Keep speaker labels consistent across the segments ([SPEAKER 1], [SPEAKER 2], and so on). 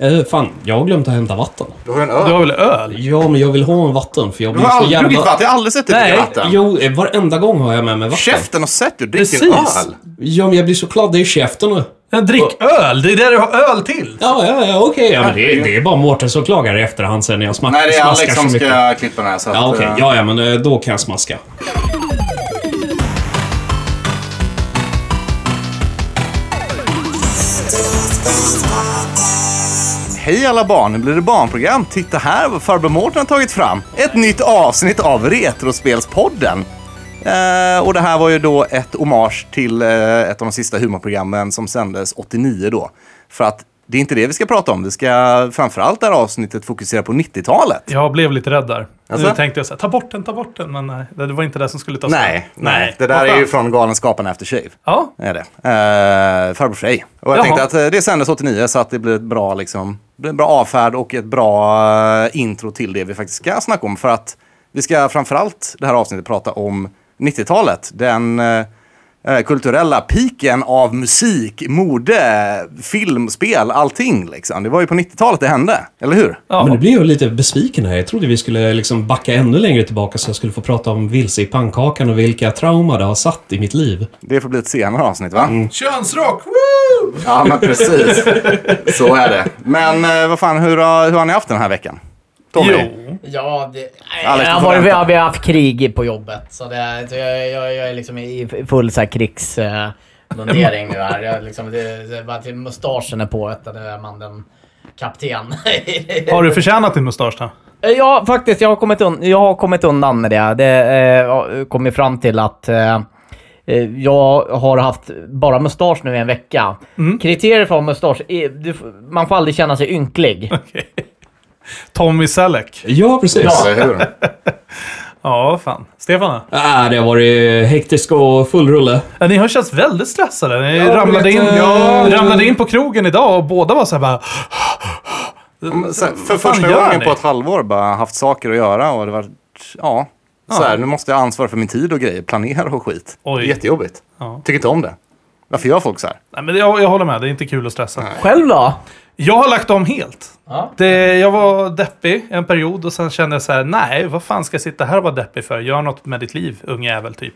[SPEAKER 1] Eh, fan, jag har glömt att hämta vatten.
[SPEAKER 2] Du har en
[SPEAKER 3] Du
[SPEAKER 2] öl.
[SPEAKER 3] har väl öl?
[SPEAKER 1] Ja, men jag vill ha en vatten för jag
[SPEAKER 2] Du
[SPEAKER 1] blir
[SPEAKER 2] har
[SPEAKER 1] så
[SPEAKER 2] aldrig druckit
[SPEAKER 1] jävla...
[SPEAKER 2] vatten. Jag har aldrig sett dig
[SPEAKER 1] Nej,
[SPEAKER 2] dricka vatten.
[SPEAKER 1] jo, eh, varenda gång har jag med mig vatten.
[SPEAKER 2] Käften och sett du dricker
[SPEAKER 3] Precis.
[SPEAKER 2] öl.
[SPEAKER 1] Ja, men jag blir så kladdig i käften nu.
[SPEAKER 3] En drick öl! Det är det du har öl till!
[SPEAKER 1] Ja, ja, ja, okej. Ja, men det, det är bara Mårten som klagar i efterhand sen när jag smack,
[SPEAKER 2] Nej, det är
[SPEAKER 1] smaskar
[SPEAKER 2] Alex
[SPEAKER 1] så
[SPEAKER 2] som
[SPEAKER 1] mycket.
[SPEAKER 2] ska klippa den här. Så
[SPEAKER 1] Ja, okej.
[SPEAKER 2] eh,
[SPEAKER 1] Ja, ja, men eh, då kan jag smaska.
[SPEAKER 2] Hej alla barn, nu blir det barnprogram. Titta här vad farbror Mårten har tagit fram. Ett nytt avsnitt av Retrospelspodden. Eh, och det här var ju då ett hommage till eh, ett av de sista humorprogrammen som sändes 89 då. För att det är inte det vi ska prata om. Vi ska framförallt det här avsnittet fokusera på 90-talet.
[SPEAKER 3] Jag blev lite rädd där.
[SPEAKER 2] Alltså?
[SPEAKER 3] Nu tänkte jag så här, ta bort den, ta bort den. Men nej, det var inte det som skulle tas
[SPEAKER 2] Nej,
[SPEAKER 3] fram.
[SPEAKER 2] nej. Det där är ju från Galenskaparna After Shave.
[SPEAKER 3] Ja,
[SPEAKER 2] är det. Uh, Farbror Frej. Och jag
[SPEAKER 3] Jaha.
[SPEAKER 2] tänkte att eh, det sändes 89 så att det blir ett bra, liksom, blir en bra avfärd och ett bra eh, intro till det vi faktiskt ska snacka om. För att vi ska framförallt det här avsnittet prata om 90-talet. Den eh, eh, kulturella piken av musik, mode, film, spel, allting. Liksom. Det var ju på 90-talet det hände, eller hur?
[SPEAKER 3] ja.
[SPEAKER 1] Men nu blir jag lite besviken här. Jag trodde vi skulle liksom backa ännu längre tillbaka så jag skulle få prata om vilse i pannkakan och vilka trauma det har satt i mitt liv.
[SPEAKER 2] Det får bli ett senare avsnitt, va?
[SPEAKER 3] Könsrock! Woo!
[SPEAKER 2] Ja, men precis. Så är det. Men eh, vad fan, hur har, hur har ni haft den här veckan? Tommy?
[SPEAKER 3] Jo.
[SPEAKER 4] Ja, det,
[SPEAKER 2] Alex,
[SPEAKER 4] jag har, vi, har, vi har haft krig på jobbet. Så, det, så jag, jag, jag är liksom i full så här, krigsmundering nu här. Jag, liksom, det, det, bara till mustaschen är på vet du, det är man den kapten.
[SPEAKER 3] Har du förtjänat din mustasch då?
[SPEAKER 4] Ja, faktiskt. Jag har kommit, un jag har kommit undan med det. Det eh, kommit fram till att eh, eh, jag har haft bara mustasch nu i en vecka. Kriteriet för att ha mustasch är, du, man får aldrig känna sig ynklig.
[SPEAKER 3] Tommy Selleck.
[SPEAKER 1] Ja, precis.
[SPEAKER 2] Ja, eller hur?
[SPEAKER 3] Ja, fan. Stefan?
[SPEAKER 1] Ah, det har varit hektisk och full rulle.
[SPEAKER 3] Ja, ni har känts väldigt stressade. Ni
[SPEAKER 1] Ja,
[SPEAKER 3] ramlade,
[SPEAKER 1] vet,
[SPEAKER 3] in,
[SPEAKER 1] ja.
[SPEAKER 3] ramlade in på krogen idag och båda var så här bara...
[SPEAKER 2] Här, för första gången
[SPEAKER 3] ni?
[SPEAKER 2] på ett halvår bara haft saker att göra och det var, ja. Så här, nu måste jag ansvara för min tid och grejer, planera och skit.
[SPEAKER 3] Oj.
[SPEAKER 2] Det är jättejobbigt.
[SPEAKER 3] Ja.
[SPEAKER 2] Tycker inte om det. Varför gör folk så här?
[SPEAKER 3] Nej, men jag, jag håller med. Det är inte kul att stressa.
[SPEAKER 4] Själv då?
[SPEAKER 3] Jag har lagt om helt.
[SPEAKER 4] Ja.
[SPEAKER 3] Det, jag var deppig en period och sen kände jag så här, nej, vad fan ska jag sitta här och vara deppig för? Gör något med ditt liv, ung jävel, typ.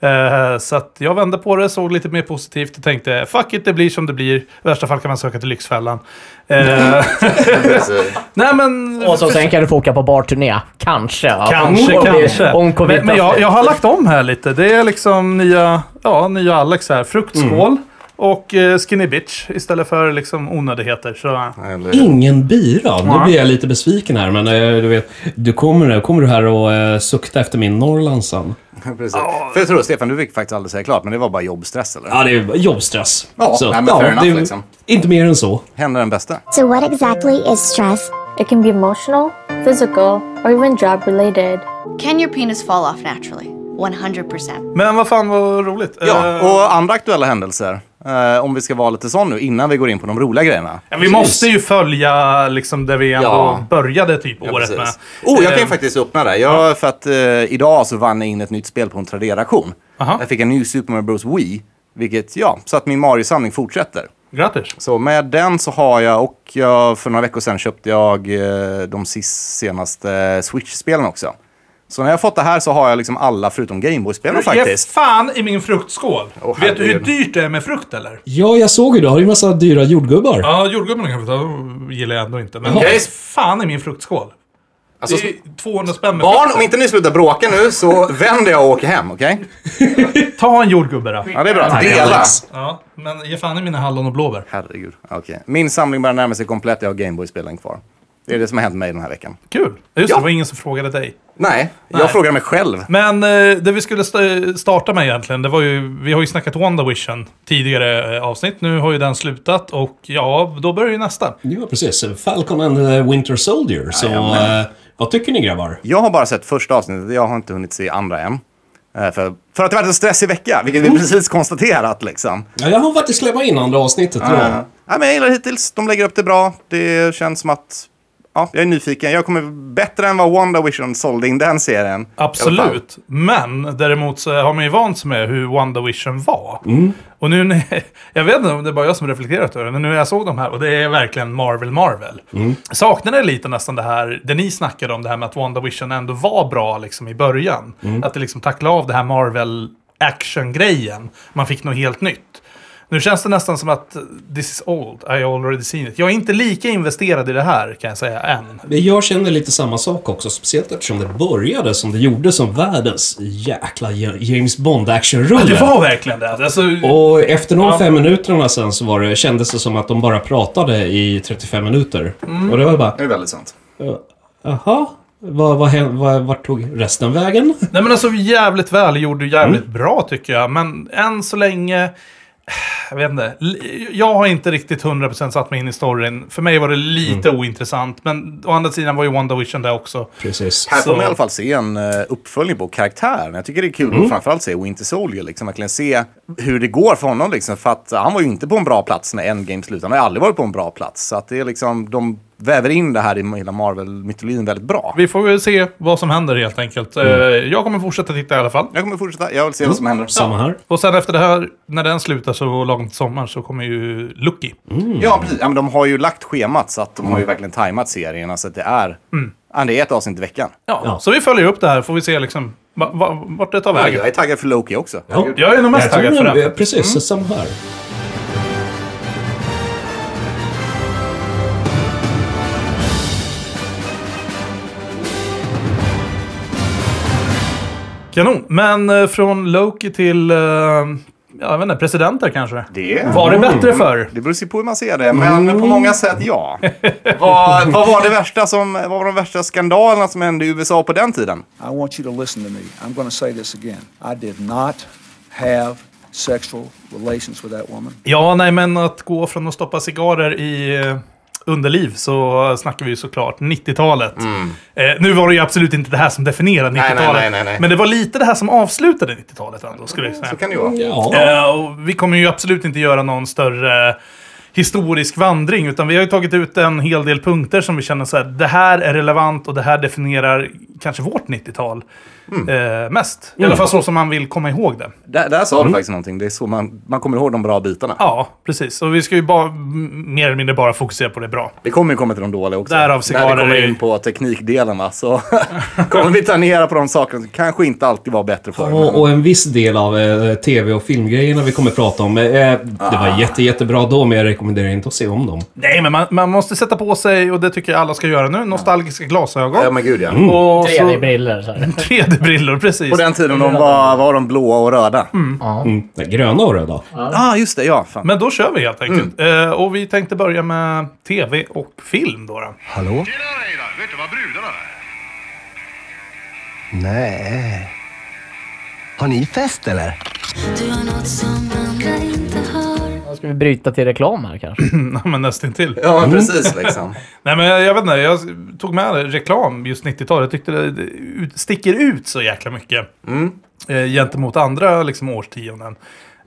[SPEAKER 3] Eh, så att jag vände på det, såg lite mer positivt och tänkte, fuck it, det blir som det blir. I värsta fall kan man söka till Lyxfällan. Eh, nej, men...
[SPEAKER 4] Och så sen kan du få åka på barturné. Kanske.
[SPEAKER 3] Kanske,
[SPEAKER 4] Om-
[SPEAKER 3] kanske.
[SPEAKER 4] Om covid
[SPEAKER 3] men men jag, jag har lagt om här lite. Det är liksom nya, ja, nya Alex här. Fruktskål och eh, skinny bitch istället för liksom onödigheter. Så,
[SPEAKER 1] Ingen bira. Nu
[SPEAKER 3] Ja.
[SPEAKER 1] blir jag lite besviken här, men eh, du vet, du kommer, kommer du här och eh, sukta efter min Norrland sen?
[SPEAKER 2] precis. För jag tror, Stefan, du fick faktiskt aldrig säga klart, men det var bara jobbstress, eller?
[SPEAKER 1] Ja, det är jobbstress.
[SPEAKER 2] Ja, nej, men fair enough,
[SPEAKER 1] det
[SPEAKER 2] liksom.
[SPEAKER 1] Inte mer än så.
[SPEAKER 2] Händer den bästa.
[SPEAKER 5] So, what exactly is stress?
[SPEAKER 6] It can be emotional, physical, or even job related.
[SPEAKER 7] Can your penis fall off naturally? 100%.
[SPEAKER 3] Men vad fan vad roligt.
[SPEAKER 2] Ja,
[SPEAKER 3] Eh,
[SPEAKER 2] och andra aktuella händelser. Eh, om vi ska vara lite sån nu, innan vi går in på de roliga grejerna.
[SPEAKER 3] Ja, vi måste ju följa liksom där vi ändå
[SPEAKER 2] Ja.
[SPEAKER 3] började typ
[SPEAKER 2] Ja,
[SPEAKER 3] året med.
[SPEAKER 2] precis. Oh, jag kan ju
[SPEAKER 3] Eh,
[SPEAKER 2] faktiskt öppna det. Jag, för att eh, idag så vann jag in ett nytt spel på en Tradera-auktion.
[SPEAKER 3] Aha.
[SPEAKER 2] Jag fick en ny Super Mario Bros Wii. Vilket, ja, så att min Mario-samling fortsätter.
[SPEAKER 3] Grattis.
[SPEAKER 2] Så med den så har jag, och jag, för några veckor sedan köpte jag de sist, senaste Switch-spelen också. Så när jag fått det här så har jag liksom alla förutom Gameboy-spelen
[SPEAKER 3] Ge
[SPEAKER 2] faktiskt.
[SPEAKER 3] fan i min fruktskål.
[SPEAKER 2] Åh,
[SPEAKER 3] Vet du hur dyrt det är med frukt eller?
[SPEAKER 1] Ja, jag såg ju det. Har du en massa dyra jordgubbar?
[SPEAKER 3] Ja, jordgubbarna kan vi ta. gillar jag ändå inte. Men ge fan i min fruktskål.
[SPEAKER 2] Alltså,
[SPEAKER 3] det är 200 spänn med
[SPEAKER 2] barn,
[SPEAKER 3] frukt.
[SPEAKER 2] om inte ni slutar bråka nu så vänder jag och åker hem, okej?
[SPEAKER 3] Ta en jordgubbe då.
[SPEAKER 2] Ja, det är bra. Dela.
[SPEAKER 3] Ja, men ge fan i mina hallon och blåbär.
[SPEAKER 2] Herregud. Okej. Min samling börjar närma sig komplett. Jag har Gameboy-spelen kvar. Det är det som har hänt mig den här veckan.
[SPEAKER 3] Kul. Just
[SPEAKER 2] Ja.
[SPEAKER 3] det, det var ingen som frågade dig.
[SPEAKER 2] Nej, jag
[SPEAKER 3] Nej.
[SPEAKER 2] frågar mig själv.
[SPEAKER 3] Men eh, det vi skulle sta- starta med egentligen, det var ju, vi har ju snackat WandaVision tidigare eh, avsnitt. Nu har ju den slutat och ja, då börjar ju nästa.
[SPEAKER 1] Ja, precis. Falcon and the Winter Soldier. Så, eh, vad tycker ni grabbar?
[SPEAKER 2] Jag har bara sett första avsnittet. Jag har inte hunnit se andra än. Eh, För, för att det varit en stressig vecka, vilket vi precis konstaterat liksom.
[SPEAKER 1] Ja, jag har faktiskt släppt in andra avsnittet idag.
[SPEAKER 2] Ja. Nej, men jag gillar det hittills. De lägger upp det bra. Det känns som att ja, jag är nyfiken. Jag kommer bättre än vad WandaVision sålde in den serien.
[SPEAKER 3] Absolut. Men däremot så har man ju vant sig med hur WandaVision var. Och nu när, jag vet inte om det är bara jag som reflekterat över det, men nu när jag såg de här, och det är verkligen Marvel Marvel. Saknade lite nästan det här, det ni snackade om, det här med att WandaVision ändå var bra liksom i början. Att det liksom tacklade av det här Marvel action-grejen. Man fick något helt nytt. Nu känns det nästan som att this is old, I already seen it. Jag är inte lika investerad i det här kan jag säga än.
[SPEAKER 1] Men Jag känner lite samma sak också, speciellt eftersom det började som det gjorde som världens jäkla James Bond-actionrulle.
[SPEAKER 3] Det var verkligen det. Alltså,
[SPEAKER 1] Och efter de
[SPEAKER 3] Ja.
[SPEAKER 1] fem minuterna sen så var det, kändes det som att de bara pratade i 35 minuter.
[SPEAKER 3] Mm.
[SPEAKER 1] Och det var bara,
[SPEAKER 2] Det är väldigt sant.
[SPEAKER 1] jaha, vad, vad, vad, vart tog resten vägen?
[SPEAKER 3] Nej men alltså jävligt välgjord och jävligt bra tycker jag. Men än så länge... Jag vet inte. Jag har inte riktigt 100% satt mig in i storyn. För mig var det lite ointressant. Men å andra sidan var ju WandaVision där också.
[SPEAKER 1] Precis.
[SPEAKER 2] Här får man i alla fall se en uh, uppföljning på karaktären. Jag tycker det är kul att framförallt se Winter Soldier. Liksom, verkligen se hur det går för honom. Liksom, för att han var ju inte på en bra plats när Endgame slutade. Han har ju aldrig varit på en bra plats. Så att det är liksom, de väver in det här i hela Marvel-mytologin väldigt bra.
[SPEAKER 3] Vi får väl se vad som händer helt enkelt. Eh, Jag kommer fortsätta titta i alla fall.
[SPEAKER 2] Jag kommer fortsätta. Jag vill se vad som händer.
[SPEAKER 1] Samma här.
[SPEAKER 3] Och sen efter det här, när den slutar så lagom till sommar så kommer ju Lucky.
[SPEAKER 2] Ja, precis. Ja, men de har ju lagt schemat så att de har ju verkligen tajmat serierna så att det är, ja, det är ett avsnitt i veckan.
[SPEAKER 3] Ja,
[SPEAKER 1] Ja.
[SPEAKER 3] Så vi följer upp det här får vi se liksom va, va, vart det tar
[SPEAKER 2] Ja,
[SPEAKER 3] vägen.
[SPEAKER 2] jag är taggad för Loki också.
[SPEAKER 1] Ja.
[SPEAKER 3] Jag är nog mest taggad för det.
[SPEAKER 1] Precis, samma här.
[SPEAKER 3] Kanon. Men eh, från Loki till, eh, jag vet inte, presidenter kanske?
[SPEAKER 2] Det,
[SPEAKER 3] Var det bättre förr?
[SPEAKER 2] det beror på hur man ser det, men på många sätt ja. vad, vad var det värsta som, vad var de värsta skandalerna som hände i USA på den tiden?
[SPEAKER 8] I want you to listen to me. I'm going to say this again. I did not have sexual relations with that woman.
[SPEAKER 3] Ja, nej, men att gå från att stoppa cigarrer i eh, underliv så snackar vi ju såklart 90-talet. Eh, nu var det ju absolut inte det här som definierade 90-talet.
[SPEAKER 2] Mm. nej, nej, nej, nej.
[SPEAKER 3] Men det var lite det här som avslutade 90-talet ändå, skulle jag säga.
[SPEAKER 2] Så kan det ju vara.
[SPEAKER 1] Ja.
[SPEAKER 3] Eh, och vi kommer ju absolut inte göra någon större historisk vandring, utan vi har ju tagit ut en hel del punkter som vi känner så här, det här är relevant och det här definierar kanske vårt 90-tal eh, mest. I alla fall så som man vill komma ihåg det.
[SPEAKER 2] Där, där sa du faktiskt någonting. Det är så man, man kommer ihåg de bra bitarna.
[SPEAKER 3] Ja, precis. Och vi ska ju bara, mer eller mindre bara fokusera på det bra.
[SPEAKER 2] Vi kommer ju komma till de dåliga också.
[SPEAKER 3] Därav
[SPEAKER 2] När
[SPEAKER 3] cigarrer
[SPEAKER 2] vi kommer in på teknikdelarna så kommer vi ta ner på de sakerna som kanske inte alltid var bättre förr. men-
[SPEAKER 1] Och, och en viss del av eh, tv och filmgrejerna vi kommer prata om. Eh, det var jätte, jättebra då, men jag rekommenderar inte att se om dem.
[SPEAKER 3] Nej, men man, man måste sätta på sig, och det tycker jag alla ska göra nu, nostalgiska glasögon.
[SPEAKER 2] Ja men gud ja.
[SPEAKER 3] Och så-
[SPEAKER 4] 3D-brillor. så här.
[SPEAKER 3] 3D-brillor, precis.
[SPEAKER 2] På den tiden de var, var de blåa och röda.
[SPEAKER 4] Ja.
[SPEAKER 1] Mm. Nej, Gröna och röda.
[SPEAKER 2] Ja, ah, just det. Ja, fan.
[SPEAKER 3] Men då kör vi helt enkelt. Eh, och vi tänkte börja med tv och film då. då.
[SPEAKER 9] Hallå?
[SPEAKER 10] Tjena Reidar, vet du vad brudarna är?
[SPEAKER 9] Nej. Har ni fest eller?
[SPEAKER 4] Då ska vi bryta till reklam här kanske.
[SPEAKER 3] Ja, men nästintill.
[SPEAKER 2] Ja, men precis liksom.
[SPEAKER 3] Nej, men jag, jag vet inte. Jag tog med reklam just 90-talet. Jag tyckte det, ut, sticker ut så jäkla mycket. Eh, gentemot andra liksom, årtionden.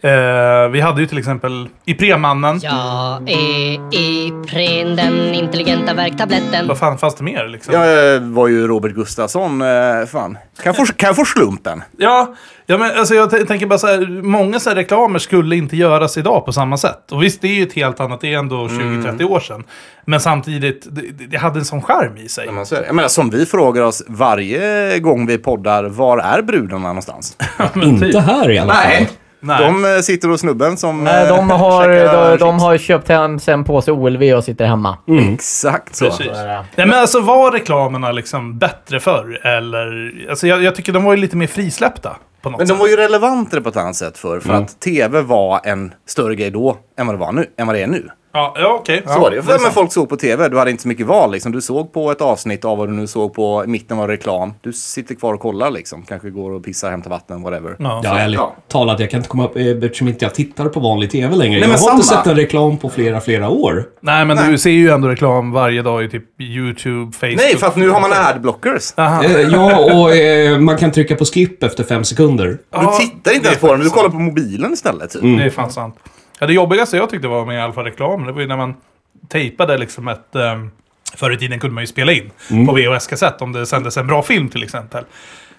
[SPEAKER 3] Eh, vi hade ju till exempel Iprenmannen.
[SPEAKER 11] Jag är Ipren, den intelligenta värktabletten.
[SPEAKER 3] Vad fan fanns det mer liksom?
[SPEAKER 2] Jag eh, var ju Robert Gustafsson. Eh, fan. Kan jag, få, kan jag få slumpen?
[SPEAKER 3] Ja, ja men alltså jag tänker bara så här, många så här reklamer skulle inte göras idag på samma sätt. Och visst, det är ju ett helt annat, det är ändå 20-30 år sedan. Men samtidigt, det, det- hade en sån charm i sig.
[SPEAKER 2] Ja. Jag menar, som vi frågar oss varje gång vi poddar, var är brudarna någonstans?
[SPEAKER 3] Men
[SPEAKER 1] Inte
[SPEAKER 3] typ.
[SPEAKER 1] här i alla fall.
[SPEAKER 2] Nej.
[SPEAKER 3] Nej.
[SPEAKER 2] De eh, sitter hos snubben som...
[SPEAKER 4] Nej,
[SPEAKER 2] eh,
[SPEAKER 4] de har,
[SPEAKER 2] käkar
[SPEAKER 4] de, de har köpt hem sen på sig OLV och sitter hemma.
[SPEAKER 2] Exakt så.
[SPEAKER 3] Precis. Nej, men alltså var reklamerna liksom bättre förr? Eller, alltså jag, jag tycker de var ju lite mer frisläppta. På något
[SPEAKER 2] Men
[SPEAKER 3] sätt.
[SPEAKER 2] de var ju relevantare på ett annat sätt för för att tv var en större grej då än vad det, var nu, än vad det är nu.
[SPEAKER 3] Ja, ja okej.
[SPEAKER 2] Så
[SPEAKER 3] ja,
[SPEAKER 2] var det.
[SPEAKER 3] Är
[SPEAKER 2] men folk såg på tv, du hade inte så mycket val. Liksom. Du såg på ett avsnitt av vad du nu såg på, i mitten var reklam. Du sitter kvar och kollar liksom. Kanske går och pissar, hämtar vatten, whatever.
[SPEAKER 3] Ja.
[SPEAKER 1] Ja, ärligt
[SPEAKER 2] Ja.
[SPEAKER 1] talat, jag kan inte komma upp, eh, eftersom inte jag tittar på vanlig tv längre.
[SPEAKER 2] men
[SPEAKER 1] jag har inte
[SPEAKER 2] samma.
[SPEAKER 1] sett en reklam på flera, flera år.
[SPEAKER 3] Nej, men du ser ju ändå reklam varje dag i typ YouTube, Facebook.
[SPEAKER 2] Nej, för att nu har man adblockers.
[SPEAKER 3] Aha.
[SPEAKER 1] Eh, ja, och eh, man kan trycka på skip efter fem sekunder.
[SPEAKER 2] Du tittar inte ens på dem, du kollar på mobilen istället. Typ.
[SPEAKER 3] Det är fan sant. Ja, det jobbigaste jag tyckte var med i alla fall reklam, det var ju när man tejpade liksom ett, ehm, Förr i tiden kunde man ju spela in
[SPEAKER 1] Mm.
[SPEAKER 3] på VHS-kassett om det sändes en bra film till exempel.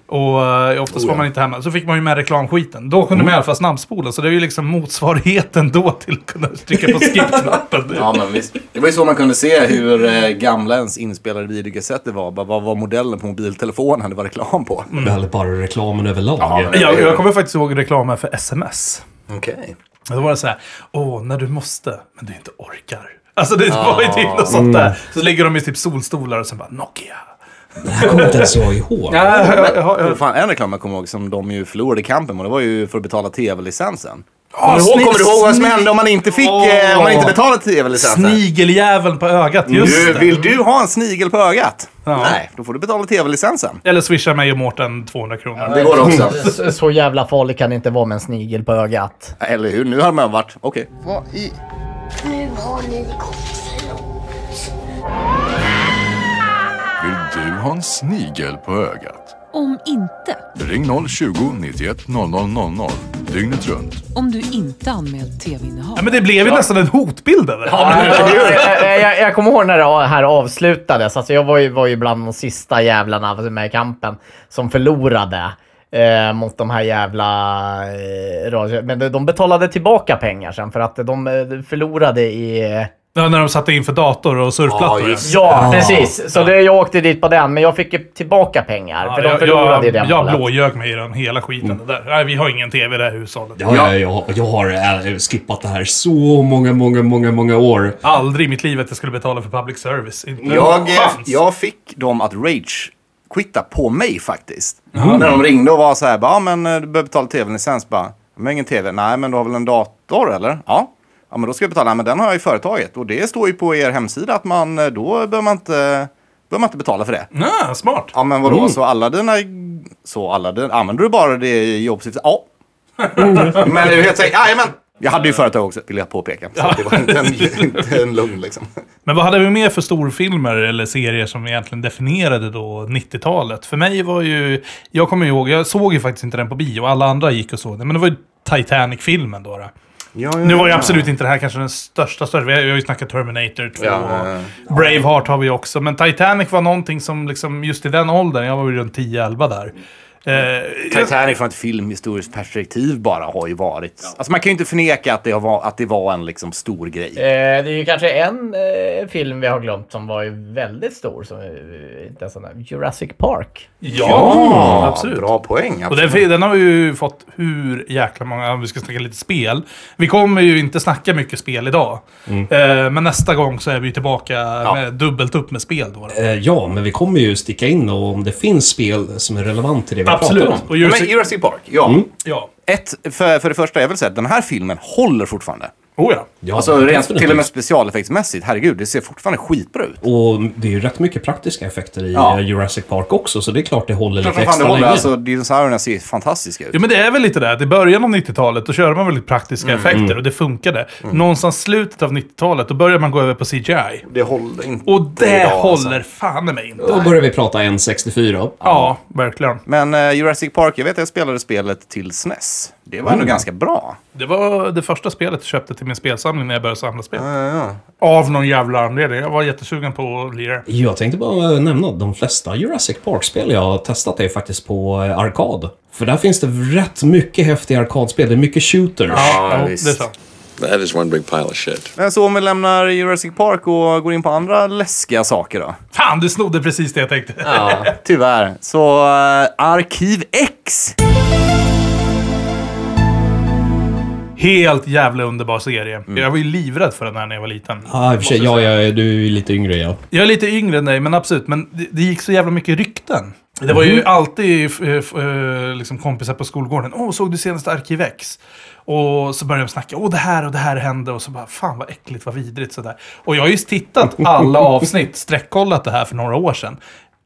[SPEAKER 3] Och uh, oftast
[SPEAKER 2] Oh,
[SPEAKER 3] var man inte hemma. Så fick man ju med reklamskiten. Då kunde man i alla fall snabbspola. Så det är ju liksom motsvarigheten då till att kunna trycka på skip-knappen.
[SPEAKER 2] Ja, men visst. Det var ju så man kunde se hur eh, gamla ens inspelade videokassetter var. Bara, Vad var modellen på mobiltelefonen det var reklam på?
[SPEAKER 1] Mm. Eller bara reklamen överlag.
[SPEAKER 2] Ja, men-
[SPEAKER 3] Jag, jag kommer faktiskt ihåg reklamen för SMS.
[SPEAKER 2] Okej.
[SPEAKER 3] Och Då var det så här, åh, när du måste, men du inte orkar. Alltså det var ju typ något sånt där. Så ligger de i typ solstolar och sen bara Nokia.
[SPEAKER 1] Det här kommer inte ens jag ihåg.
[SPEAKER 3] Ja, ja, ja, ja.
[SPEAKER 2] Fan, en reklam jag kommer ihåg som de ju förlorade i kampen och det var ju för att betala tv-licensen. Kommer du ihåg- kommer du ihåg vad som hände om man inte fick, eh, om man inte betalade tv-licensen?
[SPEAKER 3] Snigeljäveln på ögat, just
[SPEAKER 2] Nu,
[SPEAKER 3] det.
[SPEAKER 2] vill du ha en snigel på ögat?
[SPEAKER 3] Ja.
[SPEAKER 2] Nej, då får du betala tv-licensen.
[SPEAKER 3] Eller swisha mig och Mårten 200 kronor.
[SPEAKER 2] Det går också.
[SPEAKER 4] Så, så jävla farligt kan det inte vara med en snigel på ögat.
[SPEAKER 2] Eller hur? Nu har man varit, okej.
[SPEAKER 10] Vad i...
[SPEAKER 5] Nu har ni kommit
[SPEAKER 10] Vill du ha en snigel på ögat?
[SPEAKER 12] Om inte,
[SPEAKER 10] Ring 020 91 00 00 dygnet runt.
[SPEAKER 12] om du inte anmält tv-innehav.
[SPEAKER 3] Ja, men det blev ju nästan en hotbild över det.
[SPEAKER 4] Ja, jag, jag, jag kommer ihåg när det här avslutades. Alltså jag var ju, var ju bland de sista jävlarna med i kampen som förlorade eh, mot de här jävla... Eh, men de, de betalade tillbaka pengar sen för att de eh, förlorade i... eh,
[SPEAKER 3] Ja, när de satte in för dator och surfplattor.
[SPEAKER 2] Ja,
[SPEAKER 4] Ja, precis. Så det, jag åkte dit på den, men jag fick tillbaka pengar.
[SPEAKER 3] Ja,
[SPEAKER 4] för de
[SPEAKER 3] jag,
[SPEAKER 4] förlorade i
[SPEAKER 3] jag,
[SPEAKER 4] den
[SPEAKER 3] jag
[SPEAKER 4] målet.
[SPEAKER 3] blåljög mig i den hela skiten. Det där. Nej, vi har ingen tv i det här hushållet.
[SPEAKER 1] Ja, ja, jag, jag har äh, skippat det här så många, många, många, många år.
[SPEAKER 3] Aldrig i mitt liv att jag skulle betala för public service. Inte
[SPEAKER 2] Jag,
[SPEAKER 3] chans.
[SPEAKER 2] jag fick dem att rage-quitta på mig faktiskt. När de ringde och var så här, bara, ja men eh, du behöver betala tv-licens. Bara, men ingen tv. Nej, men du har väl en dator eller? Ja. Ja, men då ska jag betala. Nej, men den har jag i företaget. Och det står ju på er hemsida att man, eh, då behöver man inte, behöver man inte betala för det.
[SPEAKER 3] Ja, smart.
[SPEAKER 2] Ja, men vadå? Så alla dina, så alla dina, använder du bara det i jobbsyfte? Ja. men du är helt säker? Jajamän. Jag hade ju företag också, vill jag påpeka. Så det var inte en, inte en lugn liksom.
[SPEAKER 3] Men vad hade vi mer för storfilmer eller serier som egentligen definierade då 90-talet? För mig var ju... Jag kommer ihåg, jag såg ju faktiskt inte den på bio. Alla andra gick och såg den. Men det var ju Titanic-filmen då. då.
[SPEAKER 2] Ja, ja,
[SPEAKER 3] Nu var ju absolut inte det här kanske den största större. Vi har ju snackat Terminator 2
[SPEAKER 2] Ja,
[SPEAKER 3] och Braveheart har vi också. Men Titanic var någonting som liksom just i den åldern, jag var ju runt 10-11 där. Eh,
[SPEAKER 2] Titanic från ett filmhistoriskt perspektiv bara har ju varit... Alltså man kan ju inte förneka att det, har var, att det var en liksom stor grej.
[SPEAKER 4] Eh, det är ju kanske en eh, film vi har glömt som var ju väldigt stor. Som, eh, inte sån där, Jurassic Park.
[SPEAKER 3] ja, absolut.
[SPEAKER 2] Bra poäng.
[SPEAKER 3] Och den,
[SPEAKER 2] Absolut.
[SPEAKER 3] den har ju fått hur jäkla många, om vi ska snacka lite spel. Vi kommer ju inte snacka mycket spel idag. Eh, men nästa gång så är vi tillbaka med dubbelt upp med spel då. då.
[SPEAKER 1] Eh, ja, men vi kommer ju sticka in och om det finns spel som är relevant till det vi
[SPEAKER 3] Absolut.
[SPEAKER 1] om.
[SPEAKER 3] Och Jurassic,
[SPEAKER 2] men Jurassic Park, ja.
[SPEAKER 1] Mm.
[SPEAKER 3] ja.
[SPEAKER 2] Ett, för, för det första, jag vill säga att den här filmen håller fortfarande.
[SPEAKER 3] Oh ja.
[SPEAKER 1] Ja,
[SPEAKER 2] alltså rent till och med specialeffektsmässigt, herregud, det ser fortfarande skitbra ut.
[SPEAKER 1] Och det är ju rätt mycket praktiska effekter i
[SPEAKER 2] Ja.
[SPEAKER 1] eh, Jurassic Park också, så det är klart det håller
[SPEAKER 2] Klart
[SPEAKER 1] lite
[SPEAKER 2] fan det
[SPEAKER 1] extra
[SPEAKER 2] håller,
[SPEAKER 1] länge.
[SPEAKER 2] alltså dinosaurierna ser fantastiska ut.
[SPEAKER 3] Ja men det är väl lite det. att I början av 90-talet då körde man väldigt praktiska
[SPEAKER 2] Mm.
[SPEAKER 3] effekter och det funkade. Någonstans slutet av 90-talet då började man gå över på CGI.
[SPEAKER 2] Det håller inte
[SPEAKER 3] Och det
[SPEAKER 2] idag, alltså.
[SPEAKER 3] håller fan i mig inte.
[SPEAKER 1] Då börjar vi prata N64.
[SPEAKER 3] Ja, verkligen.
[SPEAKER 2] Men eh, Jurassic Park, jag vet att jag spelade spelet till SNES. Det var ändå ganska bra.
[SPEAKER 3] Det var det första spelet jag köpte till min spelsamling när jag började samla spel.
[SPEAKER 2] Ja, ja.
[SPEAKER 3] Av någon jävla anledning. Jag var jättesugen på att lira.
[SPEAKER 1] Jag tänkte bara nämna att de flesta Jurassic Park-spel jag har testat är faktiskt på eh, arkad. För där finns det rätt mycket häftiga arkadspel. Det är mycket shooters.
[SPEAKER 2] Ja,
[SPEAKER 3] Ja,
[SPEAKER 2] visst.
[SPEAKER 3] det är sant.
[SPEAKER 13] That is one big pile of shit.
[SPEAKER 2] Men så om vi lämnar Jurassic Park och går in på andra läskiga saker då.
[SPEAKER 3] Fan, du snodde precis det jag tänkte.
[SPEAKER 2] Ja, tyvärr. Så uh, Arkiv X.
[SPEAKER 3] Helt jävla underbar serie.
[SPEAKER 2] Mm.
[SPEAKER 3] Jag var ju livrädd för den här när jag var liten.
[SPEAKER 1] Ja, i och för sig. Ja, jag, du är lite yngre, ja.
[SPEAKER 3] Jag är lite yngre än dig, men absolut. Men det, det gick så jävla mycket rykten. Det var ju alltid f- f- eh, liksom kompisar på skolgården. Åh, såg du senaste Arkiv X? Och så började de snacka. Åh, det här och det här hände. Och så bara, fan vad äckligt, vad vidrigt sådär. Och jag har ju tittat alla avsnitt, sträckkollat det här för några år sedan.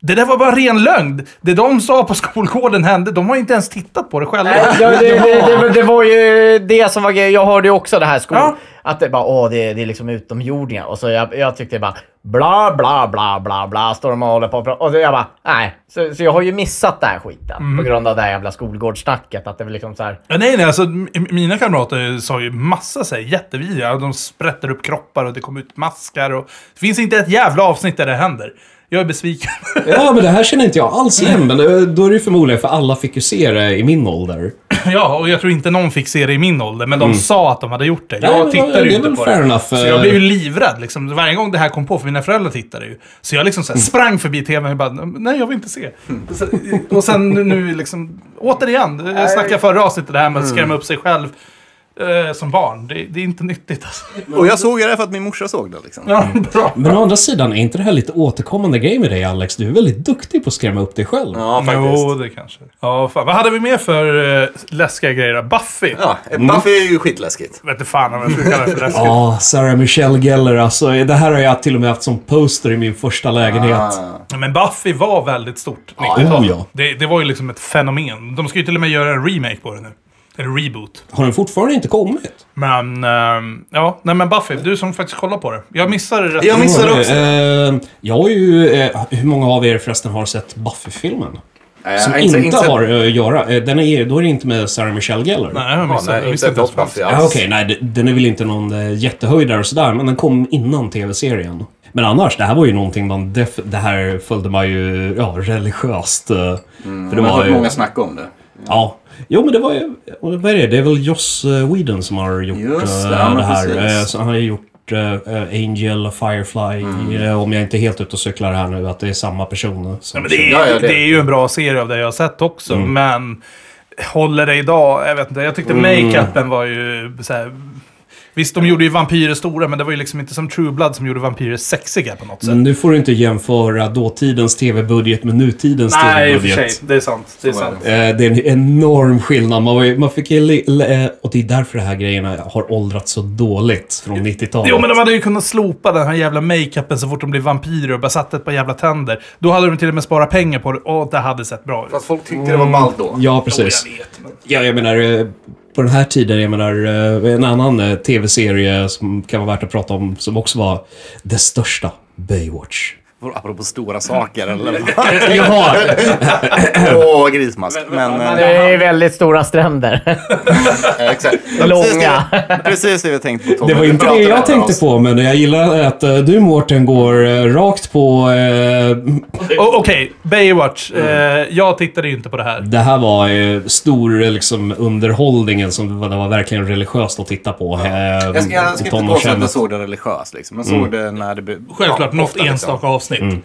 [SPEAKER 3] Det där var bara ren lögn. Det de sa på skolgården hände. De har inte ens tittat på det själva.
[SPEAKER 4] Ja, det, det, det, det var ju det som var grejen. Jag hörde ju också det här skol... Att det bara, åh, det, är liksom utomjordingar. Och så jag, jag tyckte bara, bla, bla, bla, bla, bla, står de och håller på och. Och så jag bara, nej. Så, så jag har ju missat den här skiten.
[SPEAKER 3] Mm.
[SPEAKER 4] På grund av det här jävla skolgårdssnacket. Att det var liksom så här...
[SPEAKER 3] Ja, nej, nej, alltså mina kamrater sa ju massa så här, jättevidriga. De sprätter upp kroppar och det kom ut maskar. Och... Det finns inte ett jävla avsnitt där det händer. Jag är besviken.
[SPEAKER 1] Ja, men det här känner inte jag alls igen. Men då är det ju förmodligen för alla fick ju se det i min ålder.
[SPEAKER 3] ja, och jag tror inte någon fick se det i min ålder, men de
[SPEAKER 1] Mm.
[SPEAKER 3] sa att de hade gjort det.
[SPEAKER 1] Ja,
[SPEAKER 3] Jag
[SPEAKER 1] men
[SPEAKER 3] tittade ju inte på det.
[SPEAKER 1] enough,
[SPEAKER 3] Så
[SPEAKER 1] eh.
[SPEAKER 3] jag blev ju livrädd liksom. Varje gång det här kom på, för mina föräldrar tittade ju. Så jag liksom så
[SPEAKER 1] Mm.
[SPEAKER 3] här sprang förbi tvn och bara, nej jag vill inte se. Så, och sen nu- nu liksom, återigen, jag snackade förra avsnittet det här med att skrämma upp sig själv eh, som barn. Det, det är inte nyttigt alltså.
[SPEAKER 2] Och jag såg det för att min morsa såg det liksom.
[SPEAKER 3] Ja, bra.
[SPEAKER 1] Men å andra sidan, är inte det här lite återkommande grej med dig Alex? Du är väldigt duktig på att skrämma upp dig själv.
[SPEAKER 2] Ja,
[SPEAKER 3] Jo, det kanske. Ja, fan. Vad hade vi mer för uh, läskiga grejer då? Buffy?
[SPEAKER 2] Ja, Buffy är ju skitläskigt.
[SPEAKER 3] Vet inte fan om jag skulle kalla det för läskigt.
[SPEAKER 1] Ja, Sarah Michelle Gellar alltså. Det här har jag till och med haft som poster i min första lägenhet.
[SPEAKER 3] Ja, Men Buffy var väldigt stort.
[SPEAKER 1] Ja,
[SPEAKER 3] 90-tal.
[SPEAKER 1] oh ja.
[SPEAKER 3] det, det var ju liksom ett fenomen. De ska ju till och med göra en remake på det nu. Eller reboot.
[SPEAKER 1] Har den fortfarande inte kommit?
[SPEAKER 3] Men, ehm, ja, nej men Buffy, du som faktiskt kollar på det. Jag missade det rätt.
[SPEAKER 2] Jag missade
[SPEAKER 1] Ja,
[SPEAKER 2] också.
[SPEAKER 1] eh, jag har ju... Eh, hur många av er förresten har sett Buffy-filmen?
[SPEAKER 2] Nej,
[SPEAKER 1] Som
[SPEAKER 2] jag har
[SPEAKER 1] inte,
[SPEAKER 2] inte-
[SPEAKER 1] har eh, att göra. Eh, Den är, då är det inte med Sarah Michelle Gellar.
[SPEAKER 3] Nej, jag missade.
[SPEAKER 2] nej,
[SPEAKER 3] jag
[SPEAKER 2] inte
[SPEAKER 3] vad
[SPEAKER 2] Buffy
[SPEAKER 3] det
[SPEAKER 2] alls.
[SPEAKER 1] Ja, Okej, nej, det- den är väl inte någon eh, jättehöjdare och sådär, men den kom innan tv-serien. Men annars, det här var ju någonting man... Def- det här följde man ju, ja, religiöst. eh, för det
[SPEAKER 2] Jag har
[SPEAKER 1] var
[SPEAKER 2] hört
[SPEAKER 1] ju...
[SPEAKER 2] många snacka om det.
[SPEAKER 1] Ja. Jo, men det var ju... Vad är det? Det är väl Joss eh, Whedon som har gjort
[SPEAKER 2] Just
[SPEAKER 1] eh,
[SPEAKER 2] det, ja, men
[SPEAKER 1] det här. Eh, så han har ju gjort eh, eh, Angel, Firefly,
[SPEAKER 2] Mm.
[SPEAKER 1] eh, om jag inte är helt ute och cyklar här nu, att det är samma personer. Som
[SPEAKER 3] Ja, men det, är,
[SPEAKER 2] Ja, ja, det-
[SPEAKER 3] det är ju en bra serie av det jag har sett också,
[SPEAKER 1] Mm.
[SPEAKER 3] men håller det idag? Jag vet inte. Jag tyckte
[SPEAKER 1] Mm.
[SPEAKER 3] makeupen var ju så här, Visst, de gjorde ju vampyrer stora, men det var ju liksom inte som True Blood som gjorde vampyrer sexiga på något sätt.
[SPEAKER 1] Men nu får du inte jämföra dåtidens tv-budget med nutidens
[SPEAKER 3] Nej, i och för
[SPEAKER 1] tv-budget.
[SPEAKER 3] sig. Det är sant. Det är sant.
[SPEAKER 1] Eh, Det är en enorm skillnad. Man, ju, man fick ju... eh, Och det är därför de här grejerna har åldrats så dåligt från 90-talet.
[SPEAKER 3] Jo, men de hade ju kunnat slopa den här jävla makeupen så fort de blev vampyrer och bara satt ett par jävla tänder. Då hade de till och med sparat pengar på det och det hade sett bra ut.
[SPEAKER 2] Fast folk tyckte det var ballt då.
[SPEAKER 1] Ja, precis.
[SPEAKER 3] Jo, jag vet, men-
[SPEAKER 1] Ja, jag menar, eh, på den här tiden, jag menar, eh, en annan eh, tv-serie som kan vara värt att prata om, som också var det största, Baywatch.
[SPEAKER 2] Apropå stora saker eller?
[SPEAKER 1] Jaha!
[SPEAKER 2] Åh, grismask. Men...
[SPEAKER 4] Det
[SPEAKER 2] eh,
[SPEAKER 4] är väldigt stora stränder.
[SPEAKER 2] Exakt.
[SPEAKER 4] Långa.
[SPEAKER 2] Precis det, det vi tänkte på Tommy.
[SPEAKER 1] Det var inte det jag tänkte
[SPEAKER 2] oss.
[SPEAKER 1] på, men jag gillar att eh, du Mårten går eh, rakt på... eh,
[SPEAKER 3] Okej, Baywatch. Eh, jag tittade ju inte på det här.
[SPEAKER 1] Det här var eh, stor liksom, underhållningen som var, det var verkligen religiöst att titta på. eh,
[SPEAKER 2] Jag ska, jag ska inte påstå att jag såg det religiöst liksom. Jag såg det när det...
[SPEAKER 3] Självklart
[SPEAKER 2] ja,
[SPEAKER 3] något
[SPEAKER 2] ofta, liksom.
[SPEAKER 3] enstaka avsnitt. Mm.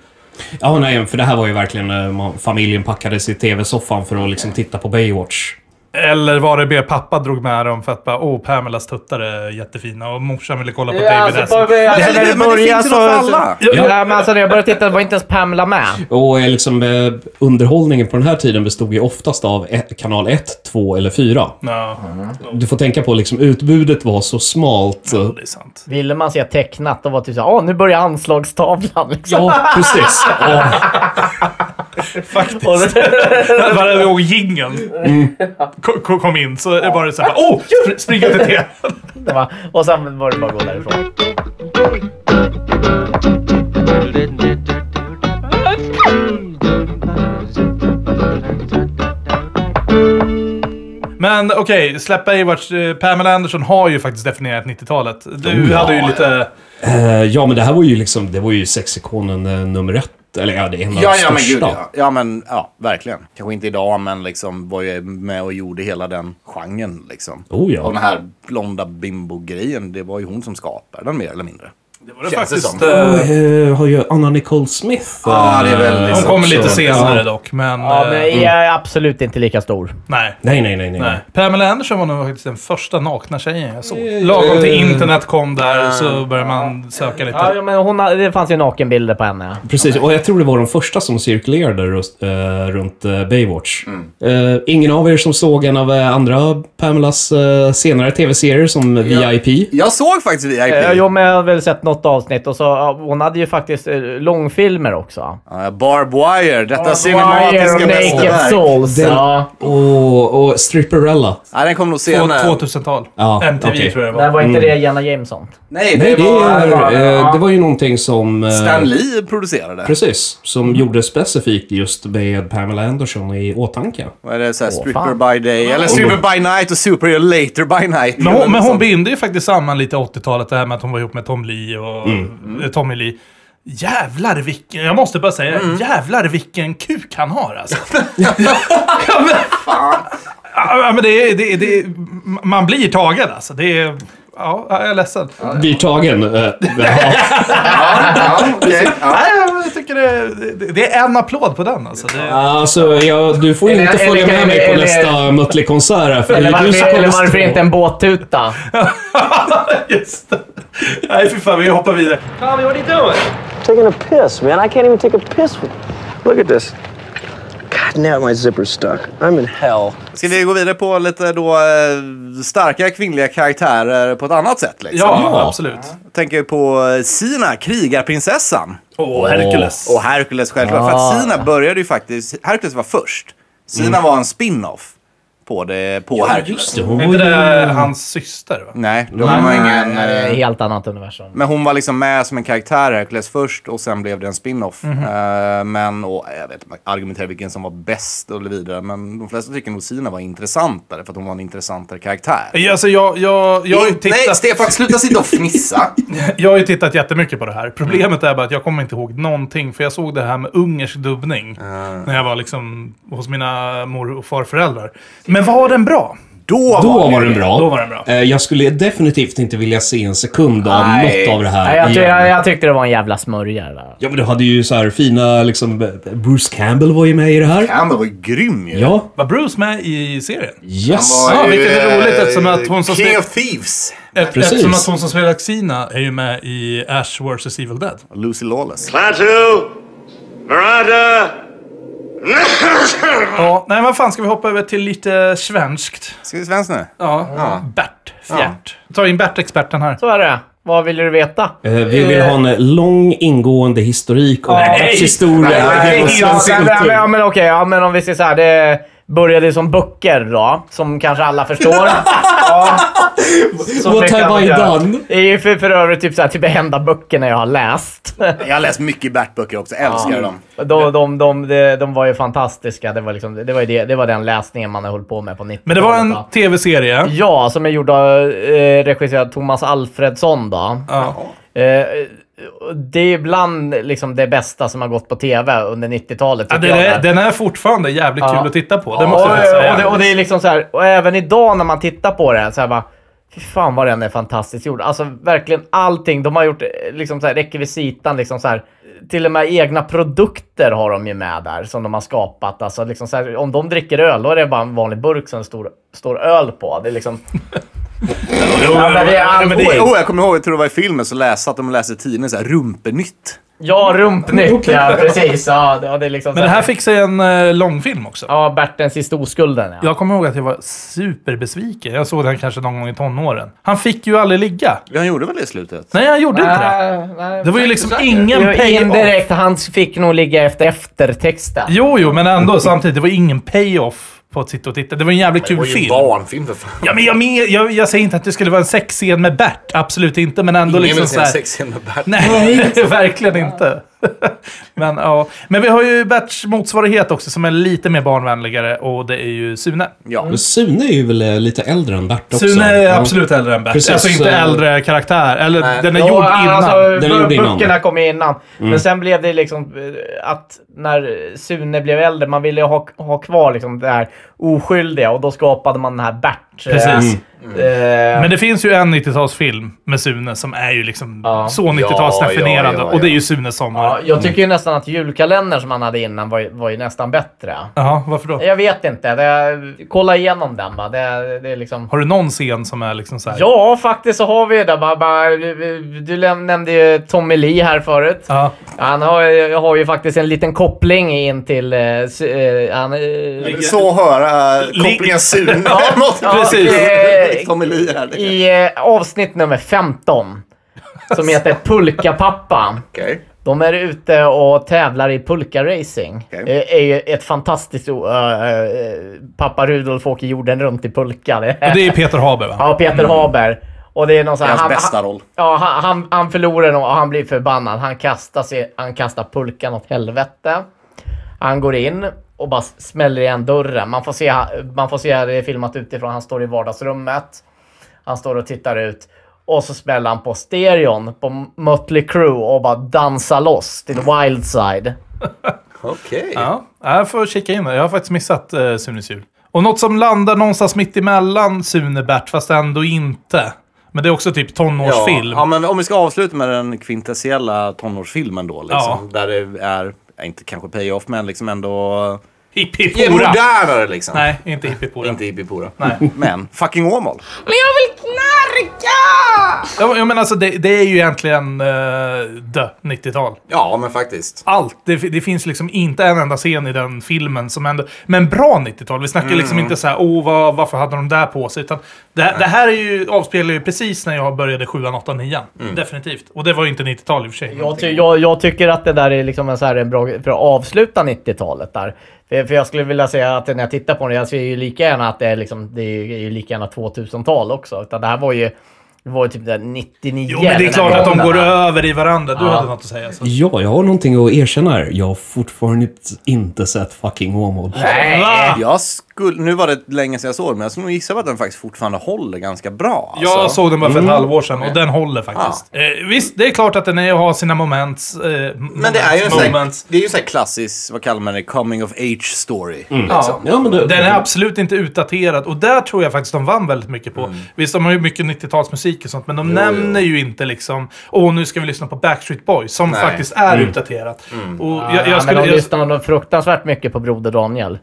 [SPEAKER 1] Ja, nej, för det här var ju verkligen... Eh, när man- Familjen packades i tv-soffan för att liksom titta på Baywatch.
[SPEAKER 3] Eller var det det pappa drog med dem för att bara, åh, Pamelas tuttar är jättefina och morsan ville kolla på
[SPEAKER 4] Ja,
[SPEAKER 3] David
[SPEAKER 4] alltså,
[SPEAKER 3] Hasselhoff.
[SPEAKER 4] på, alltså,
[SPEAKER 2] Men
[SPEAKER 4] när
[SPEAKER 2] det-
[SPEAKER 4] det
[SPEAKER 2] men det
[SPEAKER 4] började
[SPEAKER 2] finns ju
[SPEAKER 4] så...
[SPEAKER 2] något för
[SPEAKER 4] så
[SPEAKER 2] alla.
[SPEAKER 4] ja, men alltså, när jag började titta var inte ens Pamela med.
[SPEAKER 1] Och eh, liksom, eh, underhållningen på den här tiden bestod ju oftast av ett, kanal 1, 2 eller 4.
[SPEAKER 3] Ja,
[SPEAKER 1] Du får tänka på liksom utbudet var så smalt. eh,
[SPEAKER 3] det är sant.
[SPEAKER 4] Ville man se tecknat, då var typ såhär, åh nu börjar anslagstavlan liksom.
[SPEAKER 1] Ja, precis. Ja.
[SPEAKER 3] Faktiskt. Varje gång jingeln kom in så var det så här, åh, spr- springa till
[SPEAKER 4] var, och sen var det bara att gå därifrån.
[SPEAKER 3] Men okej, släpp Baywatch. Eh, Pamela Anderson har ju faktiskt definierat 90-talet. Du
[SPEAKER 1] Oh, ja.
[SPEAKER 3] hade ju lite...
[SPEAKER 1] Eh, ja, men det här var ju liksom, det var ju sexikonen eh, nummer ett. Eller ja, det är en av
[SPEAKER 2] Ja,
[SPEAKER 1] de
[SPEAKER 2] ja, men gud ja. Ja, men ja, verkligen. Kanske inte idag, men liksom var ju med och gjorde hela den genren liksom.
[SPEAKER 1] Oh, ja.
[SPEAKER 2] Och den här blonda bimbo-grejen, det var ju hon som skapade den mer eller mindre.
[SPEAKER 3] Det var det
[SPEAKER 2] Känns det
[SPEAKER 3] faktiskt...
[SPEAKER 2] som.
[SPEAKER 3] eh,
[SPEAKER 1] Eh, har ju Anna Nicole Smith.
[SPEAKER 2] Ja, det är väldigt
[SPEAKER 1] eh,
[SPEAKER 3] Hon kommer lite senare
[SPEAKER 1] Ja.
[SPEAKER 3] dock, men...
[SPEAKER 4] Ja,
[SPEAKER 3] eh,
[SPEAKER 4] men jag är absolut inte lika stor.
[SPEAKER 3] Nej.
[SPEAKER 1] Nej, nej, nej, nej.
[SPEAKER 3] Nej. Pamela Anderson var nog faktiskt den första nakna tjejen jag såg.
[SPEAKER 1] Eh,
[SPEAKER 3] Lagom till
[SPEAKER 1] eh,
[SPEAKER 3] internet kom där så började man söka lite.
[SPEAKER 4] Ja, men hon, det fanns ju nakenbilder på henne.
[SPEAKER 1] Precis, och jag tror det var de första som cirkulerade rust, eh, runt eh, Baywatch. Eh, ingen av er som såg en av eh, andra Pamelas eh, senare tv-serier som VIP?
[SPEAKER 2] Jag såg faktiskt VIP.
[SPEAKER 4] Eh, jo, men jag har väl sett något något avsnitt och så, ja, hon hade ju faktiskt eh, långfilmer också.
[SPEAKER 2] Ja, Barb Wire, detta
[SPEAKER 4] och
[SPEAKER 2] cinematiska
[SPEAKER 4] Naked
[SPEAKER 2] mästerverk.
[SPEAKER 4] Souls.
[SPEAKER 1] Den,
[SPEAKER 4] Ja.
[SPEAKER 1] och, och Stripperella.
[SPEAKER 2] Nej, den kom nog senare.
[SPEAKER 3] 2000-tal.
[SPEAKER 1] Ja,
[SPEAKER 3] MTV
[SPEAKER 1] okej.
[SPEAKER 3] tror jag det var.
[SPEAKER 4] var inte det Jenna Jameson.
[SPEAKER 2] Nej,
[SPEAKER 1] Nej, det,
[SPEAKER 2] var
[SPEAKER 1] eh, det var ju någonting som... eh,
[SPEAKER 2] Stan Lee producerade.
[SPEAKER 1] Precis. Som gjorde specifikt just med Pamela Anderson i åtanke.
[SPEAKER 2] Vad är det? Såhär,
[SPEAKER 4] Åh,
[SPEAKER 2] stripper
[SPEAKER 4] fan.
[SPEAKER 2] by day, eller stripper by night och superior later by night.
[SPEAKER 3] Men hon, men hon
[SPEAKER 2] Sånt.
[SPEAKER 3] binder ju faktiskt samman lite 80-talet, det här med att hon var ihop med Tom Lee och eh, Tommy Lee. Jävlar vilken, jag måste bara säga, jävlar vilken kuk han har alltså. ja, men, ja, men det är, det är, det är, man blir tagen alltså. Det är, ja, jag är ledsen.
[SPEAKER 1] Blir tagen. eh, ja.
[SPEAKER 2] Ja, okej. Ja.
[SPEAKER 3] Nej, jag tycker det, är en applåd på den alltså. Det,
[SPEAKER 1] Alltså, ja, du får ju inte följa med mig på
[SPEAKER 4] eller-
[SPEAKER 1] nästa Mötley-konsert här,
[SPEAKER 4] Eller varför, eller varför inte en båttuta?
[SPEAKER 3] Just det. Nej, fy fan, vi hoppar vidare.
[SPEAKER 14] Tommy, what are you doing? Taking a piss, man. I can't even take a piss. Look at this. God, now my zipper's stuck. I'm in hell.
[SPEAKER 2] Ska vi gå vidare på lite då eh, starka kvinnliga karaktärer på ett annat sätt? Liksom?
[SPEAKER 3] Ja, absolut.
[SPEAKER 2] Jag tänker på eh, Sina, krigarprinsessan.
[SPEAKER 3] Åh, Hercules.
[SPEAKER 2] Och Hercules självklart. För att Sina började ju faktiskt... Hercules var först. Sina var en spin-off på, det, på Hercules.
[SPEAKER 1] Just det, hon
[SPEAKER 3] Är
[SPEAKER 1] var
[SPEAKER 3] inte det hans syster? Va?
[SPEAKER 2] Nej, de var ingen...
[SPEAKER 4] Är
[SPEAKER 2] eh,
[SPEAKER 4] helt annat universum.
[SPEAKER 2] Men hon var liksom med som en karaktär i Hercules först och sen blev det en spin-off.
[SPEAKER 3] Mhm.
[SPEAKER 2] Eh, men, och jag vet inte, argumentera vilken som var bäst och vidare. Men de flesta tycker nog Sina var intressantare för att hon var en intressantare karaktär.
[SPEAKER 3] Ja, Alltså, jag, jag, jag, har ju
[SPEAKER 2] Nej,
[SPEAKER 3] tittat,
[SPEAKER 2] Stefan, sluta sitta och fnissa.
[SPEAKER 3] jag har ju tittat jättemycket på det här. Problemet är bara att jag kommer inte ihåg någonting. För jag såg det här med ungersk dubbning. När jag var liksom hos mina mor och farföräldrar. Men var den bra?
[SPEAKER 2] Då,
[SPEAKER 1] Då
[SPEAKER 2] var
[SPEAKER 1] var
[SPEAKER 2] det
[SPEAKER 1] den bra.
[SPEAKER 3] Då var den bra.
[SPEAKER 1] Eh, Jag skulle definitivt inte vilja se en sekund av
[SPEAKER 2] Nej.
[SPEAKER 1] något av det här
[SPEAKER 4] Nej, jag, ty-
[SPEAKER 1] igen.
[SPEAKER 4] jag, jag tyckte det var en jävla smörja. det där.
[SPEAKER 1] Ja, men du hade ju så här fina, liksom... Bruce Campbell var ju med i det här.
[SPEAKER 2] Campbell var ju grym ju.
[SPEAKER 1] Ja.
[SPEAKER 3] Var Bruce med i serien?
[SPEAKER 1] Yes.
[SPEAKER 3] Ja,
[SPEAKER 2] ju,
[SPEAKER 3] vilket är roligt
[SPEAKER 2] eh,
[SPEAKER 3] eftersom att hon som
[SPEAKER 2] King of Thieves.
[SPEAKER 3] Ett,
[SPEAKER 1] Precis.
[SPEAKER 3] eftersom att hon som spelar Xena är ju med i Ash vs Evil Dead.
[SPEAKER 2] Lucy Lawless.
[SPEAKER 15] Klaatu! Veranda!
[SPEAKER 3] Ja, nej, vad fan ska vi hoppa över till lite svenskt?
[SPEAKER 2] Ska vi svenskt nu?
[SPEAKER 3] Ja, Bert Fjärt. Ta in Bert-experten här.
[SPEAKER 4] Så är det. Vad vill du veta?
[SPEAKER 1] Eh, Vi vill ha en lång ingående historik om
[SPEAKER 3] Nej.
[SPEAKER 1] Berts historia.
[SPEAKER 2] Nej.
[SPEAKER 1] genom
[SPEAKER 4] Ja,
[SPEAKER 1] svensk
[SPEAKER 4] men, men,
[SPEAKER 1] kultur.
[SPEAKER 4] ja, men okej, ja, men om vi säger så här. Det började som böcker då, som kanske alla förstår. ja.
[SPEAKER 1] What have I done?
[SPEAKER 4] Det är ju för, för övrigt typ, så här, typ de enda böckerna jag har läst.
[SPEAKER 2] Jag har läst mycket Bert-böcker också. Älskar dem.
[SPEAKER 4] de, de, de, de, de var ju fantastiska. Det var, liksom, det, var ju det, det var den läsningen man höll på med på 90-talet.
[SPEAKER 3] Men det var en tv-serie.
[SPEAKER 4] Ja, som är gjord av, eh, regisserad Thomas Alfredsson då.
[SPEAKER 3] Ja.
[SPEAKER 4] Eh, det är ibland liksom det bästa som har gått på tv under 90-talet.
[SPEAKER 3] Ja, den, är, den är fortfarande jävligt
[SPEAKER 4] Ja.
[SPEAKER 3] kul att titta på. Det
[SPEAKER 4] och,
[SPEAKER 3] måste jag säga.
[SPEAKER 4] och, det, och det är liksom så här, och även idag när man tittar på det så här bara, fy fan vad den är fantastiskt gjord. Alltså verkligen allting. De har gjort eh, liksom så här, rekvisitan, liksom så här, till och med egna produkter har de ju med där som de har skapat. Alltså liksom så här, om de dricker öl, då är det bara en vanlig burk som det står, står öl på. Det är liksom... ja, men det är allt.
[SPEAKER 2] Oh, oh, jag kommer ihåg, jag tror det var i filmen, så läste att de läste tidningen så här, Rumpenytt.
[SPEAKER 4] Ja, rumpnytt, ja precis. Ja, det, ja, det är liksom
[SPEAKER 3] Men det här fick sig en uh, långfilm också.
[SPEAKER 4] Ja, Bertens sista oskulden. Ja.
[SPEAKER 3] Jag kommer ihåg att jag var superbesviken. Jag såg den kanske någon gång i tonåren. Han fick ju aldrig ligga.
[SPEAKER 2] Han gjorde väl det i slutet?
[SPEAKER 3] Nej, han gjorde inte det.
[SPEAKER 4] Nej, nej,
[SPEAKER 3] Det var ju liksom ingen pay-off.
[SPEAKER 4] Indirekt, han fick nog ligga efter eftertexten.
[SPEAKER 3] Jo, jo, men ändå samtidigt. Det var ingen payoff på att sitta och titta. Det var en jävligt kul
[SPEAKER 10] Det var ju en
[SPEAKER 3] film.
[SPEAKER 10] barnfilm för fan.
[SPEAKER 3] Ja, men jag, men, jag, jag säger inte att det skulle vara en sexscen med Bert. Absolut inte, men ändå
[SPEAKER 10] Ingen
[SPEAKER 3] liksom
[SPEAKER 10] vill se en sexscen med Bert.
[SPEAKER 3] Nej, verkligen inte. men, ja. men vi har ju Berts motsvarighet också som är lite mer barnvänligare och det är ju Sune.
[SPEAKER 2] Ja.
[SPEAKER 1] Men Sune är ju väl eh, lite äldre än Bert också.
[SPEAKER 3] Sune är
[SPEAKER 1] Ja.
[SPEAKER 3] absolut äldre än Bert.
[SPEAKER 1] Precis,
[SPEAKER 3] alltså inte
[SPEAKER 1] så-
[SPEAKER 3] äldre karaktär. Eller
[SPEAKER 10] Nej.
[SPEAKER 3] den är
[SPEAKER 4] Ja,
[SPEAKER 3] gjord innan.
[SPEAKER 4] Alltså,
[SPEAKER 1] Den är gjord innan.
[SPEAKER 4] Böckerna kom innan. Men sen blev det liksom eh, att när Sune blev äldre, man ville ha, ha kvar liksom det här oskyldiga och då skapade man den här Bert. eh,
[SPEAKER 3] Precis.
[SPEAKER 4] eh,
[SPEAKER 3] Men det finns ju en 90-talsfilm med Sune som är ju liksom
[SPEAKER 4] Ja.
[SPEAKER 3] så 90-talsdefinierande.
[SPEAKER 10] Ja, ja, ja,
[SPEAKER 3] Och det är ju Sunes sommar.
[SPEAKER 4] Ja, jag tycker ju nästan att julkalendern som han hade innan var, ju- var ju nästan bättre.
[SPEAKER 3] Jaha, varför då?
[SPEAKER 4] Jag vet inte. Det, kolla igenom den va. Det, det är liksom...
[SPEAKER 3] Har du någon scen som är liksom så här?
[SPEAKER 4] Ja, faktiskt så har vi det. Bara, bara, du, nämnde ju Tommy Lee här förut.
[SPEAKER 3] Ja.
[SPEAKER 4] Han har, har ju faktiskt en liten koppling in till... s- eh, han, eh,
[SPEAKER 2] Så höra uh, kopplingen Sune.
[SPEAKER 4] ja,
[SPEAKER 3] precis.
[SPEAKER 4] eh,
[SPEAKER 2] Tommy Lee här.
[SPEAKER 4] I avsnitt nummer 15 som heter Pulkapappa.
[SPEAKER 2] Okej.
[SPEAKER 4] De är ute och tävlar i pulkaracing. Det är ju ett fantastiskt... Uh, pappa Rudolf åker jorden runt i pulka. Det
[SPEAKER 3] Och det är Peter Haber va?
[SPEAKER 4] Ja, Peter Haber. Och det är någon sån
[SPEAKER 2] Hans
[SPEAKER 4] han,
[SPEAKER 2] bästa
[SPEAKER 4] han,
[SPEAKER 2] roll.
[SPEAKER 4] Ja, han, han, han förlorar och han blir förbannad. Han kastar, sig, han kastar pulkan åt helvete. Han går in och bara smäller igen dörren. Man får se, man får se det filmat utifrån. Han står i vardagsrummet. Han står och tittar ut. Och så smäller han på stereon på Mötley Crüe och bara dansar loss till Wild Side.
[SPEAKER 2] Okej.
[SPEAKER 3] Ja, jag får kika in det. Jag har faktiskt missat uh, Sunes jul. Och något som landar någonstans mitt emellan Sune-Bert, fast ändå inte. Men det är också typ tonårsfilm.
[SPEAKER 2] Ja, ja, men om vi ska avsluta med den kvintessentiella tonårsfilmen då. Liksom, Där det är, ja, inte kanske pay-off, men liksom ändå...
[SPEAKER 3] Hipp
[SPEAKER 2] Ge
[SPEAKER 3] hipp hurra.
[SPEAKER 2] modernare liksom.
[SPEAKER 3] Nej, inte hipp hipp hurra.
[SPEAKER 2] Inte hippie
[SPEAKER 3] Nej.
[SPEAKER 2] Men fucking Åmål.
[SPEAKER 5] Men jag vill knarka!
[SPEAKER 3] Ja, jag menar alltså, det, det är ju egentligen uh, dö 90-tal.
[SPEAKER 2] Ja, men faktiskt.
[SPEAKER 3] Allt. Det, det finns liksom inte en enda scen i den filmen som ändå... Men bra 90-tal. Vi snackar liksom
[SPEAKER 2] Mm.
[SPEAKER 3] inte så här, åh, vad, varför hade de där på sig? Utan det, det här är ju, avspelar ju precis när jag började 7 8 9
[SPEAKER 2] Mm.
[SPEAKER 3] Definitivt. Och det var ju inte 90-tal i och för sig.
[SPEAKER 4] Jag, ty jag, jag tycker att det där är liksom en, så här en bra för att avsluta 90-talet där. För, för jag skulle vilja säga att när jag tittar på det, jag ser ju lika gärna att det är liksom, det är ju lika gärna 2000-tal också. Utan det här var ju, det var ju typ där 99.
[SPEAKER 3] Jo, men det är
[SPEAKER 4] den
[SPEAKER 3] klart att de går över i varandra. Du
[SPEAKER 4] Ja.
[SPEAKER 3] hade något att säga. Så.
[SPEAKER 1] Ja, jag har någonting att erkänna här. Jag har fortfarande inte sett fucking Åmål.
[SPEAKER 3] Va?
[SPEAKER 2] Jag skulle, nu var det länge sedan jag såg den, men jag skulle nog gissa på att den faktiskt fortfarande håller ganska bra.
[SPEAKER 3] Jag
[SPEAKER 2] alltså.
[SPEAKER 3] såg den bara för ett
[SPEAKER 2] Mm.
[SPEAKER 3] halvår sedan och den håller faktiskt. Eh, visst, det är klart att den är, har sina moments. Eh,
[SPEAKER 2] Men det är ju en sån här, klassisk, vad kallar man det, coming of age story.
[SPEAKER 3] Ja,
[SPEAKER 2] Liksom.
[SPEAKER 1] Ja, men det,
[SPEAKER 3] Den är absolut inte utdaterad och där tror jag faktiskt de vann väldigt mycket på. Visst, de har ju mycket 90-talsmusik och sånt, men de
[SPEAKER 2] Mm. Jo,
[SPEAKER 3] nämner ju inte liksom Åh, nu ska vi lyssna på Backstreet Boys, som
[SPEAKER 2] Nej.
[SPEAKER 3] faktiskt är
[SPEAKER 1] Mm.
[SPEAKER 3] utdaterat.
[SPEAKER 2] Mm.
[SPEAKER 3] Och
[SPEAKER 4] Ja,
[SPEAKER 3] jag, jag
[SPEAKER 4] men
[SPEAKER 3] skulle,
[SPEAKER 4] de
[SPEAKER 3] jag,
[SPEAKER 4] lyssnar nog fruktansvärt mycket på Broder Daniel.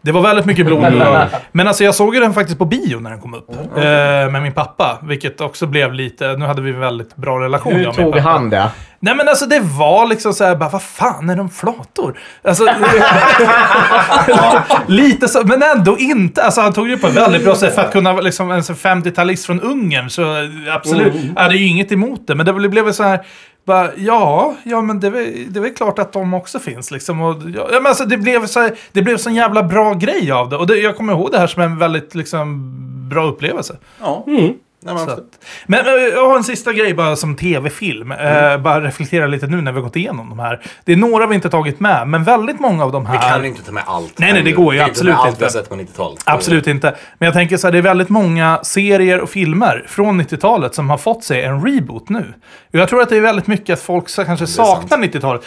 [SPEAKER 3] Det var väldigt mycket blod. Men alltså jag såg ju den faktiskt på bio när den kom upp. Eh, med min pappa, vilket också blev lite... Nu hade vi en väldigt bra relation.
[SPEAKER 4] Hur
[SPEAKER 3] jag och min
[SPEAKER 4] tog
[SPEAKER 3] pappa.
[SPEAKER 4] han det?
[SPEAKER 3] Nej men alltså det var liksom så här, bara vad fan är de flator? Alltså, lite så, men ändå inte. Alltså han tog det på ett väldigt bra sätt för att kunna liksom en sån 50-talist från Ungern. Så absolut,
[SPEAKER 1] Mm.
[SPEAKER 3] jag hade ju inget emot det. Men det blev så här, bara, ja, ja men det är, det är väl klart att de också finns liksom. Och, ja, men alltså det blev så här, det blev så en jävla bra grej av det. Och det, jag kommer ihåg det här som en väldigt liksom bra upplevelse.
[SPEAKER 2] Ja.
[SPEAKER 1] Mm.
[SPEAKER 2] Nej, men
[SPEAKER 3] att, men eh, jag har en sista grej bara som tv-film. Eh, bara reflektera lite nu när vi har gått igenom de här. Det är några vi inte tagit med, men väldigt många av de här...
[SPEAKER 2] Vi kan ju inte ta med allt.
[SPEAKER 3] Nej, nej, det går ju absolut inte.
[SPEAKER 2] allt vi har sett på 90-talet.
[SPEAKER 3] Absolut inte. Men jag tänker så här, det är väldigt många serier och filmer från 90-talet som har fått sig en reboot nu. Jag tror att det är väldigt mycket att folk kanske saknar 90-talet.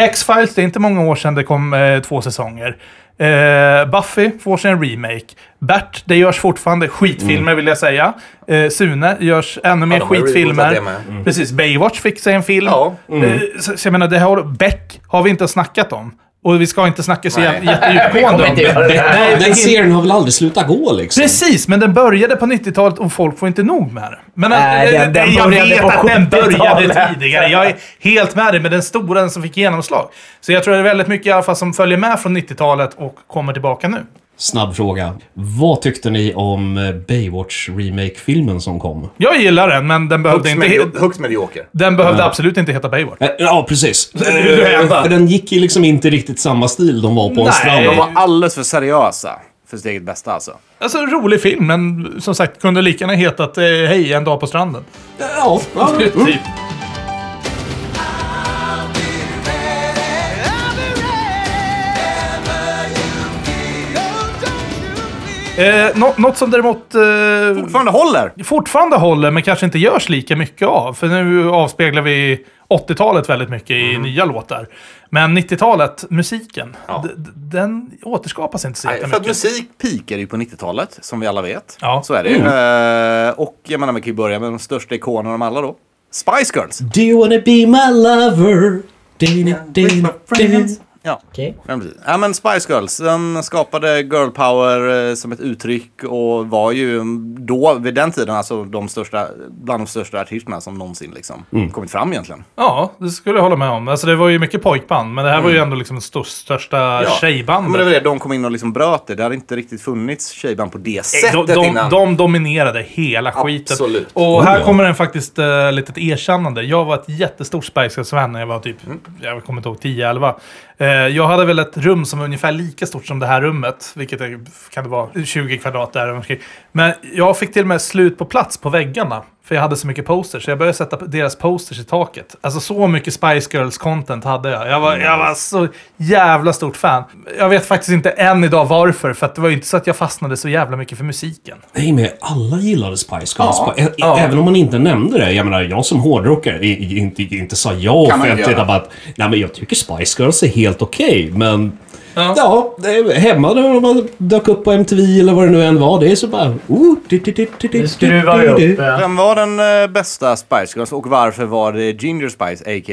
[SPEAKER 3] X-Files, det är inte många år sedan det kom eh, två säsonger. Eh, Buffy får sig en remake. Bert, det görs fortfarande skitfilmer vill jag säga. Eh, Sune görs ännu mer
[SPEAKER 2] rebootat
[SPEAKER 3] skitfilmer.
[SPEAKER 2] med.
[SPEAKER 3] Precis, Baywatch fick sig en film.
[SPEAKER 2] Ja.
[SPEAKER 3] Eh, så, så jag menar, det har, Beck har vi inte snackat om. Och vi ska inte snacka så
[SPEAKER 2] Nej.
[SPEAKER 3] jä- jättedjupgående om
[SPEAKER 4] Vi kommer inte göra
[SPEAKER 3] det.
[SPEAKER 4] det.
[SPEAKER 3] Nej, det är
[SPEAKER 1] Den serien har väl aldrig slutat gå liksom?
[SPEAKER 3] Precis, men den började på 90-talet och folk får inte nog med den. Men
[SPEAKER 4] Nej,
[SPEAKER 3] äh,
[SPEAKER 4] den- den
[SPEAKER 3] jag vet
[SPEAKER 4] på
[SPEAKER 3] att den
[SPEAKER 4] 70-talet.
[SPEAKER 3] började tidigare. Jag är helt med dig, men den stora, den som fick genomslag. Så jag tror det är väldigt mycket i alla fall som följer med från 90-talet och kommer tillbaka nu.
[SPEAKER 1] Snabb fråga. Vad tyckte ni om eh, Baywatch remake-filmen som kom?
[SPEAKER 3] Jag gillar den, men den behövde,
[SPEAKER 2] Högst,
[SPEAKER 3] inte,
[SPEAKER 2] medio- högst medioker.
[SPEAKER 3] den behövde absolut inte heta Baywatch.
[SPEAKER 1] Eh, Ja, precis.
[SPEAKER 3] hävdar.
[SPEAKER 1] För den gick ju liksom inte riktigt samma stil de var på en
[SPEAKER 3] Nej.
[SPEAKER 1] strand.
[SPEAKER 2] De var alldeles för seriösa för sitt eget bästa alltså.
[SPEAKER 3] Alltså en rolig film, men som sagt kunde lika gärna hetat eh, Hej, en dag på stranden.
[SPEAKER 1] Ja, ja.
[SPEAKER 3] typ. Eh, nå- något som däremot eh,
[SPEAKER 2] Fortfarande håller!
[SPEAKER 3] fortfarande håller, men kanske inte görs lika mycket av. För nu avspeglar vi 80-talet väldigt mycket i nya låtar. Men 90-talet, musiken,
[SPEAKER 2] Ja.
[SPEAKER 3] den återskapas inte så
[SPEAKER 2] Nej, för att
[SPEAKER 3] jättemycket.
[SPEAKER 2] musik pikade ju på 90-talet, som vi alla vet.
[SPEAKER 3] Ja.
[SPEAKER 2] Så är det ju. Eh, och jag menar, man kan ju börja med de största ikonerna av alla då. Spice Girls!
[SPEAKER 1] Do you wanna be my lover? Dina, dina, dina.
[SPEAKER 2] Ja.
[SPEAKER 4] Okej.
[SPEAKER 2] Ja, men Spice Girls, de skapade girl power eh, som ett uttryck och var ju mm, då, vid den tiden, alltså de största, bland de största artisterna som någonsin liksom
[SPEAKER 1] Mm.
[SPEAKER 2] kommit fram egentligen.
[SPEAKER 3] Ja, det skulle jag hålla med om. Alltså det var ju mycket pojkband, men det här var ju ändå liksom största
[SPEAKER 2] Mm. Ja.
[SPEAKER 3] tjejbandet.
[SPEAKER 2] Men det var det, de kom in och liksom bröt det. Det hade inte riktigt funnits tjejband på det
[SPEAKER 3] de,
[SPEAKER 2] sättet
[SPEAKER 3] de,
[SPEAKER 2] innan.
[SPEAKER 3] de dominerade hela skiten.
[SPEAKER 2] Absolut.
[SPEAKER 3] Och här kommer en faktiskt uh, litet erkännande. Jag var ett jättestort Spice Girls-fan när jag var typ,
[SPEAKER 2] Mm.
[SPEAKER 3] jag kommer inte ihåg, 10-11. Eh, jag hade väl ett rum som var ungefär lika stort som det här rummet. Vilket är, kan det vara, 20 kvadrat där. Men jag fick till och med slut på plats på väggarna. För jag hade så mycket posters. Så jag började sätta deras posters i taket. Alltså så mycket Spice Girls-content hade jag. Jag var, jag var så jävla stort fan. Jag vet faktiskt inte än idag varför. För att det var ju inte så att jag fastnade så jävla mycket för musiken.
[SPEAKER 1] Nej, men alla gillade Spice Girls.
[SPEAKER 2] Ja,
[SPEAKER 1] Ä-
[SPEAKER 2] ja.
[SPEAKER 1] Även om man inte nämnde det. Jag menar, jag som hårdrockare inte, inte sa ja
[SPEAKER 2] Kan man inte
[SPEAKER 1] offentligt. att, nej, men jag tycker Spice Girls är helt okej, men...
[SPEAKER 3] Ja.
[SPEAKER 1] Ja, det är hemma när man dök upp på MTV eller vad det nu än var. Det är så bara... Oh, di, di, di, di, di,
[SPEAKER 4] Nu skruvar upp. eh.
[SPEAKER 2] Vem var den eh, bästa Spice Girls och varför var det Ginger Spice, a.k.a.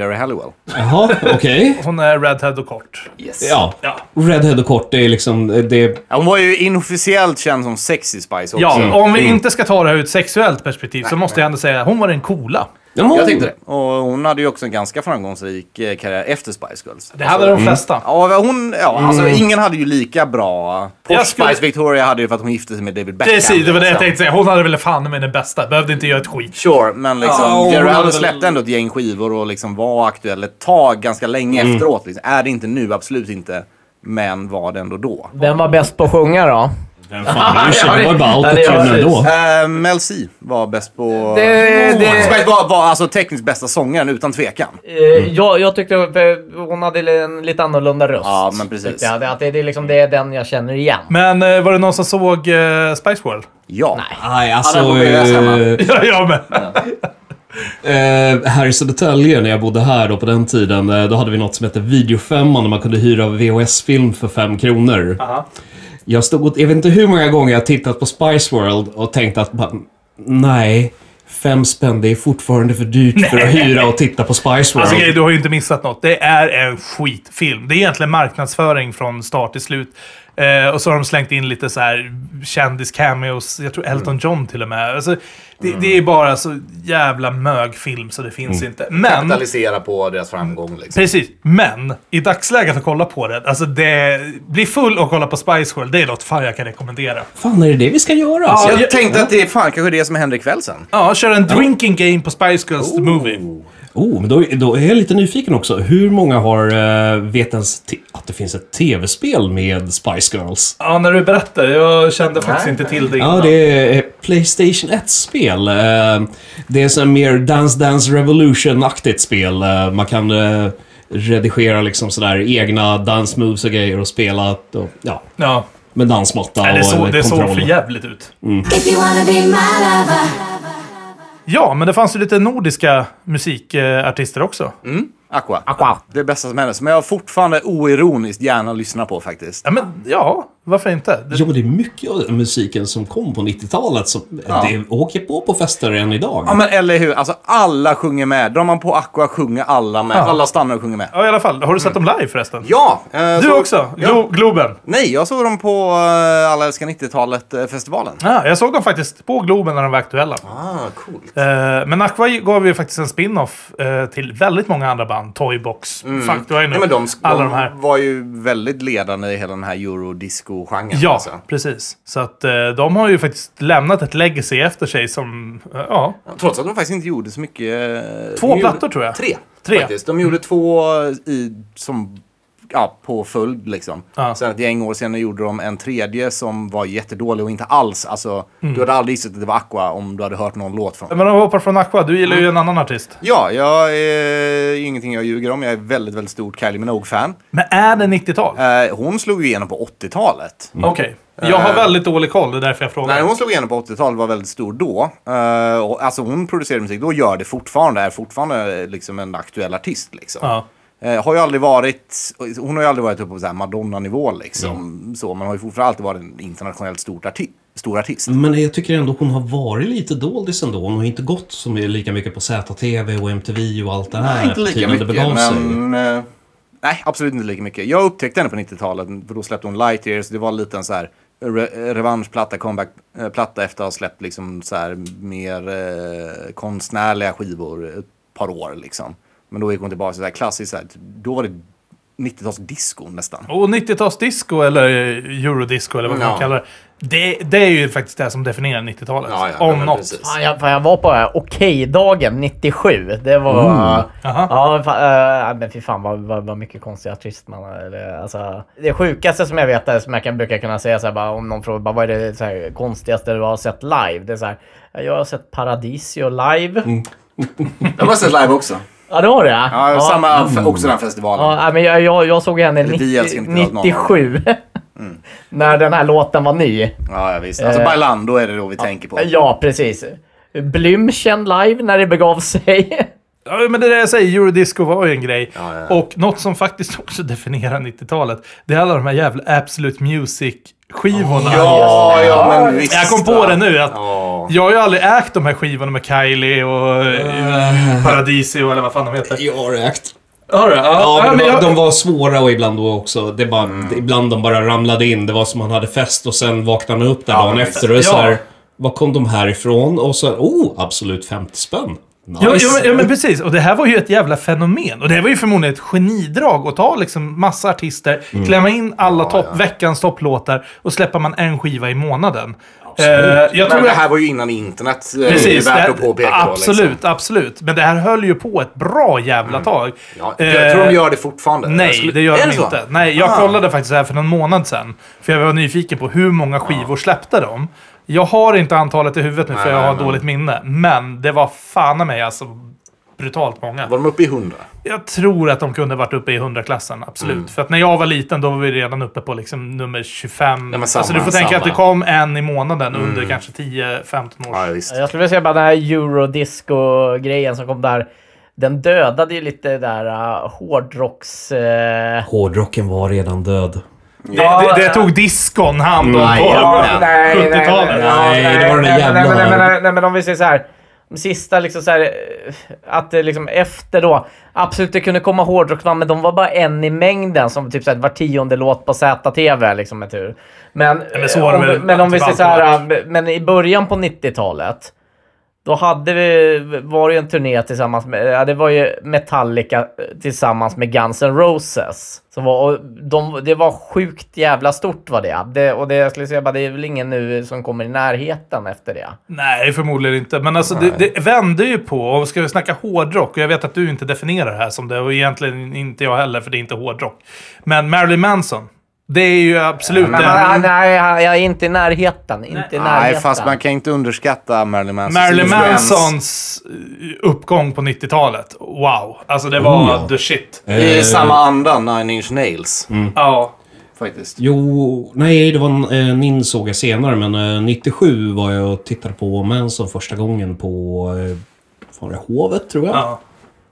[SPEAKER 2] Jerry Halliwell?
[SPEAKER 1] Jaha, okej.
[SPEAKER 3] Hon är redhead och kort.
[SPEAKER 2] Yes.
[SPEAKER 1] Ja.
[SPEAKER 3] Ja.
[SPEAKER 1] Redhead och kort, det är liksom... Det,
[SPEAKER 2] Ja, Hon var ju inofficiellt känd som Sexy Spice också.
[SPEAKER 3] Ja, om vi inte ska ta det här ur ett sexuellt perspektiv så måste jag ändå säga att hon var den coola.
[SPEAKER 1] Jaha.
[SPEAKER 2] Jag tänkte det. Och hon hade ju också en ganska framgångsrik eh, karriär efter Spice Girls.
[SPEAKER 3] Det hade de flesta.
[SPEAKER 2] Ja, hon, ja alltså ingen hade ju lika bra... Posh
[SPEAKER 3] skulle-
[SPEAKER 2] Spice Victoria hade ju för att hon gifte sig med David Beckham.
[SPEAKER 3] Precis, det var det jag
[SPEAKER 2] liksom.
[SPEAKER 3] tänkte säga. Hon hade väl fan med den bästa. Behövde inte göra ett skit.
[SPEAKER 2] Sure, men liksom
[SPEAKER 1] Ja, hon
[SPEAKER 2] Jerry
[SPEAKER 1] väl-
[SPEAKER 2] släppte ändå ett gäng skivor och liksom var aktuell ett tag, ganska länge
[SPEAKER 1] Mm.
[SPEAKER 2] efteråt. Liksom. Är det inte nu? Absolut inte. Men var det ändå då.
[SPEAKER 4] Vem var bäst på att sjunga då?
[SPEAKER 1] Vem fan bryr sig? Det var ju bara autotune ändå.
[SPEAKER 2] Uh, Mel C var bäst på...
[SPEAKER 4] Det, det,
[SPEAKER 2] Spice var, var alltså tekniskt bästa sångaren utan tvekan.
[SPEAKER 4] eh, jag, jag tyckte eh, hon hade en lite annorlunda röst.
[SPEAKER 2] Ja, men precis.
[SPEAKER 4] jag. Det, att det, det, är liksom, det är den jag känner igen.
[SPEAKER 3] Men var det någon som såg Spice World?
[SPEAKER 2] Ja.
[SPEAKER 1] Nej, alltså...
[SPEAKER 2] Ja,
[SPEAKER 1] eh,
[SPEAKER 3] Ja, jag med.
[SPEAKER 1] Eh, här i Södertälje, när jag bodde här då på den tiden, eh, då hade vi något som hette Videofemman där man kunde hyra VHS-film för fem kronor. Jag stod och, jag vet inte hur många gånger jag tittat på Spice World och tänkt att bara, nej, fem spänn, det är fortfarande för dyrt för att hyra och titta på Spice World.
[SPEAKER 3] Alltså du har ju inte missat något. Det är en skitfilm. Det är egentligen marknadsföring från start till slut. Eh, och så har de slängt in lite så här kändis-cameos. Jag tror Elton John till och med. Alltså, det, det är bara så jävla mögfilm så det finns inte. Men...
[SPEAKER 2] Kapitalisera på deras framgång liksom.
[SPEAKER 3] Precis, men i dagsläget att kolla på det, alltså det... Bli full och kolla på Spice World, det är något fan jag kan rekommendera.
[SPEAKER 1] Fan, är det det vi ska göra?
[SPEAKER 3] Ja,
[SPEAKER 1] Alltså,
[SPEAKER 2] Jag tänkte att det är fan kanske det som händer ikväll sen.
[SPEAKER 3] Ja, kör en drinking game på Spice Girls the Movie.
[SPEAKER 1] Oh, men då, då är jag lite nyfiken också. Hur många har uh, vet ens att det finns ett tv-spel med Spice Girls?
[SPEAKER 3] Ja, när du berättar, jag kände faktiskt inte till det innan.
[SPEAKER 1] Ja, det är ett Playstation 1-spel. Eh, Det är så mer Dance Dance Revolution-aktigt spel. Eh, Man kan eh, redigera liksom sådär egna dance moves och grejer och spela och, ja,
[SPEAKER 3] Ja,
[SPEAKER 1] med dansmatta
[SPEAKER 3] Nej, det,
[SPEAKER 1] och
[SPEAKER 3] så,
[SPEAKER 1] eller
[SPEAKER 3] det såg
[SPEAKER 1] kontroll.
[SPEAKER 3] för jävligt ut.
[SPEAKER 5] If
[SPEAKER 3] Ja, men det fanns ju lite nordiska musikartister också.
[SPEAKER 2] Aqua.
[SPEAKER 4] Aqua.
[SPEAKER 2] Det bästa som händer. Som jag fortfarande oironiskt gärna lyssnar på faktiskt.
[SPEAKER 3] Ja, men ja, varför inte? Det,
[SPEAKER 1] Ja, men det är mycket av musiken som kom på 90-talet som det åker på på fester än idag.
[SPEAKER 2] Ja men eller hur, alltså alla sjunger med. Drar man på Aqua sjunger alla med.
[SPEAKER 3] Ja.
[SPEAKER 2] Alla stannar och sjunger med.
[SPEAKER 3] ja, i alla fall. Har du sett dem live förresten?
[SPEAKER 2] Ja! eh,
[SPEAKER 3] Du
[SPEAKER 2] så-
[SPEAKER 3] också?
[SPEAKER 2] Ja.
[SPEAKER 3] Glo Globen?
[SPEAKER 2] Nej, jag såg dem på uh, Alla älskar 90-talet-festivalen.
[SPEAKER 3] Ja, jag såg dem faktiskt på Globen när de var aktuella.
[SPEAKER 2] Ah, coolt.
[SPEAKER 3] Eh, men Aqua gav ju faktiskt en spin-off eh, till väldigt många andra band. Toybox, ju nu
[SPEAKER 2] Ja, men de,
[SPEAKER 3] alla
[SPEAKER 2] de
[SPEAKER 3] de här.
[SPEAKER 2] var ju väldigt ledande i hela den här
[SPEAKER 3] Ja,
[SPEAKER 2] alltså.
[SPEAKER 3] precis. Så att eh, de har ju faktiskt lämnat ett legacy efter sig som, eh, ja,
[SPEAKER 2] Trots att de faktiskt inte gjorde så mycket... eh,
[SPEAKER 3] Två plattor,
[SPEAKER 2] gjorde,
[SPEAKER 3] tror jag.
[SPEAKER 2] Tre.
[SPEAKER 3] Tre.
[SPEAKER 2] Faktiskt. De gjorde två i, som, ja, på följd liksom.
[SPEAKER 3] Ja.
[SPEAKER 2] Sen ett gäng år senare gjorde de en tredje som var jättedålig och inte alls, alltså,
[SPEAKER 3] Mm.
[SPEAKER 2] du hade aldrig gissat att det var Aqua om du hade hört någon låt från
[SPEAKER 3] Men de hoppar från Aqua. Du gillar ju en annan artist.
[SPEAKER 2] Ja, jag är ingenting jag ljuger om. Jag är väldigt, väldigt stort Kylie Minogue-fan.
[SPEAKER 3] Men är det 90-tal?
[SPEAKER 2] Eh, hon slog ju igenom på 80-talet.
[SPEAKER 3] Okej. Jag har väldigt dålig koll, det är därför jag frågar.
[SPEAKER 2] Nej, hon slog igenom på 80-talet var väldigt stor då. Eh, och, alltså hon producerade musik då, gör det fortfarande, är fortfarande eh, liksom en aktuell artist liksom.
[SPEAKER 3] Ja.
[SPEAKER 2] Eh, har ju aldrig varit, hon har ju aldrig varit uppe på Madonna-nivå liksom. Så, men har ju fortfarande alltid varit en internationellt stort arti- stor artist.
[SPEAKER 1] Men jag tycker ändå hon har varit lite doldis ändå. Hon har inte gått som är lika mycket på ZTV och MTV och allt det här.
[SPEAKER 2] Nej, inte lika
[SPEAKER 1] det
[SPEAKER 2] mycket, men... eh, Nej, absolut inte lika mycket. Jag upptäckte henne på 90-talet, för då släppte hon Light Years. Det var lite en så här re revanschplatta, comeback-platta efter att ha släppt liksom så här mer eh, konstnärliga skivor ett par år liksom. Men då gick hon tillbaka till så här klassiskt, så här, då var det 90-talsdisco nästan.
[SPEAKER 3] Och 90-talsdisco eller eurodisco eller vad man
[SPEAKER 2] Ja.
[SPEAKER 3] kallar det. det. Det är ju faktiskt det som definierar 90-talet.
[SPEAKER 2] Ja, ja,
[SPEAKER 3] Om något.
[SPEAKER 4] Fan, jag, jag var på Okej-dagen 97. Det var...
[SPEAKER 3] Jaha.
[SPEAKER 4] Ja, fan, äh, men fy fan vad, vad, vad mycket konstig artist man. Eller, alltså, det sjukaste som jag vet är som jag kan, brukar kunna säga så här, bara, om någon frågar bara, vad är det så här, konstigaste du har sett live? Det är så här, "Ja, jag har sett Paradisio live.
[SPEAKER 2] Jag har sett live också.
[SPEAKER 4] Ja, det har du ja.
[SPEAKER 2] Ja, samma, också den festivalen.
[SPEAKER 4] Ja, nej, men jag, jag, jag såg henne
[SPEAKER 2] Eller vi älskar
[SPEAKER 4] 90,
[SPEAKER 2] inte allt någon.
[SPEAKER 4] 97. När den här låten var ny.
[SPEAKER 2] Ja, ja visst. Alltså
[SPEAKER 4] Eh,
[SPEAKER 2] Bailando är det då vi tänker på.
[SPEAKER 4] Ja, precis. Blümchen live när det begav sig.
[SPEAKER 3] Ja, men det där jag säger, eurodisco var ju en grej.
[SPEAKER 2] Ja, ja.
[SPEAKER 3] Och något som faktiskt också definierar 90-talet, det är alla de här jävla Absolute Music-skivorna.
[SPEAKER 2] Ja, ja, men visst.
[SPEAKER 3] Jag kom på det nu. Att
[SPEAKER 2] Ja.
[SPEAKER 3] Jag har ju aldrig ägt de här skivorna med Kylie och uh, Paradisio eller vad fan de heter.
[SPEAKER 1] Jag har ägt.
[SPEAKER 3] Har du? Ja,
[SPEAKER 1] Ja,
[SPEAKER 3] ja,
[SPEAKER 1] men de, var,
[SPEAKER 3] jag,
[SPEAKER 1] de var svåra och ibland då också. Det bara, Ibland de bara ramlade in. Det var som man hade fest och sen vaknade man upp där
[SPEAKER 2] Ja,
[SPEAKER 1] dagen efter och
[SPEAKER 3] ja.
[SPEAKER 1] så här, Var kom de här ifrån? Och så, oh, absolut 50 spänn. Nice.
[SPEAKER 3] Ja, ja, men, ja, men precis. Och det här var ju ett jävla fenomen. Och det var ju förmodligen ett genidrag att ta liksom massa artister,
[SPEAKER 2] Mm.
[SPEAKER 3] klämma in alla topp, veckans topplåtar och släpper man en skiva i månaden. Eh, jag tror
[SPEAKER 2] Men det här var ju innan internet. eh,
[SPEAKER 3] Precis,
[SPEAKER 2] det är värt
[SPEAKER 3] det-
[SPEAKER 2] att påpeka då,
[SPEAKER 3] absolut,
[SPEAKER 2] liksom.
[SPEAKER 3] absolut. Men det här höll ju på ett bra jävla tag.
[SPEAKER 2] Ja, jag tror de
[SPEAKER 3] Eh,
[SPEAKER 2] gör det fortfarande. Jag
[SPEAKER 3] Nej,
[SPEAKER 2] skulle-
[SPEAKER 3] det gör de
[SPEAKER 2] så?
[SPEAKER 3] inte. Nej, jag
[SPEAKER 2] Ah.
[SPEAKER 3] kollade faktiskt här för någon månad sedan. För jag var nyfiken på hur många skivor släppte de. Jag har inte antalet i huvudet nu för
[SPEAKER 2] Nej,
[SPEAKER 3] jag har
[SPEAKER 2] nej,
[SPEAKER 3] dåligt minne. Men det var fan i mig alltså brutalt många.
[SPEAKER 2] Var de uppe i 100?
[SPEAKER 3] Jag tror att de kunde varit uppe i 100-klassen, absolut.
[SPEAKER 2] Mm.
[SPEAKER 3] För att när jag var liten då var vi redan uppe på liksom nummer 25.
[SPEAKER 2] Ja, men samma,
[SPEAKER 3] alltså du får tänka
[SPEAKER 2] samma.
[SPEAKER 3] att det kom en i månaden
[SPEAKER 2] Mm.
[SPEAKER 3] under kanske 10-15 år.
[SPEAKER 2] Ja, visst.
[SPEAKER 4] Jag skulle vilja säga bara den här eurodisco-grejen som kom där. Den dödade ju lite där uh, hårdrocks... Uh...
[SPEAKER 1] Hårdrocken var redan död.
[SPEAKER 3] Det, det, det tog diskon hand om
[SPEAKER 2] Nej,
[SPEAKER 3] på
[SPEAKER 2] ja,
[SPEAKER 4] nej, nej,
[SPEAKER 3] 70-talet.
[SPEAKER 1] Nej, det var den där
[SPEAKER 4] nej,
[SPEAKER 1] jävla-
[SPEAKER 4] nej, nej, nej, nej, nej, men om vi säger så här. Sista liksom så här, eh, att det liksom efter då, absolut det kunde komma hårdrocksband, men de var bara en i mängden som typ så här, var tionde låt på ZTV liksom med tur. Men,
[SPEAKER 3] men var det
[SPEAKER 4] om, men om vi säger så här, men i början på 90-talet, då hade vi, var det ju en turné tillsammans med, ja, det var ju Metallica eh, tillsammans med Guns N' Roses. Så var, och de, det var sjukt jävla stort var det. det och det, jag skulle säga bara, det är väl ingen nu som kommer i närheten efter det.
[SPEAKER 3] Nej, förmodligen inte. Men alltså det, det vände ju på, och ska vi snacka hårdrock, och jag vet att du inte definierar det här som det, och egentligen inte jag heller, för det är inte hårdrock. Men Marilyn Manson, det är ju absolut
[SPEAKER 4] Men,
[SPEAKER 3] en...
[SPEAKER 4] nej, nej, jag är inte i närheten. Inte i närheten.
[SPEAKER 2] Nej, fast man kan inte underskatta Marilyn Mansons
[SPEAKER 3] Marilyn. Mansons eh, uppgång på 90-talet. Wow. Alltså det var
[SPEAKER 1] Oh, ja.
[SPEAKER 3] the shit.
[SPEAKER 2] I
[SPEAKER 1] Eh,
[SPEAKER 2] samma anda, Nine Inch Nails.
[SPEAKER 3] Ja.
[SPEAKER 2] Faktiskt.
[SPEAKER 1] Jo, nej, det var en eh, Nin såg jag senare, men eh, 97 var jag och tittade på Manson första gången på eh, var det Hovet, tror jag.
[SPEAKER 3] ja.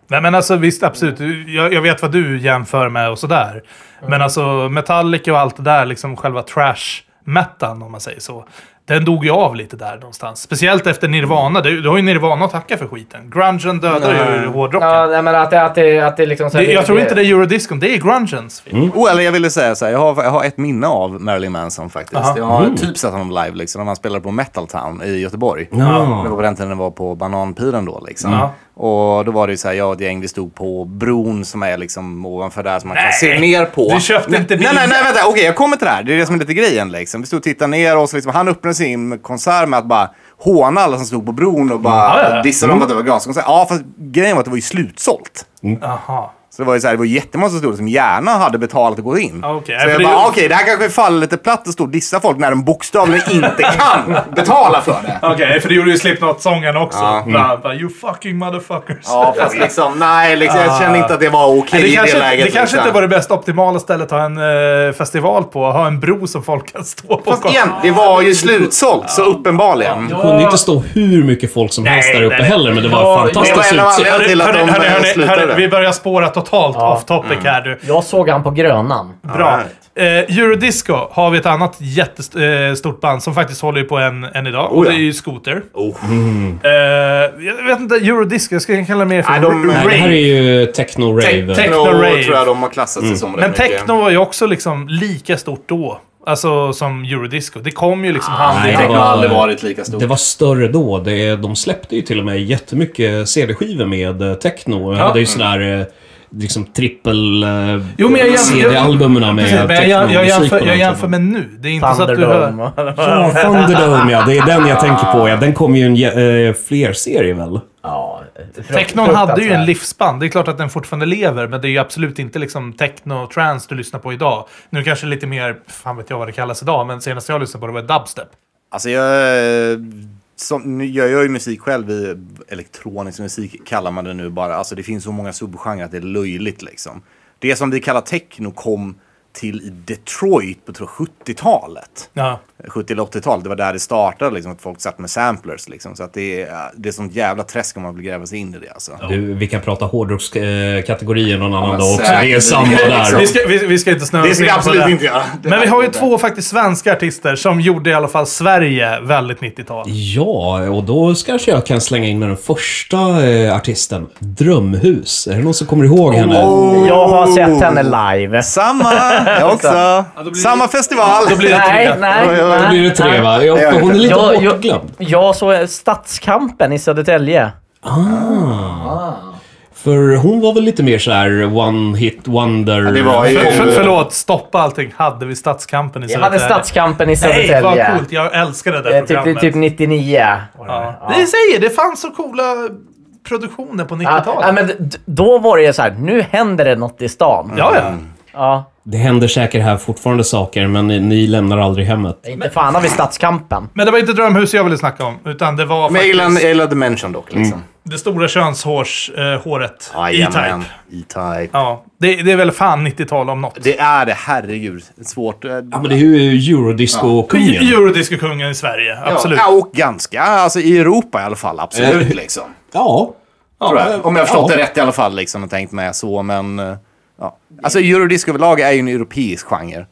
[SPEAKER 3] Nej men alltså visst, absolut. Jag, jag vet vad du jämför med och sådär. Men alltså Metallica och allt det där, liksom själva trash-metan om man säger så. Den dog ju av lite där någonstans. Speciellt efter Nirvana. Du, du har ju Nirvana att tacka för skiten. Grungen dödar ju hårdrocken.
[SPEAKER 4] Ja, nej, men att det, att det, att det liksom... Så
[SPEAKER 3] Det, jag tror inte det är eurodiscon, det är grungens fel.
[SPEAKER 2] Oh, eller jag ville säga så här, jag har, jag har ett minne av Marilyn Manson faktiskt.
[SPEAKER 3] Aha.
[SPEAKER 2] Jag har
[SPEAKER 1] Mm.
[SPEAKER 2] typ sett honom live liksom, när han spelade på Metal Town i Göteborg.
[SPEAKER 1] Ja.
[SPEAKER 2] Det var på den tiden det var på Bananpiren då liksom.
[SPEAKER 3] Ja.
[SPEAKER 2] Och då var det ju så här, jag och ett gäng, vi stod på bron som är liksom ovanför där som man kan
[SPEAKER 3] Nej,
[SPEAKER 2] se ner på.
[SPEAKER 3] du köpte
[SPEAKER 2] nej,
[SPEAKER 3] inte
[SPEAKER 2] Nej, nej, nej, vänta. Okej, jag kommer till det här. Det är det som är lite grejen liksom. Vi stod och tittade ner och så liksom, han öppnade sin konsert med att bara håna alla som stod på bron och bara
[SPEAKER 3] ja.
[SPEAKER 2] dissa dem för att det var gaskonsert. Ja, fast grejen var att det var ju slutsålt.
[SPEAKER 3] Aha.
[SPEAKER 2] Så det var ju så här, det var jättemånga som stod som gärna hade betalat att gå in.
[SPEAKER 3] Okej,
[SPEAKER 2] så
[SPEAKER 3] för
[SPEAKER 2] jag
[SPEAKER 3] det-
[SPEAKER 2] bara, ah, okej, det här kanske faller lite platt att stå och dissa folk när de bokstavligen inte kan betala för det.
[SPEAKER 3] Okej, för det gjorde ju Slipknot-sången också.
[SPEAKER 2] Ja.
[SPEAKER 3] Bara, bara, you fucking motherfuckers.
[SPEAKER 2] Ja, fast liksom, nej, liksom, jag kände inte att det var okej
[SPEAKER 3] det
[SPEAKER 2] i
[SPEAKER 3] kanske,
[SPEAKER 2] det läget.
[SPEAKER 3] det kanske
[SPEAKER 2] liksom.
[SPEAKER 3] inte var det bästa optimala stället att ha en eh, festival på. Ha en bro som folk kan stå på.
[SPEAKER 2] Fast igen, det var ju slutsålt, så uppenbarligen.
[SPEAKER 1] Det kunde inte stå hur mycket folk som helst där uppe
[SPEAKER 3] nej.
[SPEAKER 1] heller, men det var
[SPEAKER 3] Ja,
[SPEAKER 1] fantastiskt
[SPEAKER 3] hörni, vi börjar spåra totalt
[SPEAKER 4] Ja.
[SPEAKER 3] off topic här du.
[SPEAKER 4] Jag såg han på Grönan.
[SPEAKER 3] Bra. Eh, Eurodisco har vi ett annat jättestort band som faktiskt håller på än, än idag. och
[SPEAKER 2] Oh, ja.
[SPEAKER 3] det är ju Scooter.
[SPEAKER 2] Oh.
[SPEAKER 3] Eh, jag vet inte, Eurodisco, jag skulle kalla det mer för
[SPEAKER 2] Nej, de-
[SPEAKER 1] Nej, det här är ju techno-rave.
[SPEAKER 3] Te-
[SPEAKER 2] Techno
[SPEAKER 3] Techno-rave.
[SPEAKER 2] tror jag de har klassat sig som rätt
[SPEAKER 3] Men techno var ju också liksom lika stort då. Alltså som Eurodisco. Det kom ju liksom hand i
[SPEAKER 1] det
[SPEAKER 3] hand.
[SPEAKER 2] Techno har aldrig varit lika stort.
[SPEAKER 1] Det var större då. Det, de släppte ju till och med jättemycket CD-skivor med eh, techno.
[SPEAKER 3] Ja.
[SPEAKER 1] Ja. Det är ju sådär eh, liksom trippel eh,
[SPEAKER 3] Jo, men jag jämför-
[SPEAKER 1] CD-albumen med
[SPEAKER 3] Precis, jag, jag, jag, jämför, jag med nu. Det är inte så att du hör...
[SPEAKER 1] Ja, Thunderdome ja. Det är den jag tänker på. Ja. Den kom ju en eh, fler serie väl?
[SPEAKER 4] Ja,
[SPEAKER 3] Technon hade ju en livsspann. Det är klart att den fortfarande lever, men det är ju absolut inte liksom techno trance du lyssnar på idag. Nu kanske lite mer, fan vet jag vad det kallas idag, men senast jag lyssnade på det var dubstep.
[SPEAKER 2] Alltså jag... Som, jag gör ju musik själv i elektronisk musik kallar man det nu bara. Alltså det finns så många subgenrer att det är löjligt liksom. Det som vi kallar techno kom till i Detroit på tror jag, 70-talet.
[SPEAKER 3] Ja.
[SPEAKER 2] 70 eller 80-talet, det var där det startade liksom, att folk satt med samplers liksom. Så att det är, det är sånt jävla träsk om man vill gräva sig in i det alltså.
[SPEAKER 1] Du, vi kan prata hårdrockskategorier någon annan
[SPEAKER 2] men
[SPEAKER 1] dag också. Det är samma
[SPEAKER 3] Vi
[SPEAKER 1] där.
[SPEAKER 3] ska, vi, vi ska inte snöa
[SPEAKER 2] Det ska vi absolut
[SPEAKER 3] det.
[SPEAKER 2] inte göra. Det
[SPEAKER 3] Men vi har ju
[SPEAKER 2] det.
[SPEAKER 3] två faktiskt svenska artister som gjorde i alla fall Sverige väldigt 90-tal.
[SPEAKER 1] Ja, och då kanske jag kan slänga in med den första eh, artisten. Drömhus. Är det någon som kommer ihåg henne?
[SPEAKER 4] Jag har sett henne live.
[SPEAKER 2] Samma, jag också. Samma festival.
[SPEAKER 3] Då blir det
[SPEAKER 4] Nej,
[SPEAKER 3] tre.
[SPEAKER 4] nej,
[SPEAKER 2] Ja, ja,
[SPEAKER 1] Då
[SPEAKER 4] nej.
[SPEAKER 1] blir det tre va? Ja, för hon är lite
[SPEAKER 4] Jag- jag-
[SPEAKER 1] bortglömd.
[SPEAKER 4] Jag såg Stadskampen i Södertälje.
[SPEAKER 1] För hon var väl lite mer så här one hit wonder.
[SPEAKER 2] det var ju-
[SPEAKER 3] För, för, förlåt, stoppa allting. Hade vi Stadskampen i
[SPEAKER 4] Jag hade
[SPEAKER 3] Södertälje?
[SPEAKER 4] Stadskampen i
[SPEAKER 3] Nej,
[SPEAKER 4] Södertälje.
[SPEAKER 3] vad coolt. Jag älskar det där
[SPEAKER 4] Eh,
[SPEAKER 3] programmet.
[SPEAKER 4] Typ, typ 99.
[SPEAKER 3] Ja. Det säger, det fanns så coola produktioner på
[SPEAKER 4] Ja,
[SPEAKER 3] 90-talet.
[SPEAKER 4] ja, men då var det ju så här, nu händer det något i stan.
[SPEAKER 3] Ja, ja.
[SPEAKER 4] Ja.
[SPEAKER 1] Det händer säkert här fortfarande saker, men ni, ni lämnar aldrig hemmet.
[SPEAKER 4] Inte fan har vi Stadskampen.
[SPEAKER 3] Men det var inte Drömhus jag ville snacka om, utan det var
[SPEAKER 2] Men jag gillar,
[SPEAKER 3] faktiskt
[SPEAKER 2] jag gillar Dimension dock liksom.
[SPEAKER 3] det stora könshårshåret. Eh. E-Type.
[SPEAKER 2] E-Type.
[SPEAKER 3] Ja, det, det är väl fan 90-tal om något.
[SPEAKER 2] Det är det, herregud. Svårt. eh,
[SPEAKER 1] Ja, men det är ju Eurodisco-kungen.
[SPEAKER 3] Eurodisco-kungen i Sverige, absolut.
[SPEAKER 2] Ja, och ganska, alltså i Europa i alla fall, absolut
[SPEAKER 1] Eh,
[SPEAKER 2] liksom.
[SPEAKER 1] Ja.
[SPEAKER 2] Tror jag. Om jag har förstått
[SPEAKER 1] Ja.
[SPEAKER 2] det rätt i alla fall liksom och tänkt med så, men... Ja. Alltså Eurodisco överlag är ju en europeisk genre.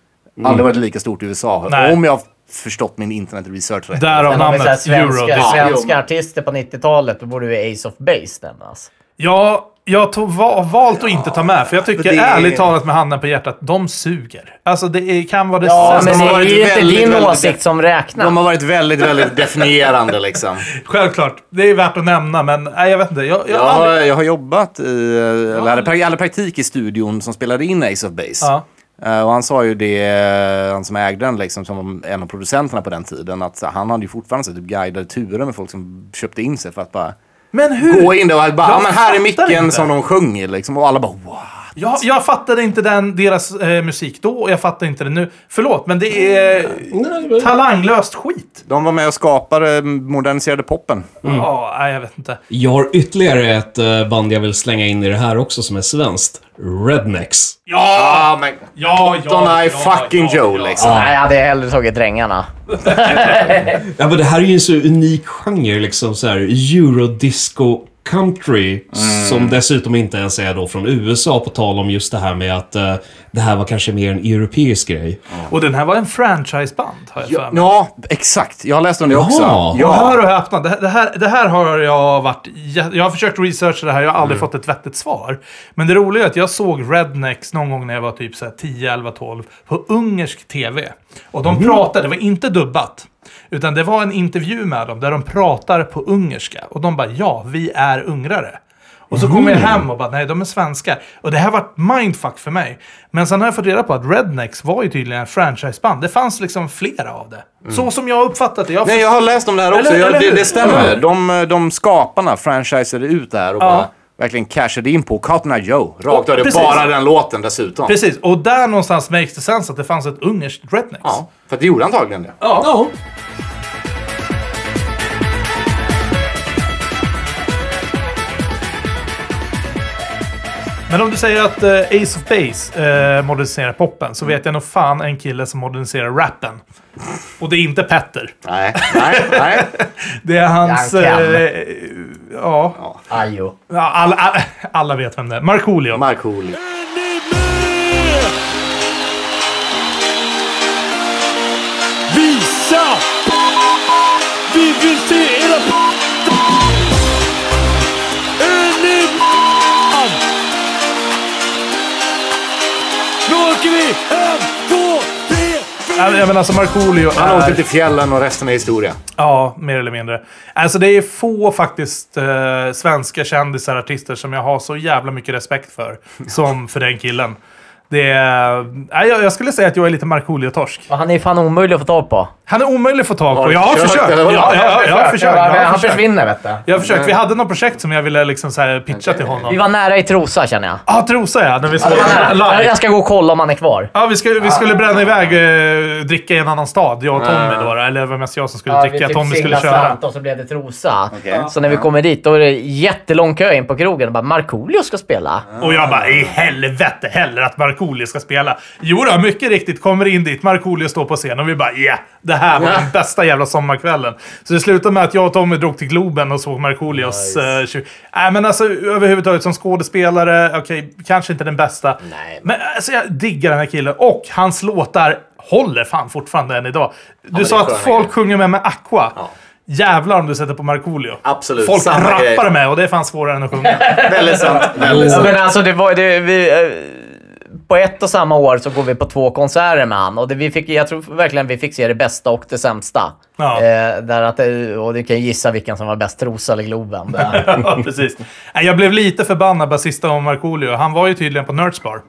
[SPEAKER 2] Aldrig varit lika stort i USA.
[SPEAKER 3] Nej.
[SPEAKER 2] Om jag har förstått min internetresearch rätt.
[SPEAKER 3] Därav namnet
[SPEAKER 4] svenska, svenska artister på 90-talet, då borde ju Ace of Base nämnas.
[SPEAKER 3] Ja, jag tog va valt att inte ta med, för jag tycker
[SPEAKER 2] det-
[SPEAKER 3] ärligt talat med handen på hjärtat, de suger. Alltså det är, kan vara det
[SPEAKER 4] Ja,
[SPEAKER 3] sämsta.
[SPEAKER 4] men
[SPEAKER 2] de
[SPEAKER 4] det
[SPEAKER 2] har
[SPEAKER 4] är
[SPEAKER 2] varit
[SPEAKER 4] ju inte
[SPEAKER 2] väldigt,
[SPEAKER 4] din
[SPEAKER 2] väldigt-
[SPEAKER 4] åsikt som räknas.
[SPEAKER 2] De har varit väldigt, väldigt definierande liksom.
[SPEAKER 3] Självklart, det är värt att nämna, men nej, jag vet inte. Jag, jag,
[SPEAKER 2] Jag
[SPEAKER 3] har aldrig-
[SPEAKER 2] har, jag har jobbat i, eller hade pra- hade praktik i studion som spelade in Ace of Base.
[SPEAKER 3] Ja.
[SPEAKER 2] Eh, och han sa ju det, eh, han som ägde den, liksom, som var en av producenterna på den tiden, att han hade ju fortfarande så, typ, guidade turer med folk som köpte in sig för att bara
[SPEAKER 3] Men hur?
[SPEAKER 2] gå in där och bara, ja men här är micken som de sjunger liksom. Och alla bara, wow.
[SPEAKER 3] Jag, jag fattade inte den, deras eh, musik då och jag fattar inte det nu. Förlåt, men det är talanglöst skit.
[SPEAKER 2] De var med och skapade, moderniserade poppen.
[SPEAKER 3] Ja, nej, jag vet inte.
[SPEAKER 1] Jag har ytterligare ett eh, band jag vill slänga in i det här också som är svenskt. Rednecks.
[SPEAKER 3] Ja,
[SPEAKER 2] men
[SPEAKER 3] ja,
[SPEAKER 2] Don I fucking Joe liksom.
[SPEAKER 4] Nej, jag hade hellre tagit Drängarna.
[SPEAKER 1] Ja, men det här är ju en så unik genre, liksom så här Eurodisco country. Som dessutom inte ens är då från USA, på tal om just det här med att eh, det här var kanske mer en europeisk grej.
[SPEAKER 3] Och den här var en franchiseband, har jag för
[SPEAKER 2] Ja,
[SPEAKER 3] mig.
[SPEAKER 2] ja, exakt. Jag har läst om det också.
[SPEAKER 3] Ja. Hör och häpna, det, det, här, det här har jag varit... Jag har försökt researcha det här, jag har aldrig fått ett vettigt svar. Men det roliga är att jag såg Rednecks någon gång när jag var typ så här 10, 11, 12 på ungersk tv. Och de pratade, det var inte dubbat. Utan det var en intervju med dem där de pratar på ungerska. Och de bara ja, vi är ungrare. Och så kom jag hem och bara nej, de är svenskar. Och det här var mindfuck för mig. Men sen har jag fått reda på att Rednecks var ju tydligen en franchiseband. Det fanns liksom flera av det. Så som jag har uppfattat det. Jag
[SPEAKER 2] Nej, jag har läst om det här också.
[SPEAKER 3] Eller-
[SPEAKER 2] jag,
[SPEAKER 3] eller
[SPEAKER 2] det, det stämmer. De, de skaparna franchisade ut det här och
[SPEAKER 3] Ja.
[SPEAKER 2] bara verkligen cashade in på Cotton Eye Joe. Rakt av. Det
[SPEAKER 3] Precis.
[SPEAKER 2] bara den låten dessutom.
[SPEAKER 3] Precis, och där någonstans makes det sense att det fanns ett ungerskt Rednecks.
[SPEAKER 2] Ja, för att det gjorde antagligen det.
[SPEAKER 3] Ja. Men om du säger att eh, Ace of Base eh, moderniserar poppen så vet jag nog fan en kille som moderniserar rappen. Och det är inte Petter.
[SPEAKER 2] Nej, nej, nej.
[SPEAKER 3] Det är hans...
[SPEAKER 4] Ja, han kan.
[SPEAKER 3] Eh, ja.
[SPEAKER 4] Ajo.
[SPEAKER 3] ja alla, alla, alla vet vem det är. Markoolio.
[SPEAKER 2] Markoolio.
[SPEAKER 15] Visa! Vi vill se era åker vi! En, två, tre,
[SPEAKER 3] Ja, Jag menar alltså Markoolio
[SPEAKER 2] Han
[SPEAKER 3] är...
[SPEAKER 2] åkte till fjällen och resten är historia.
[SPEAKER 3] Ja, mer eller mindre. Alltså det är få faktiskt eh, svenska kändisar, artister som jag har så jävla mycket respekt för. Som för den killen. Det är... Nej, jag, jag skulle säga att jag är lite Markoolio-torsk.
[SPEAKER 4] Och han är fan omöjlig att få tag på.
[SPEAKER 3] Han är omöjlig att få tag på. Jag har
[SPEAKER 2] försökt, eller
[SPEAKER 3] jag har försökt. Jag har
[SPEAKER 4] Han
[SPEAKER 3] försökt.
[SPEAKER 4] försvinner vet du.
[SPEAKER 3] Jag har försökt. Vi hade något projekt som jag ville liksom så här pitcha till
[SPEAKER 4] Vi
[SPEAKER 3] honom.
[SPEAKER 4] var nära i Trosa känner jag.
[SPEAKER 3] Ja, Trosa ja. När vi såg
[SPEAKER 4] Jag
[SPEAKER 3] live.
[SPEAKER 4] jag ska gå och kolla om han är kvar.
[SPEAKER 3] Ja, vi skulle, vi skulle bränna iväg, eh, dricka i en annan stad. Jag och Tommy då. Eller det var mest jag som skulle dricka. Tommy skulle köra.
[SPEAKER 4] och så blev det Trosa.
[SPEAKER 2] Okej.
[SPEAKER 4] Så när vi kommer dit, då är det jättelång kö in på krogen och bara Markoolio ska spela.
[SPEAKER 3] Och jag bara, i helvete heller att Markoolio ska spela. Jo då, mycket riktigt kommer in dit. Markoolio står på scen och vi bara, ja, det här var den bästa jävla sommarkvällen. Så det slutade med att jag och Tommy drog till Globen och såg Markoolios...
[SPEAKER 2] Nice.
[SPEAKER 3] tju- Nej, men alltså överhuvudtaget som skådespelare, okej, kanske inte den bästa.
[SPEAKER 4] Nej.
[SPEAKER 3] Men alltså jag diggar den här killen. Och hans låtar håller fan fortfarande än idag. Du
[SPEAKER 2] men
[SPEAKER 3] sa att folk sjunger med med Aqua.
[SPEAKER 2] Ja.
[SPEAKER 3] Jävlar om du sätter på Markoolio.
[SPEAKER 2] Absolut,
[SPEAKER 3] Folk
[SPEAKER 2] samma
[SPEAKER 3] rappar
[SPEAKER 2] grej.
[SPEAKER 3] med och det är fan svårare än att sjunga.
[SPEAKER 2] Väldigt sant. Väldigt
[SPEAKER 4] Ja,
[SPEAKER 2] sant.
[SPEAKER 4] men alltså det var det, vi, eh, På ett och samma år så går vi på två konserter med han och det, vi fick, jag tror verkligen vi fick se det bästa och det sämsta.
[SPEAKER 3] Ja.
[SPEAKER 4] Eh, där att, det- och du kan gissa vilken som var bäst, Trosa eller Globen.
[SPEAKER 3] Ja, precis. Jag blev lite förbannad basisten om Markoolio. Han var ju tydligen på Nerdsbar.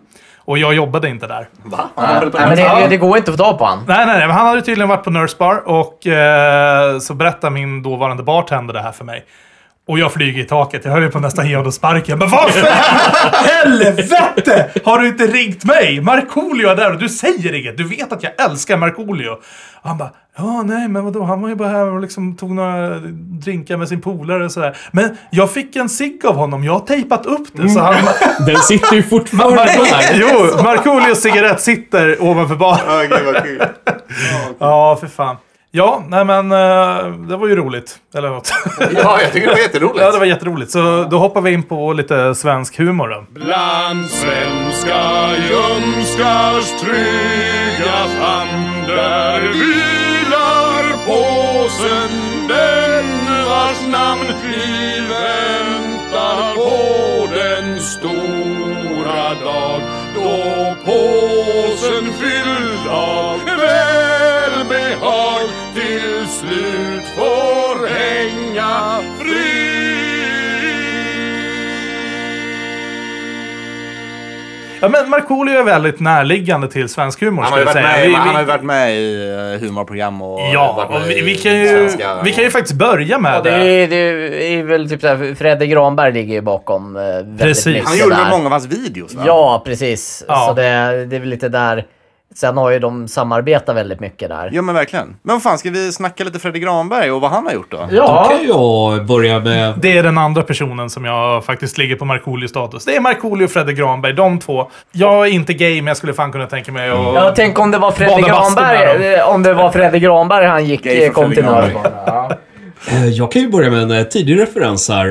[SPEAKER 3] Och jag jobbade inte där.
[SPEAKER 2] Va?
[SPEAKER 4] Nej, men det, det går inte att få tag på han.
[SPEAKER 3] Nej, nej, nej. Men han hade tydligen varit på Nerdsbar och eh, så berättade min dåvarande bartender det här för mig. Och jag flyger i taket. Jag höll ju på att nästan ge honom sparken. Men vad för helvete! Har du inte ringt mig? Markoolio är där och du säger inget. Du vet att jag älskar Markoolio. Och han bara, ja nej men vadå? Han var ju bara här och liksom tog några drinkar med sin polare och sådär. Men jag fick en cigg av honom. Jag har tejpat upp det. Så han,
[SPEAKER 1] Den sitter ju fortfarande där.
[SPEAKER 3] jo, Markoolios cigarett sitter ovanför baren.
[SPEAKER 2] Ja, gud vad kul.
[SPEAKER 3] Ja, för fan. Ja, nej men eh, det var ju roligt. Eller något.
[SPEAKER 2] Ja, jag tycker det var jätteroligt.
[SPEAKER 3] ja, det var jätteroligt. Så då hoppar vi in på lite svensk humor då.
[SPEAKER 10] Bland svenska ljumskars trygga famn där vilar påsen den vars namn vi väntar på den stora dag då påsen fylld av välbehag till slut får hänga fri.
[SPEAKER 3] Ja, men Markoolio är väldigt närliggande till svensk humor,
[SPEAKER 2] Han har, ju varit
[SPEAKER 3] säga.
[SPEAKER 2] med,
[SPEAKER 3] Vi-
[SPEAKER 2] han har varit med i eh, humorprogram och
[SPEAKER 3] Ja, och vi, vi, kan ju,
[SPEAKER 2] svenska-
[SPEAKER 3] vi kan ju faktiskt börja med
[SPEAKER 4] Och det,
[SPEAKER 3] det.
[SPEAKER 4] är, det är väl typ såhär, Fredrik Granberg ligger ju bakom eh, väldigt
[SPEAKER 3] Precis.
[SPEAKER 4] mycket
[SPEAKER 2] Han gjorde
[SPEAKER 4] där.
[SPEAKER 2] många av hans videos va?
[SPEAKER 4] Ja, precis.
[SPEAKER 3] Ja.
[SPEAKER 4] Så det, det är väl lite där. Sen har ju de samarbetat väldigt mycket där.
[SPEAKER 2] Ja men verkligen. Men vad fan, ska vi snacka lite Fredrik Granberg och vad han har gjort då?
[SPEAKER 1] Då kan jag börja med...
[SPEAKER 3] Det är den andra personen som jag faktiskt ligger på Markoolio-status. Det är Markoolio och Fredrik Granberg, de två. Jag är inte gay, men jag skulle fan kunna tänka mig att...
[SPEAKER 4] Ja, tänk om det var Fredrik Granberg, eh, om det var Fredrik Granberg han gick,
[SPEAKER 2] för
[SPEAKER 4] kom till
[SPEAKER 2] Fredrik
[SPEAKER 1] Jag kan ju börja med en eh, tidig referens här.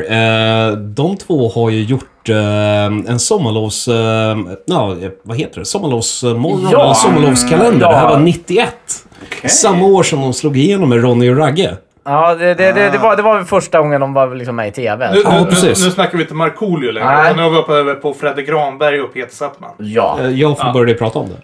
[SPEAKER 1] Eh, De två har ju gjort eh, en sommarlovs... eh, Ja, eh, vad heter det? Sommarlovsmorgon
[SPEAKER 4] Ja.
[SPEAKER 1] sommarlovskalender.
[SPEAKER 4] Ja.
[SPEAKER 1] Det här var 91. Samma år som de slog igenom med Ronny och Ragge.
[SPEAKER 4] Ja, det, det, det, det, var, det var väl första gången de var liksom med i TV.
[SPEAKER 3] Nu,
[SPEAKER 1] Ja,
[SPEAKER 3] nu, nu, nu snackar vi inte Markoolio längre. Nu har vi uppe på Fredrik Granberg och Peter Settman.
[SPEAKER 4] Ja.
[SPEAKER 1] Eh, Jag får börja prata om det.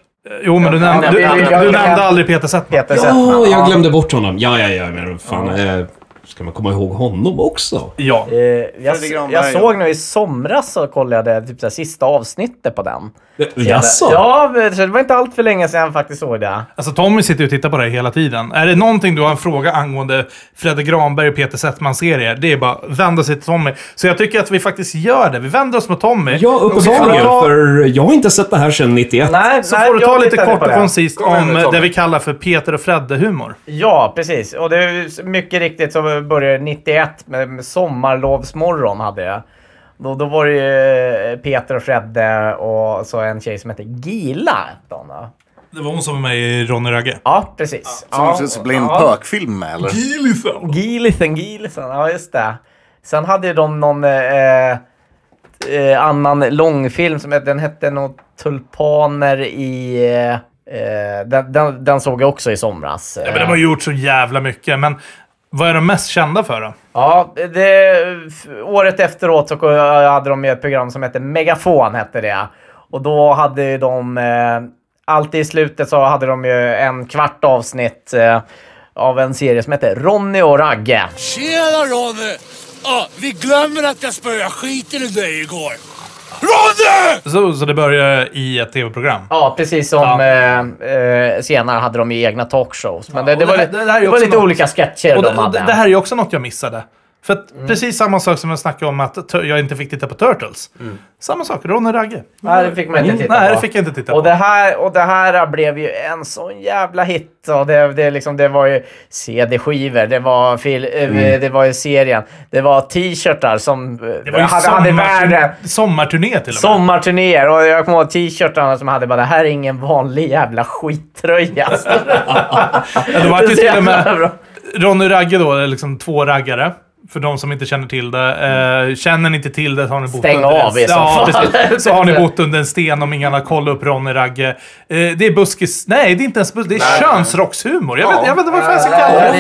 [SPEAKER 3] Jo, men du nämnde,
[SPEAKER 4] Ja,
[SPEAKER 3] du, du,
[SPEAKER 4] jag-
[SPEAKER 3] nämnde aldrig Peter Settman.
[SPEAKER 4] Peter
[SPEAKER 1] Ja,
[SPEAKER 4] Settman.
[SPEAKER 1] jag glömde bort honom. Ja, ja, ja, men fan. eh, Ska man komma ihåg honom också?
[SPEAKER 3] Ja.
[SPEAKER 4] Eh, jag, jag
[SPEAKER 2] ja.
[SPEAKER 4] såg nu i somras så kollade jag typ så här, sista avsnittet på den.
[SPEAKER 1] Eh, Jaså?
[SPEAKER 4] Ja, det var inte allt för länge sedan jag faktiskt såg det.
[SPEAKER 3] Alltså Tommy sitter ju och tittar på det här hela tiden. Är det någonting du har en fråga angående Fredrik Granberg och Peter Settman-serier, det är bara att vända sig till Tommy. Så jag tycker att vi faktiskt gör det. Vi vänder oss mot Tommy.
[SPEAKER 1] Ja, uppenbarligen.
[SPEAKER 3] ta-
[SPEAKER 1] För jag har inte sett det här sedan 91.
[SPEAKER 4] Nej,
[SPEAKER 3] Så
[SPEAKER 4] nej,
[SPEAKER 3] får du ta lite kort och
[SPEAKER 4] det.
[SPEAKER 3] koncist om
[SPEAKER 2] Tommy.
[SPEAKER 3] det vi kallar för Peter och Fredde-humor.
[SPEAKER 4] Ja, precis. Och det är mycket riktigt så började 91 med, med sommarlovsmorgon hade jag. Då, då var det ju eh, Peter och Fredde och så en tjej som hette Gila. va?
[SPEAKER 3] Det var hon som var med i Ronny Ragge.
[SPEAKER 4] Ja, precis.
[SPEAKER 2] Som också så blir en pökfilm med eller?
[SPEAKER 3] Gilisen!
[SPEAKER 4] Gilisen, Gilisen. Ja, just det. Sen hade de någon eh, eh, annan långfilm som den hette något Tulpaner i... Eh, eh, den, den, den såg jag också i somras.
[SPEAKER 3] Ja, men de har gjort så jävla mycket. Men vad är de mest kända för då?
[SPEAKER 4] Ja, det, året efteråt så hade de ett program som hette Megafon, hette det. Och då hade de, eh, alltid i slutet så hade de ju en kvart avsnitt eh, av en serie som hette Ronny och Ragge.
[SPEAKER 15] Tjena Ronny! Ah, vi glömmer att jag spöade skiten i dig igår. Ronny!
[SPEAKER 3] Så, så det börjar i ett tv-program?
[SPEAKER 4] Ja, precis som eh, eh, senare hade de ju egna talkshows. Men det, det,
[SPEAKER 3] och
[SPEAKER 4] var,
[SPEAKER 3] det- det
[SPEAKER 4] det var lite
[SPEAKER 3] något-
[SPEAKER 4] olika sketcher
[SPEAKER 3] Och
[SPEAKER 4] de
[SPEAKER 3] det,
[SPEAKER 4] hade.
[SPEAKER 3] det, det här är ju också något jag missade. För att precis samma sak som jag snackade om att jag inte fick titta på Turtles. Samma sak, Ronny Ragge.
[SPEAKER 4] Nej, det fick man inte titta
[SPEAKER 3] Nej,
[SPEAKER 4] på.
[SPEAKER 3] det fick jag inte titta
[SPEAKER 4] och
[SPEAKER 3] på.
[SPEAKER 4] det, här, och det här blev ju en sån jävla hit. Och det, det, liksom, det var ju CD-skivor, det var, fil, eh,
[SPEAKER 3] Mm.
[SPEAKER 4] det var ju serien. Det var t-shirtar som
[SPEAKER 3] Det var ju
[SPEAKER 4] hade, hade värde.
[SPEAKER 3] sommar, sommarturné till och med.
[SPEAKER 4] Sommarturnéer och jag kommer ihåg t-shirtarna som hade bara det här är ingen vanlig jävla skittröja.
[SPEAKER 3] Ja, det var ju till och med Ronny Ragge då, liksom två raggare. För de som inte känner till det. Eh, känner ni inte till det så har ni bott
[SPEAKER 4] Stäng
[SPEAKER 3] under
[SPEAKER 4] av i
[SPEAKER 3] en,
[SPEAKER 4] så
[SPEAKER 3] ja, precis. Så har ni bott under en sten om ingen har kollat upp Ronny Ragge. Eh, det är buskis... Nej, det är inte ens buskis. Det är könsrockshumor. Jag, vet, jag vet inte vad fan jag ska kalla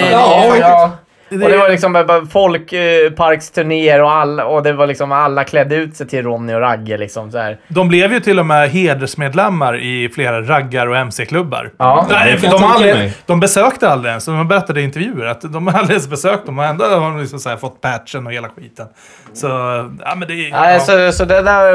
[SPEAKER 4] Ja,
[SPEAKER 3] det.
[SPEAKER 4] ja. Och det var liksom folkparksturnéer och, all, och det var liksom alla klädde ut sig till Ronny och Ragge. Liksom, så här.
[SPEAKER 3] De blev ju till och med hedersmedlemmar i flera raggar och mc-klubbar.
[SPEAKER 4] Ja.
[SPEAKER 3] Nej, för de, aldrig, de besökte aldrig ens. De berättade i intervjuer att de aldrig ens besökt dem och ändå har de liksom så här fått patchen och hela skiten. Så, ja men det är...
[SPEAKER 4] Nej,
[SPEAKER 3] ja.
[SPEAKER 4] så, så det där,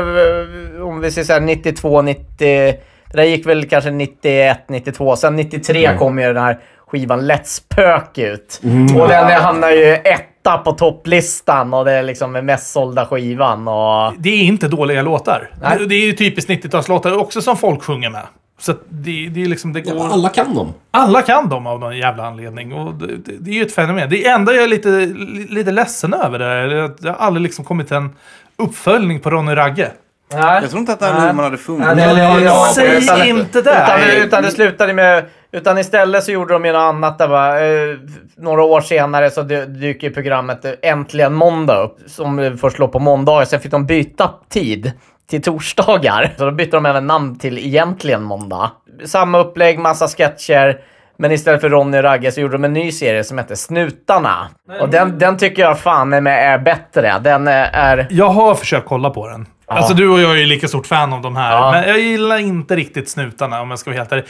[SPEAKER 4] eh, om vi säger såhär 92, 90... Det där gick väl kanske 91, 92. Sen 93
[SPEAKER 3] Mm.
[SPEAKER 4] kom ju den här skivan Let's Pök ut. Och den hamnar ju etta på topplistan och det är liksom den mest sålda skivan. Och...
[SPEAKER 3] Det är inte dåliga låtar.
[SPEAKER 4] Nej.
[SPEAKER 3] Det, är ju typiskt 90-talslåtar också som folk sjunger med. Så det, det är liksom, det går...
[SPEAKER 1] Alla kan dem.
[SPEAKER 3] Alla kan dem av någon jävla anledning. Och det, det, det är ju ett fenomen. Det enda jag är lite, li- lite ledsen över det är att det har aldrig liksom kommit en uppföljning på Ronny Ragge.
[SPEAKER 4] Nej.
[SPEAKER 2] Jag tror inte att det här
[SPEAKER 4] Nej.
[SPEAKER 2] nummer hade funnits.
[SPEAKER 4] Ja, det- det- det-
[SPEAKER 3] Säg inte det!
[SPEAKER 4] Utan, utan det slutade med... Utan istället så gjorde de ju något annat. Där, va? Eh, några år senare så dy- dyker programmet eh, Äntligen Måndag upp. Som eh, först låg på måndagar. Sen fick de byta tid till torsdagar. Så då bytte de även namn till Egentligen Måndag. Samma upplägg, massa sketcher. Men istället för Ronny och Ragge så gjorde de en ny serie som heter Snutarna. Och den, den tycker jag fan är, med är bättre. Den eh, är...
[SPEAKER 3] Jag har försökt kolla på den. Alltså du och jag är ju lika stort fan av de här.
[SPEAKER 4] Ja.
[SPEAKER 3] Men jag gillar inte riktigt snutarna om jag ska vara helt ärlig.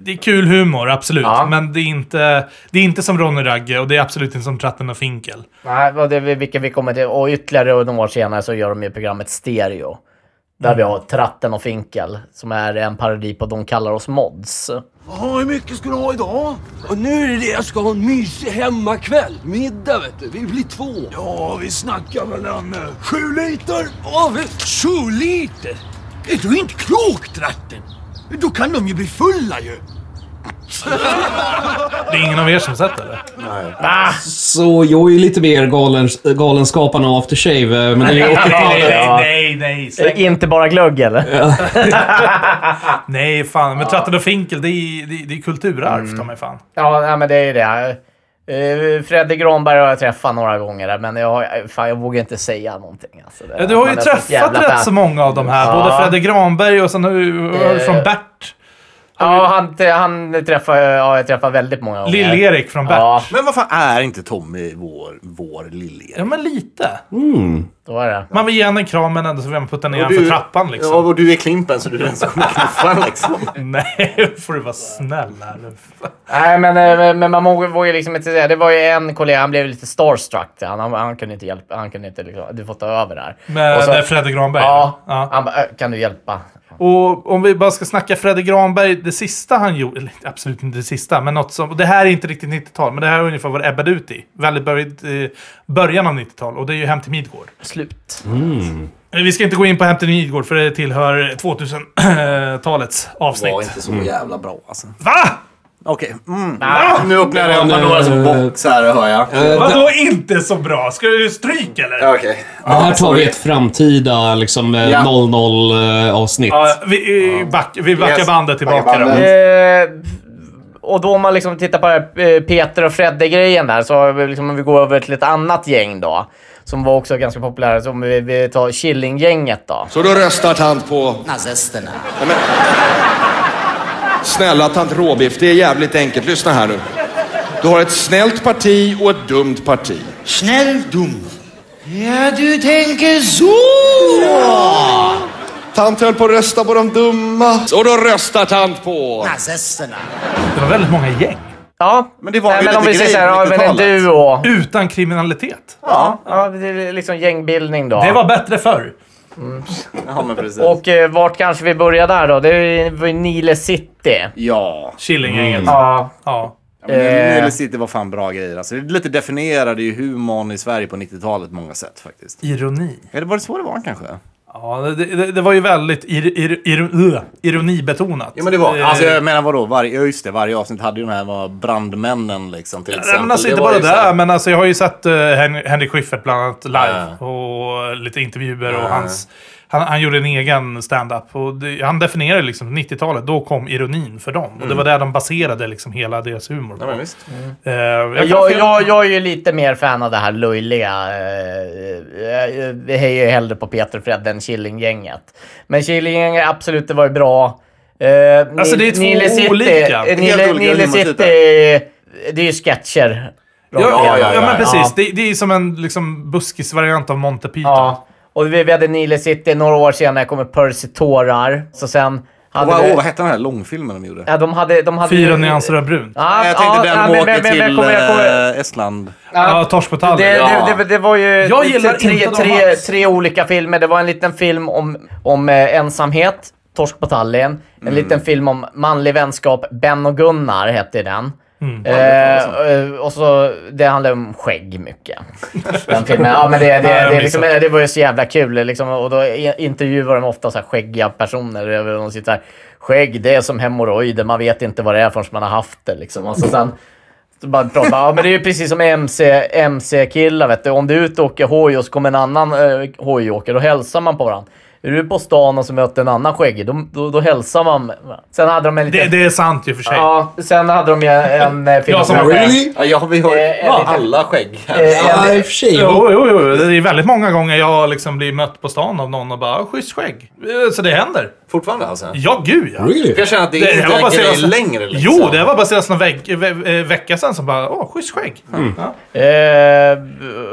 [SPEAKER 3] Det är kul humor, absolut.
[SPEAKER 4] Ja.
[SPEAKER 3] Men det är, inte, det är inte som Ronny Ragge och det är absolut inte som Tratten och Finkel.
[SPEAKER 4] Nej, och det vilka vi kommer till. Och ytterligare några år senare så gör de ju programmet Stereo. Där vi har Tratten och Finkel, som är en parodi på De kallar oss mods.
[SPEAKER 15] Jaha, hur mycket ska du ha idag? Och nu är det det jag ska ha en mysig hemmakväll. Middag vet du. Vi blir två. Ja, vi snackar väl en sju liter. Ja, sju liter? Är du inte klok, Tratten? Då kan de ju bli fulla ju.
[SPEAKER 3] Det är ingen av er som sett det, eller?
[SPEAKER 2] Nej.
[SPEAKER 1] Så jag är ju lite mer galen, Galenskaparna och After Shave, eh, men det är 80-talet.
[SPEAKER 4] Ja.
[SPEAKER 3] nej, nej.
[SPEAKER 4] Är det inte bara glögg eller?
[SPEAKER 3] Nej, fan. Men Tratten och Finkel, det är, det är, det är kulturarv,
[SPEAKER 4] Mm.
[SPEAKER 3] ta mig fan.
[SPEAKER 4] Ja, nej, men det är ju det. Uh, Fredde Granberg har jag träffat några gånger men jag, fan, jag vågar inte säga någonting. Alltså, det,
[SPEAKER 3] Ja, du har ju
[SPEAKER 4] man är så
[SPEAKER 3] träffat rätt så många av de här.
[SPEAKER 4] Ja.
[SPEAKER 3] Både Fredde Granberg och sen du
[SPEAKER 4] Eh,
[SPEAKER 3] från Bert.
[SPEAKER 4] Ja, han, han träffar, ja, jag träffar väldigt många gånger.
[SPEAKER 3] Lill-Erik från Bert.
[SPEAKER 4] Ja,
[SPEAKER 2] Men vad fan är inte Tommy vår, vår lille
[SPEAKER 3] Ja, men lite.
[SPEAKER 4] Så är det.
[SPEAKER 3] Man vill ge honom en kram men ändå så vill man putta ner honom för trappan liksom.
[SPEAKER 2] Ja, och du är Klimpen så du är den som kommer knuffa liksom.
[SPEAKER 3] Nej, får du vara snäll här nu.
[SPEAKER 4] Nej, men, eh, men man vågar liksom inte säga. Det var ju en kollega, han blev lite starstruck. Han, han, han kunde inte hjälpa. Han kunde inte liksom, du får ta över det här.
[SPEAKER 3] Med,
[SPEAKER 4] Och så-
[SPEAKER 3] med Fredde Granberg?
[SPEAKER 4] Ja,
[SPEAKER 3] ja.
[SPEAKER 4] han bara, "Ö, kan du hjälpa?
[SPEAKER 3] Och om vi bara ska snacka Fredde Granberg, det sista han gjorde, eller absolut inte det sista, men något som, det här är inte riktigt 90-tal, men det här är ungefär vad det ebbade ut i. Väldigt eh, början av 90-tal, och det är ju Hem till Midgård.
[SPEAKER 4] Slut.
[SPEAKER 3] Eh, Vi ska inte gå in på till Midgård, för det tillhör 2000-talets avsnitt.
[SPEAKER 2] var inte så jävla bra alltså.
[SPEAKER 3] Va?
[SPEAKER 2] Okej. Mm. Nu öppnar jag
[SPEAKER 1] Men,
[SPEAKER 2] Pandoras
[SPEAKER 1] eh,
[SPEAKER 2] box här, hör jag.
[SPEAKER 3] Vadå inte så bra? Ska du stryka eller?
[SPEAKER 2] Okej.
[SPEAKER 1] Det här tar vi ett framtida liksom, eh,
[SPEAKER 2] Ja.
[SPEAKER 1] 00-avsnitt.
[SPEAKER 3] Ja, vi, back, vi backar
[SPEAKER 2] Yes.
[SPEAKER 3] bandet tillbaka
[SPEAKER 2] Backar
[SPEAKER 3] då.
[SPEAKER 4] Eh, och då om man liksom tittar på det eh, Peter och Fredde-grejen där, så liksom, om vi går över till ett annat gäng då, som var också ganska populära, som vi, vi tar Killinggänget då.
[SPEAKER 16] Så då röstar tant på...
[SPEAKER 17] Nazisterna.
[SPEAKER 16] Snälla tant Råbiff, det är jävligt enkelt. Lyssna här nu. Du har ett snällt parti och ett dumt parti.
[SPEAKER 17] Snäll, dum. Ja, du tänker så!
[SPEAKER 16] Tant höll på att rösta på de dumma. Och då röstar tant på...
[SPEAKER 17] Nazisterna.
[SPEAKER 3] Det var väldigt många gäng.
[SPEAKER 4] Ja,
[SPEAKER 2] Men det var
[SPEAKER 4] Nej,
[SPEAKER 2] ju
[SPEAKER 4] men om vi säger såhär, ja, men en
[SPEAKER 2] 90-talet.
[SPEAKER 4] duo.
[SPEAKER 3] Utan kriminalitet.
[SPEAKER 4] Ja, ja, det är liksom gängbildning då.
[SPEAKER 3] Det var bättre förr.
[SPEAKER 2] Ja, men precis.
[SPEAKER 4] Och eh, vart kanske vi börjar där då? Det var ju Nile City.
[SPEAKER 2] Ja.
[SPEAKER 3] Killinggänget.
[SPEAKER 4] Ja.
[SPEAKER 3] Ja.
[SPEAKER 2] Ja, men
[SPEAKER 4] Eh.
[SPEAKER 2] Nile City var fan bra grejer. Alltså, det lite definierade ju humorn i Sverige på 90-talet på många sätt faktiskt.
[SPEAKER 3] Ironi.
[SPEAKER 2] Ja, det var det så det var kanske?
[SPEAKER 3] Ja, det, det, det var ju väldigt ir, ir, ir, uh, ironibetonat.
[SPEAKER 2] Ja men det var,
[SPEAKER 3] Eh,
[SPEAKER 2] alltså jag menar vadå, varje, ja, just det, varje avsnitt hade ju de här var brandmännen liksom till exempel.
[SPEAKER 3] men alltså
[SPEAKER 2] Det
[SPEAKER 3] inte bara det, men alltså jag har ju sett uh, Hen Henrik Schyffert bland annat live. Och lite intervjuer och
[SPEAKER 2] Ja.
[SPEAKER 3] hans... Han, han gjorde en egen stand-up. Och det, han definierade liksom 90-talet, då kom ironin för dem. Och det var där de baserade liksom hela deras humor på.
[SPEAKER 2] Ja, visst.
[SPEAKER 3] Eh, jag
[SPEAKER 4] Jag,
[SPEAKER 3] kan
[SPEAKER 4] jag,
[SPEAKER 3] fel-
[SPEAKER 4] jag, är ju lite mer fan av det här löjliga. eh, Vi hejar ju hellre på Peter och Fred än Killinggänget. Men Killinggänget, absolut, det var ju bra. Eh,
[SPEAKER 3] Alltså, det är två
[SPEAKER 4] Nile City,
[SPEAKER 3] olika.
[SPEAKER 4] Nile, Nile. City, det är ju sketcher.
[SPEAKER 3] Ja, ja, ja,
[SPEAKER 2] ja,
[SPEAKER 3] men
[SPEAKER 2] ja.
[SPEAKER 3] precis. Det, det är som en liksom, buskisvariant av Monty Python.
[SPEAKER 4] Ja. Och vi, vi hade Nile City, några år senare kommer Percy Tårar. Så sen Hade
[SPEAKER 2] vad, åh, vad hette den här långfilmen de gjorde?
[SPEAKER 4] Ja, de hade... De hade
[SPEAKER 3] Fyra
[SPEAKER 4] ju-
[SPEAKER 3] nyanser av brunt.
[SPEAKER 4] Ja,
[SPEAKER 2] jag tänkte
[SPEAKER 4] ja,
[SPEAKER 2] den
[SPEAKER 4] ja,
[SPEAKER 2] de
[SPEAKER 4] men-
[SPEAKER 2] åker till
[SPEAKER 4] men kommer- jag kommer-
[SPEAKER 2] eh, Estland.
[SPEAKER 3] Ja, Torsk på
[SPEAKER 4] Det, det, det, det var ju
[SPEAKER 3] Jag gillar
[SPEAKER 4] tre,
[SPEAKER 3] inte
[SPEAKER 4] tre, tre olika filmer. Det var en liten film om, om eh, ensamhet, Torsk på Tallinn. En
[SPEAKER 2] Mm.
[SPEAKER 4] liten film om manlig vänskap, Ben och Gunnar hette den.
[SPEAKER 3] Mm.
[SPEAKER 4] Eh, eh, och så, det handlar om skägg mycket. Den filmen. Ja, men det, det,
[SPEAKER 3] Nej, jag
[SPEAKER 4] det, det, liksom, det var ju så jävla kul. Liksom, och då intervjuar de ofta så här skäggiga personer. Och De sitter här, skägg det är som hemorrojder, man vet inte vad det är förrän man har haft det. Liksom. Och så sen, bara prata, ja men det är ju precis som MC, MC-killar vet du. Om du är ute och åker hoj och så kommer en annan eh, hojåkare, då hälsar man på varandra. Är du på stan och så möter en annan skäggig, då, då, då hälsar man. Sen hade de en
[SPEAKER 3] Det,
[SPEAKER 4] liten...
[SPEAKER 3] det är sant i och för sig.
[SPEAKER 4] Ja, sen hade de ju en eh, film
[SPEAKER 3] Jag som skägg.
[SPEAKER 2] Ja, ja vi har
[SPEAKER 4] Eh,
[SPEAKER 2] ja, alla skägg här.
[SPEAKER 4] Eh,
[SPEAKER 1] Ja, i och för sig.
[SPEAKER 3] Jo, jo, jo. Det är väldigt många gånger jag liksom blir mött på stan av någon och bara “schysst skägg”. Eh, Så det händer.
[SPEAKER 2] Fortfarande alltså?
[SPEAKER 3] Ja, gud ja.
[SPEAKER 1] Really?
[SPEAKER 2] Jag känner att det,
[SPEAKER 3] Det-
[SPEAKER 2] inte
[SPEAKER 3] det var
[SPEAKER 2] är
[SPEAKER 3] bara
[SPEAKER 2] en längre liksom.
[SPEAKER 3] Jo, det var bara senast någon veck, ve, eh, vecka sedan som bara “åh, schysst skägg”. Ja.
[SPEAKER 4] Eh,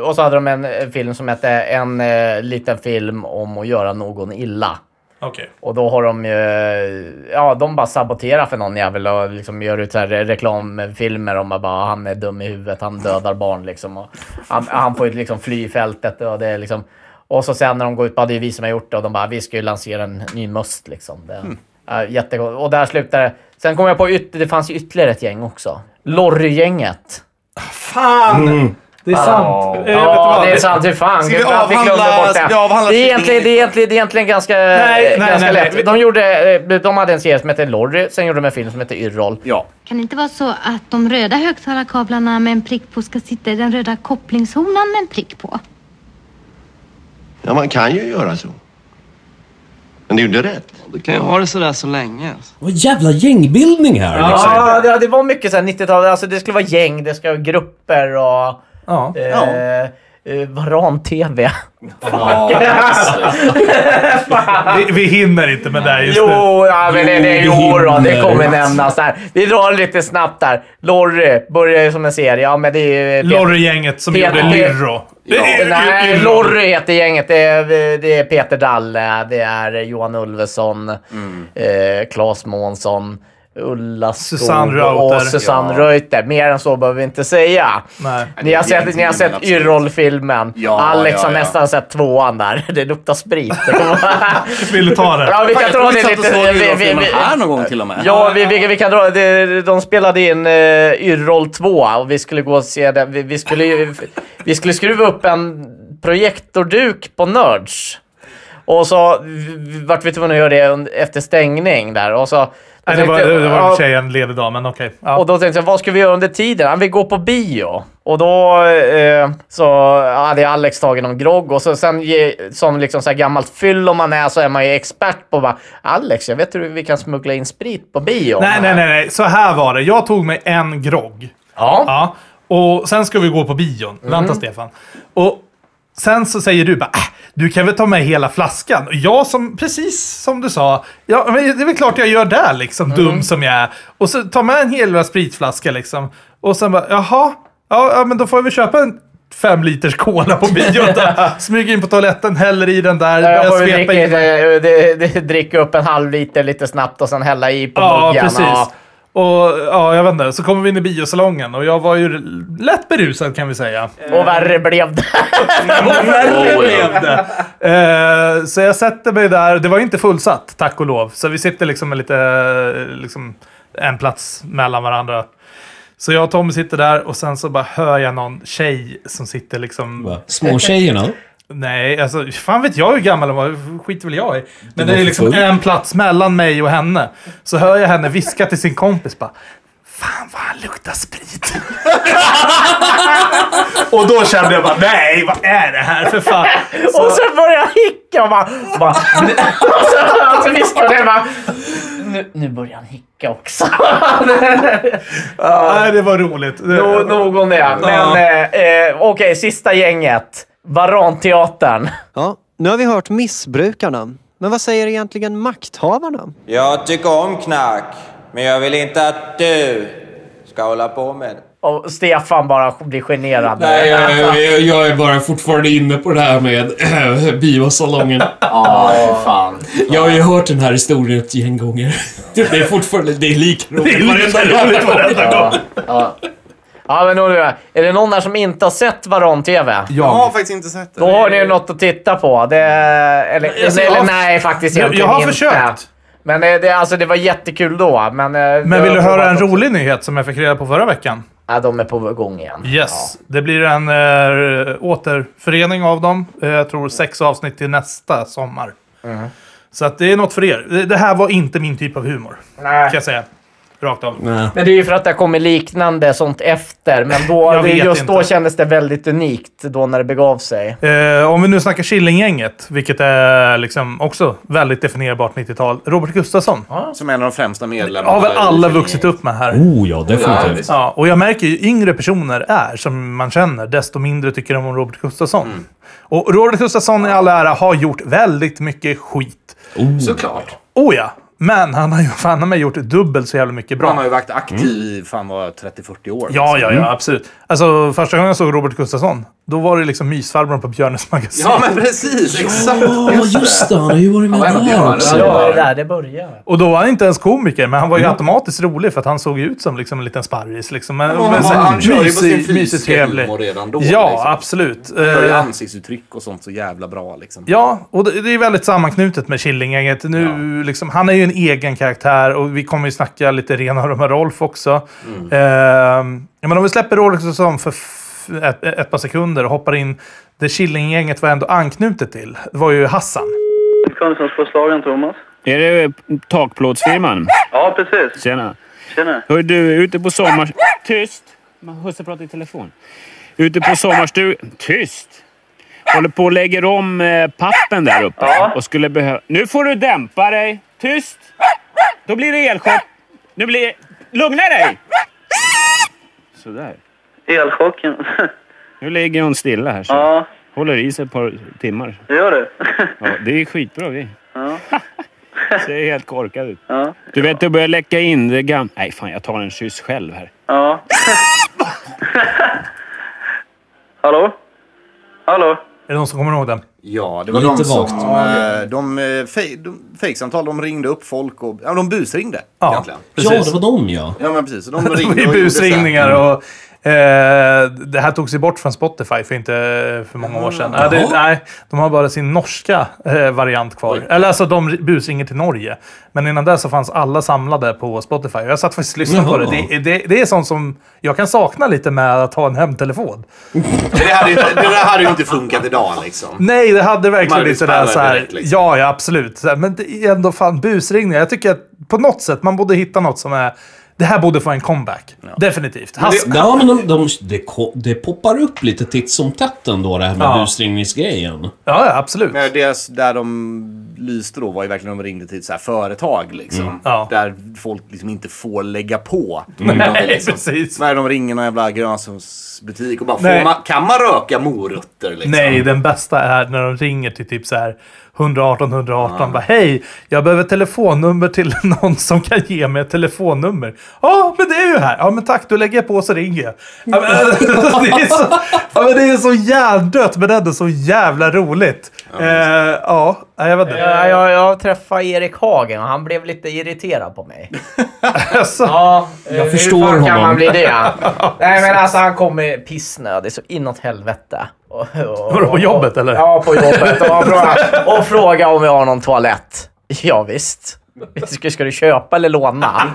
[SPEAKER 4] och så hade de en film som hette En eh, liten film om att göra någon illa.
[SPEAKER 3] Okej.
[SPEAKER 4] Och då har de ju, ja de bara saboterar för någon jävel och liksom gör ut så här reklamfilmer om att bara han är dum i huvudet, han dödar barn liksom. Och han, han får ju liksom fly fältet och det är liksom... Och så sen när de går ut, bara det är vi som har gjort det och de bara vi ska ju lansera en ny must liksom. Det, ja, jättegott. Och där slutar det. Sen kom jag på, yt, det fanns ju ytterligare ett gäng också. Lorry-gänget.
[SPEAKER 3] Fan! Det är sant. Du
[SPEAKER 4] Ja, det är sant. Hur fan?
[SPEAKER 2] Ska vi avhandla-
[SPEAKER 4] bort det.
[SPEAKER 2] avhandla
[SPEAKER 4] Det är egentligen, det är egentligen, det är egentligen ganska,
[SPEAKER 3] Nej, nej,
[SPEAKER 4] ganska
[SPEAKER 3] nej,
[SPEAKER 4] lätt.
[SPEAKER 3] nej.
[SPEAKER 4] De, gjorde, eh, de hade en serie som hette Lorry, sen gjorde de en film som hette Yrrol.
[SPEAKER 2] Ja.
[SPEAKER 18] Kan det inte vara så att de röda högtalarkablarna med en prick på ska sitta i den röda kopplingshonan med en prick på?
[SPEAKER 9] Ja, man kan ju göra så. Men det är ju inte rätt.
[SPEAKER 17] Du kan ju ha det sådär så länge.
[SPEAKER 1] Vad jävla gängbildning här. liksom.
[SPEAKER 4] Ja, det, det var mycket så här 90-tal. Alltså det skulle vara gäng, det skulle vara grupper och...
[SPEAKER 3] Ja.
[SPEAKER 4] Eh, eh, Varan-TV.
[SPEAKER 3] Vi, vi hinner inte med det här just
[SPEAKER 4] Jo,
[SPEAKER 3] nu.
[SPEAKER 4] ja, men det, det,
[SPEAKER 1] Jo,
[SPEAKER 4] jo då, det kommer nämnas där. Vi drar lite snabbt där. Lorry börjar ju som en serie. Ja, men det är.
[SPEAKER 3] Lorry-gänget som
[SPEAKER 4] Peter-
[SPEAKER 3] gjorde Lyrro. Eh,
[SPEAKER 4] Nej. Lorry heter gänget. Det är, det är Peter Dalle, det är Johan Ulveson, eh, Claes Månsson, Ulla Skog
[SPEAKER 3] Susanne Reuter.
[SPEAKER 4] och Susanne
[SPEAKER 2] Ja.
[SPEAKER 4] Reuter. Mer än så behöver vi inte säga.
[SPEAKER 3] Nej.
[SPEAKER 4] Ni har sett, ni har sett. Yrrol-filmen.
[SPEAKER 2] Ja,
[SPEAKER 4] Alex
[SPEAKER 2] ja,
[SPEAKER 4] har nästan sett tvåan där. Det luktar sprit.
[SPEAKER 3] Vill du ta det?
[SPEAKER 4] Ja, vi
[SPEAKER 2] Fan,
[SPEAKER 4] kan
[SPEAKER 2] jag
[SPEAKER 4] dra det lite. vi- vi-
[SPEAKER 2] Yrrol-filmen
[SPEAKER 4] vi-
[SPEAKER 2] här någon gång till och med.
[SPEAKER 4] Ja, vi, vi, vi kan dra det. De spelade in uh, Yrrol 2 och vi skulle gå och se det. Vi, vi, skulle, vi skulle skruva upp en projektorduk på Nerds. Och så vart vi tvungna att göra det efter stängning där. Och så
[SPEAKER 3] Nej, det var, det var och
[SPEAKER 4] ja.
[SPEAKER 3] för sig en ledig dag, men okej. Ja.
[SPEAKER 4] Och då tänkte jag, vad ska vi göra under tiden? Vi går på bio. Och då eh, så hade Alex tagit någon grogg och så sen som liksom så här gammalt fyll om man är så är man ju expert på bara Alex, jag vet hur vi kan smuggla in sprit på bio.
[SPEAKER 3] Nej, nej, nej, nej. Så här var det. Jag tog mig en grogg.
[SPEAKER 4] Ja.
[SPEAKER 3] ja. Och sen ska vi gå på bion.
[SPEAKER 4] Mm.
[SPEAKER 3] Vänta, Stefan. Och sen så säger du bara, äh, du kan väl ta med hela flaskan? Och jag som, precis som du sa, ja, men det är väl klart jag gör det liksom,
[SPEAKER 4] Mm.
[SPEAKER 3] dum som jag är. Och så tar med en hel spritflaska liksom. Och sen bara, jaha, ja, ja men då får jag väl köpa en fem liters cola på bion. Smyger in på toaletten, häller i den där,
[SPEAKER 4] Jag får
[SPEAKER 3] svepa
[SPEAKER 4] dricka,
[SPEAKER 3] in.
[SPEAKER 4] det, det, det, dricka upp en halv liter lite snabbt och sen hälla i på
[SPEAKER 3] Ja,
[SPEAKER 4] muggen.
[SPEAKER 3] precis.
[SPEAKER 4] Ja.
[SPEAKER 3] Och ja, jag vet inte. Så kommer vi in i biosalongen och jag var ju lätt berusad kan vi säga.
[SPEAKER 4] Och värre blev det.
[SPEAKER 3] Och värre blev det. Eh, så jag sätter mig där. Det var ju inte fullsatt, tack och lov. Så vi sitter liksom med lite, eh, liksom en plats mellan varandra. Så jag och Tommy sitter där och sen så bara hör jag någon tjej som sitter liksom...
[SPEAKER 1] Småtjejerna?
[SPEAKER 3] Nej, alltså fan vet jag hur gammal hon var. skiter väl jag i. Men det är liksom en plats mellan mig och henne. Så hör jag henne viska till sin kompis bara. Fan vad han luktar sprit. och då kände jag bara, nej vad är det här för fan? Så,
[SPEAKER 4] Och sen började jag hicka och bara... bara och så, så viskade jag bara... Nu, nu börjar han hicka också.
[SPEAKER 3] nej, det var roligt.
[SPEAKER 4] Nå, nog om det. Men
[SPEAKER 3] Ja.
[SPEAKER 4] eh, eh, okej, sista gänget. Varanteatern.
[SPEAKER 19] Ja, nu har vi hört missbrukarna. Men vad säger egentligen makthavarna?
[SPEAKER 20] Jag tycker om knark, men jag vill inte att du ska hålla på med det.
[SPEAKER 4] Och Stefan bara blir generad.
[SPEAKER 1] Nej, jag, jag, jag är bara fortfarande inne på det här med biosalongen.
[SPEAKER 4] Ja, fan.
[SPEAKER 1] Jag har ju hört den här historien ett gäng gånger. Det är fortfarande det är lika roligt
[SPEAKER 3] Det är lika roligt varenda gång.
[SPEAKER 4] Ja. Ja, men nu, är det någon där som inte har sett Varan-TV?
[SPEAKER 2] Jag har faktiskt inte sett det.
[SPEAKER 4] Då har ni ju något att titta på. Det, eller,
[SPEAKER 3] Alltså,
[SPEAKER 4] eller
[SPEAKER 3] jag har-
[SPEAKER 4] nej, faktiskt
[SPEAKER 3] Jag-
[SPEAKER 4] egentligen
[SPEAKER 3] jag har
[SPEAKER 4] inte.
[SPEAKER 3] försökt.
[SPEAKER 4] Men det, det, alltså, det var jättekul då. Men, eh,
[SPEAKER 3] Men vill du höra en rolig nyhet som jag fick reda på förra veckan?
[SPEAKER 4] Ja, de är på gång igen.
[SPEAKER 3] Yes. Det blir en äh, återförening av dem. Eh, jag tror sex avsnitt till nästa sommar.
[SPEAKER 4] Mm.
[SPEAKER 3] Så att det är något för er. Det- Det här var inte min typ av humor.
[SPEAKER 4] Nej.
[SPEAKER 3] Kan jag säga. Rakt av.
[SPEAKER 4] Men det är ju för att det kommer liknande sånt efter. Men då, just då
[SPEAKER 3] inte.
[SPEAKER 4] kändes det väldigt unikt då när det begav sig.
[SPEAKER 3] Eh, om vi nu snackar Killinggänget, vilket är liksom också väldigt definierbart 90-tal. Robert Gustafsson.
[SPEAKER 2] Som är en av de främsta medlemmarna.
[SPEAKER 3] Har väl alla vuxit upp med här.
[SPEAKER 1] Oh ja, definitivt.
[SPEAKER 3] Ja, och jag märker ju yngre personer är, som man känner, desto mindre tycker de om Robert Gustafsson.
[SPEAKER 2] Mm.
[SPEAKER 3] Och Robert Gustafsson i all ära har gjort väldigt mycket skit.
[SPEAKER 2] Såklart.
[SPEAKER 3] Oh ja! Men han har ju fan med gjort dubbelt så jävla mycket bra.
[SPEAKER 2] Han har ju varit aktiv i fan vad 30-40 år.
[SPEAKER 3] Ja, ja,
[SPEAKER 2] liksom.
[SPEAKER 3] ja, absolut. Alltså, första gången jag såg Robert Gustafsson, då var det liksom mysfarbrorn på Björnes magasin.
[SPEAKER 2] Ja, men precis. Exakt.
[SPEAKER 1] Ja, just det. Han har ju varit med
[SPEAKER 2] Ja,
[SPEAKER 1] där
[SPEAKER 2] var
[SPEAKER 1] också.
[SPEAKER 2] det.
[SPEAKER 4] Ja, det där det börjar.
[SPEAKER 3] Och då var han inte ens komiker, men han var ju
[SPEAKER 2] Mm.
[SPEAKER 3] automatiskt rolig för att han såg ut som liksom en liten sparris. Liksom. Men,
[SPEAKER 2] Ja,
[SPEAKER 3] men så
[SPEAKER 2] han ju på
[SPEAKER 3] mysig-
[SPEAKER 2] sin fysiska
[SPEAKER 3] trevlig.
[SPEAKER 2] humor redan då,
[SPEAKER 3] Ja,
[SPEAKER 2] liksom.
[SPEAKER 3] absolut.
[SPEAKER 2] Han gör ju
[SPEAKER 3] Eh,
[SPEAKER 2] ansiktsuttryck och sånt så jävla bra liksom.
[SPEAKER 3] Ja, och det det är väldigt sammanknutet med Killinggänget. Nu, liksom, han är ju en egen karaktär och vi kommer ju snacka lite rena rama Rolf också.
[SPEAKER 2] Mm.
[SPEAKER 3] Ja, men om vi släpper Rolf som för ett, ett par sekunder och hoppar in det Killinggänget var ändå anknutet till. Det var ju Hassan.
[SPEAKER 21] Konstnärsförslagen, Thomas.
[SPEAKER 22] Är det takplåtsfirman?
[SPEAKER 21] Ja, precis.
[SPEAKER 22] Tjena.
[SPEAKER 21] Tjena.
[SPEAKER 22] Hör du, ute på sommar... Tyst! Husse pratar i telefon. Ute på sommarstugan... Tyst! Håller på och lägger om eh, pappen där uppe.
[SPEAKER 21] Ja.
[SPEAKER 22] Och skulle behöva... Nu får du dämpa dig! Tyst! Då blir det elchock. Nu blir Lugna dig! Sådär.
[SPEAKER 21] Elchocken.
[SPEAKER 22] Nu ligger hon stilla här. Så.
[SPEAKER 21] Ja.
[SPEAKER 22] Håller i sig ett par timmar.
[SPEAKER 21] Det gör det.
[SPEAKER 22] Ja, det är skitbra vi.
[SPEAKER 21] Ja.
[SPEAKER 22] Ser helt korkad ut.
[SPEAKER 21] Ja.
[SPEAKER 22] Du vet, det börjar läcka in. Det gam... Nej, fan jag tar en kyss själv här.
[SPEAKER 21] Ja. Hallå? Hallå?
[SPEAKER 3] Är det någon som kommer ihåg den?
[SPEAKER 2] Ja, det var
[SPEAKER 1] Lite
[SPEAKER 2] de som...
[SPEAKER 1] vagt.
[SPEAKER 2] De, fej- de, fejksamtal, de ringde upp folk och... Ja, de busringde
[SPEAKER 3] Ja,
[SPEAKER 2] egentligen.
[SPEAKER 1] Ja, det var de ja.
[SPEAKER 2] Ja, men precis. De
[SPEAKER 3] Det var
[SPEAKER 2] ringde så här.
[SPEAKER 3] busringningar och det här togs ju bort från Spotify för inte för många år sedan. Ja, det, nej, de har bara sin norska eh, variant kvar. Eller alltså, de busringer till Norge. Men innan det så fanns alla samlade på Spotify. Jag satt faktiskt och lyssnade på det. Det, det. det är sånt som jag kan sakna lite med att ha en hemtelefon.
[SPEAKER 2] Det hade, ju det där hade ju inte funkat idag liksom.
[SPEAKER 3] Nej, det hade verkligen inte det där så här,
[SPEAKER 2] direkt, liksom.
[SPEAKER 3] Ja, ja, absolut. Men det är ändå fan busringningar. Jag tycker att på något sätt man borde hitta något som är... Det här borde få en comeback. Definitivt. Hass,
[SPEAKER 1] Ja, men de, de, det, ko- det poppar upp lite titt som tätt ändå, det här med
[SPEAKER 3] Ja.
[SPEAKER 1] busringningsgrejen.
[SPEAKER 3] Ja, ja, absolut.
[SPEAKER 2] Men det, där de lyste då var ju verkligen de ringde till ett så här företag liksom.
[SPEAKER 3] Mm. Ja.
[SPEAKER 2] Där folk liksom inte får lägga på.
[SPEAKER 3] Mm. Nej,
[SPEAKER 2] liksom,
[SPEAKER 3] precis.
[SPEAKER 2] När de ringer någon jävla grönsaksbutik och bara,
[SPEAKER 3] Nej.
[SPEAKER 2] får man, kan man röka morötter liksom?
[SPEAKER 3] Nej, den bästa är när de ringer till typ så här 118 118. Bara, Hej, jag behöver telefonnummer till någon som kan ge mig ett telefonnummer. Ja, men det är ju här. Ja, men tack, du lägger på så ringer jag. Ja, men, det, är så, ja, men det är så hjärndött, men ändå så jävla roligt. Ja, eh, ja jag vet inte.
[SPEAKER 4] Jag, jag, jag träffade Erik Hagen och han blev lite irriterad på mig.
[SPEAKER 3] Alltså,
[SPEAKER 4] Ja,
[SPEAKER 1] Jag
[SPEAKER 4] hur
[SPEAKER 1] förstår
[SPEAKER 4] fan kan
[SPEAKER 1] honom.
[SPEAKER 4] man bli det? Nej men alltså han kom med pissnödig så inåt helvete.
[SPEAKER 3] Vadå, på jobbet, eller?
[SPEAKER 4] Ja, på jobbet. Och, han frågade, och frågade om vi har någon toalett. Ja, visst. Ska, ska du köpa eller låna?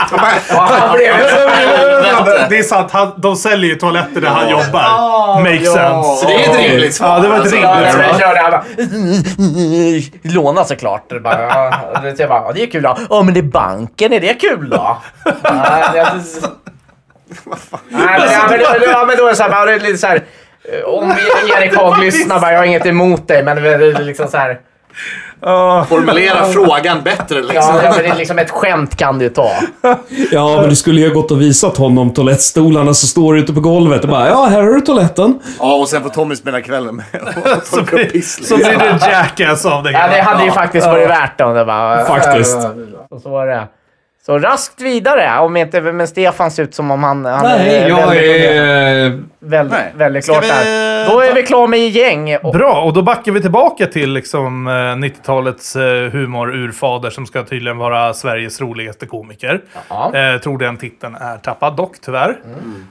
[SPEAKER 3] Det är sant, han, de säljer ju toaletter där han jobbar. Makes
[SPEAKER 4] ja.
[SPEAKER 3] sense.
[SPEAKER 2] Så det är ett rimligt svar.
[SPEAKER 3] Ja, det var ett
[SPEAKER 2] alltså.
[SPEAKER 3] Rimligt
[SPEAKER 4] jag
[SPEAKER 3] svar.
[SPEAKER 4] Låna såklart. Det bara, det- bara, är kul då. Ja, men det är banken. Är det kul då? Nej, men, ja, men, då- är det så här, eh, Om Erik Haag lyssnar bara, jag har inget emot dig, men det är liksom så här...
[SPEAKER 2] Formulera frågan bättre liksom.
[SPEAKER 4] Ja, men det är liksom ett skämt kan du ta.
[SPEAKER 1] Ja, men du skulle ju ha gått och visat honom toalettstolarna som står ute på golvet och bara ja, här har du toaletten.
[SPEAKER 2] Ja, och sen får Tommy spela kvällen med
[SPEAKER 3] Så blir, så blir det jackass av det
[SPEAKER 4] Ja, det hade ju
[SPEAKER 3] Ja.
[SPEAKER 4] faktiskt varit värt det om det bara...
[SPEAKER 1] Faktiskt.
[SPEAKER 4] Och så var det. Så raskt vidare. Om inte, men Stefan ser ut som om han... han
[SPEAKER 1] Nej,
[SPEAKER 4] är
[SPEAKER 1] jag
[SPEAKER 4] väldigt,
[SPEAKER 1] är...
[SPEAKER 4] väldigt,
[SPEAKER 2] Nej.
[SPEAKER 4] väldigt klart
[SPEAKER 2] vi-
[SPEAKER 4] där. Då är vi klara med gäng.
[SPEAKER 3] Bra, och då backar vi tillbaka till liksom, eh, 90-talets eh, humor-urfader som ska tydligen vara Sveriges roligaste komiker.
[SPEAKER 4] Ja.
[SPEAKER 3] Eh, tror den titeln är tappad dock, tyvärr.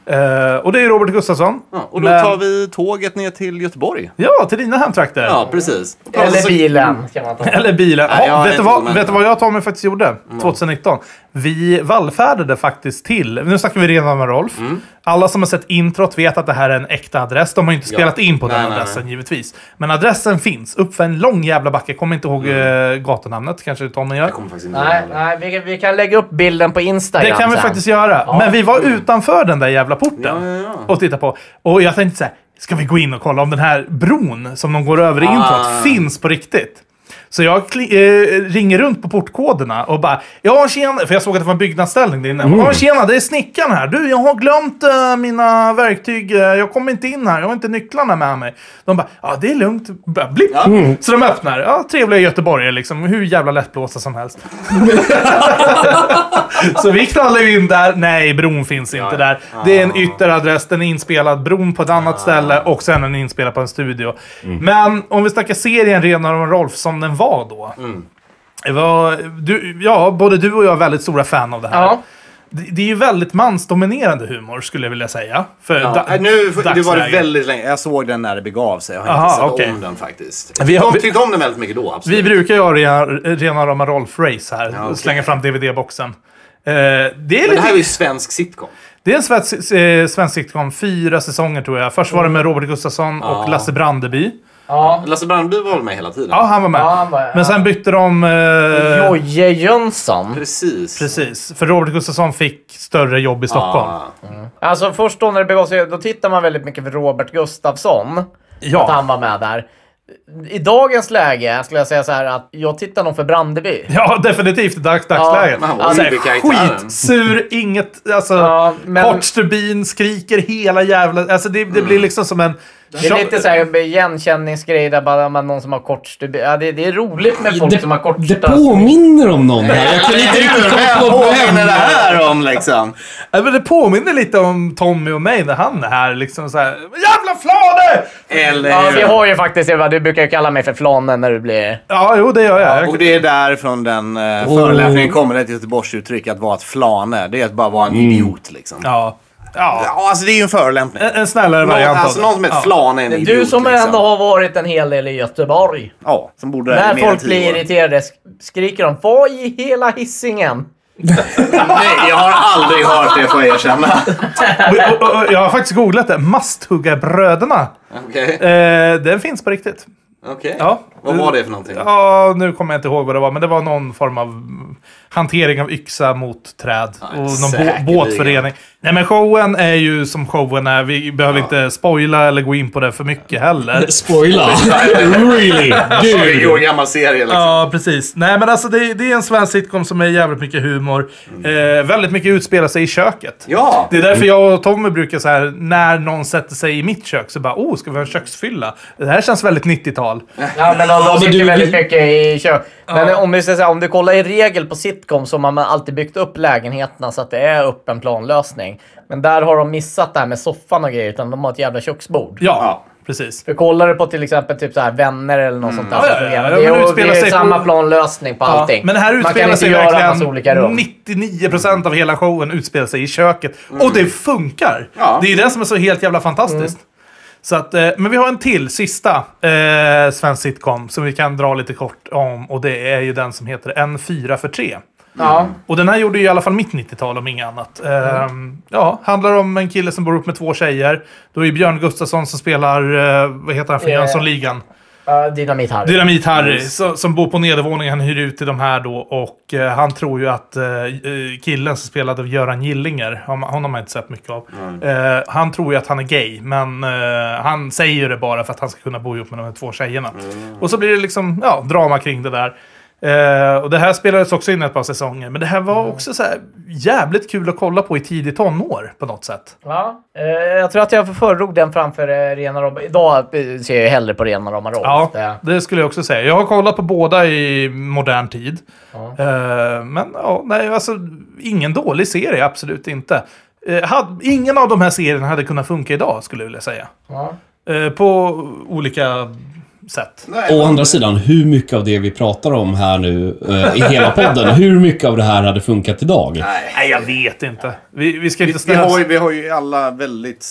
[SPEAKER 3] Eh, och det är Robert Gustafsson.
[SPEAKER 2] Ja, och då
[SPEAKER 3] Men-
[SPEAKER 2] tar vi tåget ner till Göteborg.
[SPEAKER 3] Ja, till dina hemtrakter.
[SPEAKER 2] Ja, precis.
[SPEAKER 4] eller bilen kan man ta.
[SPEAKER 3] Eller bilen. Ja,
[SPEAKER 2] är
[SPEAKER 3] vet, du vad, vet du vad jag och Tommy faktiskt gjorde 2019? Vi vallfärdade faktiskt till, nu snackar vi redan med Rolf.
[SPEAKER 2] Mm.
[SPEAKER 3] Alla som har sett introt vet att det här är en äkta adress. De har ju inte
[SPEAKER 2] Ja.
[SPEAKER 3] spelat in på
[SPEAKER 2] Nej,
[SPEAKER 3] den
[SPEAKER 2] nej,
[SPEAKER 3] adressen givetvis. Men adressen finns, uppför en lång jävla backe. Jag kommer inte ihåg
[SPEAKER 2] Mm.
[SPEAKER 3] eh, gatunamnet, kanske Tommy gör.
[SPEAKER 2] Jag kommer faktiskt inte
[SPEAKER 4] Nej, nej vi, vi kan lägga upp bilden på Instagram
[SPEAKER 3] Det kan vi
[SPEAKER 4] sen.
[SPEAKER 3] faktiskt göra. Men vi var utanför den där jävla porten
[SPEAKER 2] Ja, ja, ja.
[SPEAKER 3] och tittade på. Och jag tänkte så här, ska vi gå in och kolla om den här bron som de går över i
[SPEAKER 2] Ah.
[SPEAKER 3] introt finns på riktigt? Så jag eh, ringer runt på portkoderna och bara Ja tjena, för jag såg att det var en byggnadsställning där inne.
[SPEAKER 2] Mm.
[SPEAKER 3] Ja tjena, det är snickaren här. Du, jag har glömt eh, mina verktyg. Eh, jag kommer inte in här. Jag har inte nycklarna med mig. De bara, ja det är lugnt. Blipp. Så de öppnar. Ja, trevliga göteborgare liksom. Hur jävla lättblåsta som helst. Så vi knallar in där. Nej, bron finns inte där. Det är en ytteradress, den är inspelad. Bron på ett annat ställe och sen är den inspelad på en studio. Men om vi snackar serien Renar och Rolf som den var då. Det var, du, ja, både du och jag är väldigt stora fan av det här.
[SPEAKER 4] Ja.
[SPEAKER 3] Det, det är ju väldigt mansdominerande humor skulle jag vilja säga. För
[SPEAKER 2] Ja,
[SPEAKER 3] da-
[SPEAKER 2] äh, nu, det var det väldigt länge. Jag såg den när det begav sig. Jag har
[SPEAKER 3] Aha,
[SPEAKER 2] inte sett
[SPEAKER 3] okej.
[SPEAKER 2] om den faktiskt.
[SPEAKER 3] Vi har- vi-
[SPEAKER 2] tyckte om den väldigt mycket då, absolut.
[SPEAKER 3] Vi brukar ju ha rena, rena rama Rolf-race här.
[SPEAKER 2] Ja, okej.
[SPEAKER 3] Slänga fram DVD-boxen. Eh, det är
[SPEAKER 2] Men det
[SPEAKER 3] lite...
[SPEAKER 2] här är ju svensk sitcom.
[SPEAKER 3] Det är en svensk, eh, svensk sitcom, fyra säsonger tror jag. Först var det med Robert Gustafsson och. Lasse Brandeby.
[SPEAKER 4] Ja.
[SPEAKER 2] Lasse Brandeby var med hela tiden?
[SPEAKER 3] Ja, han var med.
[SPEAKER 4] Ja, han var-
[SPEAKER 3] Men sen bytte de... Eh,
[SPEAKER 4] Jojje Jönsson.
[SPEAKER 2] Precis.
[SPEAKER 3] precis. För Robert Gustafsson fick större jobb i Stockholm.
[SPEAKER 2] Ja.
[SPEAKER 4] Alltså först då när det begav sig, då tittar man väldigt mycket för Robert Gustafsson.
[SPEAKER 3] Ja.
[SPEAKER 4] Att han var med där. I dagens läge skulle jag säga så här att jag tittar nog för Brandeby.
[SPEAKER 3] Ja, definitivt i dags, dagsläget.
[SPEAKER 2] men han var ju
[SPEAKER 3] Så här,
[SPEAKER 2] huvudkaraktären.
[SPEAKER 3] Skitsur, inget... Alltså,
[SPEAKER 4] Ja, men-
[SPEAKER 3] skriker hela jävla... Alltså det, det blir liksom som en...
[SPEAKER 4] Det är lite så här igenkänningsgrej där bara man, någon som har kort stubin. Ja, det, det är roligt med folk
[SPEAKER 1] Det,
[SPEAKER 4] som har kort
[SPEAKER 1] det påminner om någon här. Jag kan inte riktigt komma på vem.
[SPEAKER 2] är det här om liksom?
[SPEAKER 3] Ja, men det påminner lite om Tommy och mig när han är här. Liksom så här, Jävla flane!
[SPEAKER 2] Eller
[SPEAKER 4] Ja, vi har ju faktiskt, Eva, du brukar ju kalla mig för flanen när du blir...
[SPEAKER 3] Ja, jo det gör jag.
[SPEAKER 2] Och det är därifrån den uh, förolämpningen kommer, ett Göteborgsuttryck att vara ett flane. Det är att bara vara en idiot liksom.
[SPEAKER 3] Ja, Ja.
[SPEAKER 2] Ja, alltså det är ju en förolämpning.
[SPEAKER 3] En, en snällare
[SPEAKER 2] Någon,
[SPEAKER 3] variant av
[SPEAKER 2] alltså någon som heter
[SPEAKER 3] Ja.
[SPEAKER 2] Flan är en idiot.
[SPEAKER 4] Du som
[SPEAKER 2] liksom.
[SPEAKER 4] ändå har varit en hel del i Göteborg.
[SPEAKER 2] Ja, som borde
[SPEAKER 4] När
[SPEAKER 2] mer
[SPEAKER 4] folk blir irriterade sk- skriker de Vad i hela hissingen?
[SPEAKER 2] Nej, jag har aldrig hört det får jag erkänna.
[SPEAKER 3] Jag har faktiskt googlat det. Masthuggarbröderna.
[SPEAKER 2] Okej.
[SPEAKER 3] Eh, den finns på riktigt.
[SPEAKER 2] Okej.
[SPEAKER 3] Ja.
[SPEAKER 2] Vad var det för någonting?
[SPEAKER 3] Ja, nu kommer jag inte ihåg vad det var, men det var någon form av hantering av yxa mot träd. och någon bå- båtförening. Nej, men showen är ju som showen är. Vi behöver inte spoila eller gå in på det för mycket heller.
[SPEAKER 1] Spoila? really?
[SPEAKER 2] 20 år
[SPEAKER 1] Dude.
[SPEAKER 2] gammal serie liksom.
[SPEAKER 3] Ja, precis. Nej, men alltså det, det är en svensk sitcom som är jävligt mycket humor. Eh, väldigt mycket utspelar sig i köket.
[SPEAKER 2] Ja.
[SPEAKER 3] Det är därför jag och Tommy brukar så här, när någon sätter sig i mitt kök så bara, oh, ska vi ha en köksfylla? Det här känns väldigt 90-tal.
[SPEAKER 4] Ja, men de, de sitter
[SPEAKER 1] du-
[SPEAKER 4] väldigt mycket i kök. Men om vi ska säga, om du kollar i regel på sitcom så har man alltid byggt upp lägenheterna så att det är öppen planlösning. Men där har de missat det här med soffan och grejer, utan de har ett jävla köksbord.
[SPEAKER 3] Ja, precis.
[SPEAKER 4] För kollar du på till exempel typ så här vänner eller något sånt där
[SPEAKER 3] Ja, ja, ja, ja,
[SPEAKER 4] det. är,
[SPEAKER 3] det
[SPEAKER 4] ju- är
[SPEAKER 3] sig
[SPEAKER 4] samma
[SPEAKER 3] på-
[SPEAKER 4] planlösning på
[SPEAKER 3] Ja,
[SPEAKER 4] allting.
[SPEAKER 3] men det här utspelar sig verkligen 99% av hela showen utspelar sig i köket. Och det funkar!
[SPEAKER 2] Ja.
[SPEAKER 3] Det är det som är så helt jävla fantastiskt. Så att, eh, men vi har en till, sista eh, svensk sitcom som vi kan dra lite kort om. Och det är ju den som heter En fyra för tre.
[SPEAKER 4] Ja.
[SPEAKER 3] Och den här gjorde ju i alla fall mitt 90-tal om inget annat. Ehm, ja, handlar om en kille som bor upp med två tjejer. Då är det Björn Gustafsson som spelar, eh, vad heter han
[SPEAKER 4] Eh,
[SPEAKER 3] Jönssonligan?
[SPEAKER 4] Ja, Dynamit Harry.
[SPEAKER 3] Dynamit Harry, som, som bor på nedervåningen. Han hyr ut till de här då och eh, han tror ju att eh, eh, killen som spelade av Göran Gillinger, hon- honom har jag inte sett mycket av. Eh, han tror ju att han är gay, men eh, han säger det bara för att han ska kunna bo ihop med de här två tjejerna. Och så blir det liksom, ja, drama kring det där. Eh, och det här spelades också in ett par säsonger, men det här var också så här jävligt kul att kolla på i tidig tonår på något sätt.
[SPEAKER 4] Ja, eh, jag tror att jag föredrog den framför eh, Rena Rama Idag ser jag hellre på Rena Rolf.
[SPEAKER 3] Ja,
[SPEAKER 4] Det-
[SPEAKER 3] det skulle jag också säga. Jag har kollat på båda i modern tid. Eh, men ja, nej, alltså ingen dålig serie, absolut inte. Eh, hade, ingen av de här serierna hade kunnat funka idag, skulle jag vilja säga. Eh, på olika sätt.
[SPEAKER 1] Å andra sidan, hur mycket av det vi pratar om här nu eh, i hela podden, hur mycket av det här hade funkat idag?
[SPEAKER 3] Nej, jag vet inte. Vi, vi ska
[SPEAKER 2] Vi,
[SPEAKER 3] inte
[SPEAKER 2] vi,
[SPEAKER 3] ställa...
[SPEAKER 2] har ju, vi har ju alla väldigt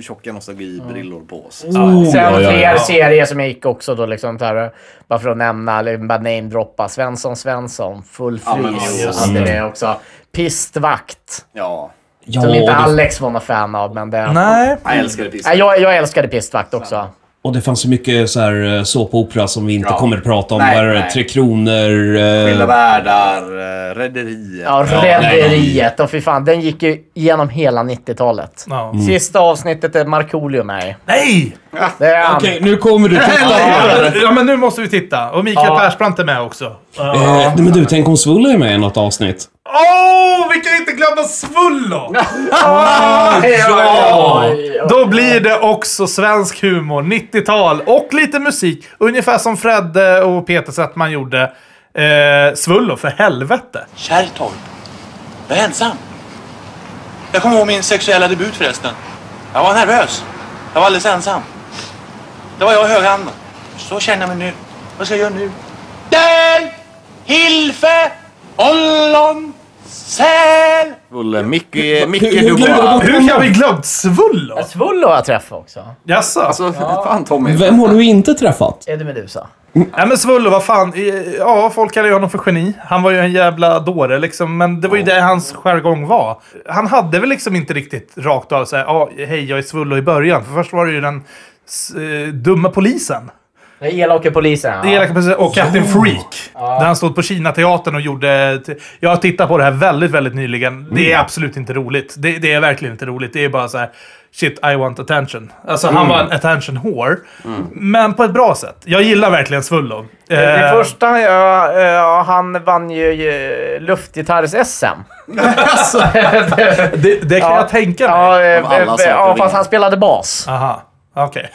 [SPEAKER 2] tjocka nostalgibrillor på oss.
[SPEAKER 1] Oh,
[SPEAKER 4] Sen
[SPEAKER 1] ja,
[SPEAKER 4] fler
[SPEAKER 1] ja.
[SPEAKER 4] serier som jag gick också då, liksom, här, bara för att nämna, eller bara namedroppa. Svensson Svensson, Full
[SPEAKER 2] Ja, men
[SPEAKER 4] hade det också. Pistvakt,
[SPEAKER 2] Ja.
[SPEAKER 1] Ja,
[SPEAKER 4] som inte
[SPEAKER 1] det,
[SPEAKER 4] Alex var någon fan av, men det...
[SPEAKER 3] Nej.
[SPEAKER 2] Jag piss.
[SPEAKER 4] Nej, jag, jag älskade Pistvakt också.
[SPEAKER 1] Och det fanns så mycket så här eh, såpopera som vi inte
[SPEAKER 2] Ja.
[SPEAKER 1] kommer att prata om.
[SPEAKER 2] Nej,
[SPEAKER 1] Vad är det?
[SPEAKER 2] nej.
[SPEAKER 1] Tre Kronor. eh,
[SPEAKER 2] Skilda världar, eh, Rederiet.
[SPEAKER 4] Ja, Rederiet. Och fy fan, den gick ju igenom hela 90-talet.
[SPEAKER 3] Ja.
[SPEAKER 4] Sista avsnittet är Markoolio med.
[SPEAKER 3] Nej!
[SPEAKER 4] Han.
[SPEAKER 1] Okej, nu kommer du titta.
[SPEAKER 3] Ja, men nu måste vi titta. Och Mikael
[SPEAKER 4] Ja.
[SPEAKER 3] Persbrandt är med också.
[SPEAKER 1] Eh, men du, tänk om Svullo är med i något avsnitt?
[SPEAKER 3] Åh, vi kan inte glömma Svullo!
[SPEAKER 4] Ja!
[SPEAKER 3] Då blir det också svensk humor, 90-tal och lite musik. Ungefär som Fredde och Peter Settman gjorde. Eh, Svullo, för helvete.
[SPEAKER 17] Kärrtorp. Jag är ensam. Jag kommer ihåg min sexuella debut förresten. Jag var nervös. Jag var alldeles ensam. Det var jag och högerhanden. Så känner jag mig nu. Vad ska jag göra nu? Del! Hilfe! Ollon! Säl!
[SPEAKER 2] Bulle, Micke, Micke Dubois.
[SPEAKER 3] Hur kan vi glömt Svullo?
[SPEAKER 4] Svullo har jag träffat också.
[SPEAKER 3] Jaså?
[SPEAKER 2] Alltså, fan Tommy.
[SPEAKER 1] Vem har du inte träffat?
[SPEAKER 4] Eddie Meduza.
[SPEAKER 3] Nej men Svullo, vad fan. Ja, folk kallar ju honom för geni. Han var ju en jävla dåre liksom. Men det var ju det hans jargong var. Han hade väl liksom inte riktigt rakt av såhär, ja, hej jag är Svullo i början. För först var det ju den s- eh, dumma polisen.
[SPEAKER 4] Den elaka polisen.
[SPEAKER 3] Det elaka polisen och Captain Freak. Där han stod på Kina-teatern och gjorde... Jag har tittat på det här väldigt, väldigt nyligen. Det är absolut inte roligt. Det, det är verkligen inte roligt. Det är bara så här. Shit, I want attention. Alltså, han var en attention whore. Men på ett bra sätt. Jag gillar verkligen Svullo.
[SPEAKER 4] Det
[SPEAKER 3] Eh,
[SPEAKER 4] första, ja, ja, han vann ju eh, luftgitarrs-SM.
[SPEAKER 3] det, det kan
[SPEAKER 4] Ja.
[SPEAKER 3] jag tänka mig.
[SPEAKER 4] Ja, eh, eh, ja, fast han spelade bas.
[SPEAKER 3] Aha. Okej.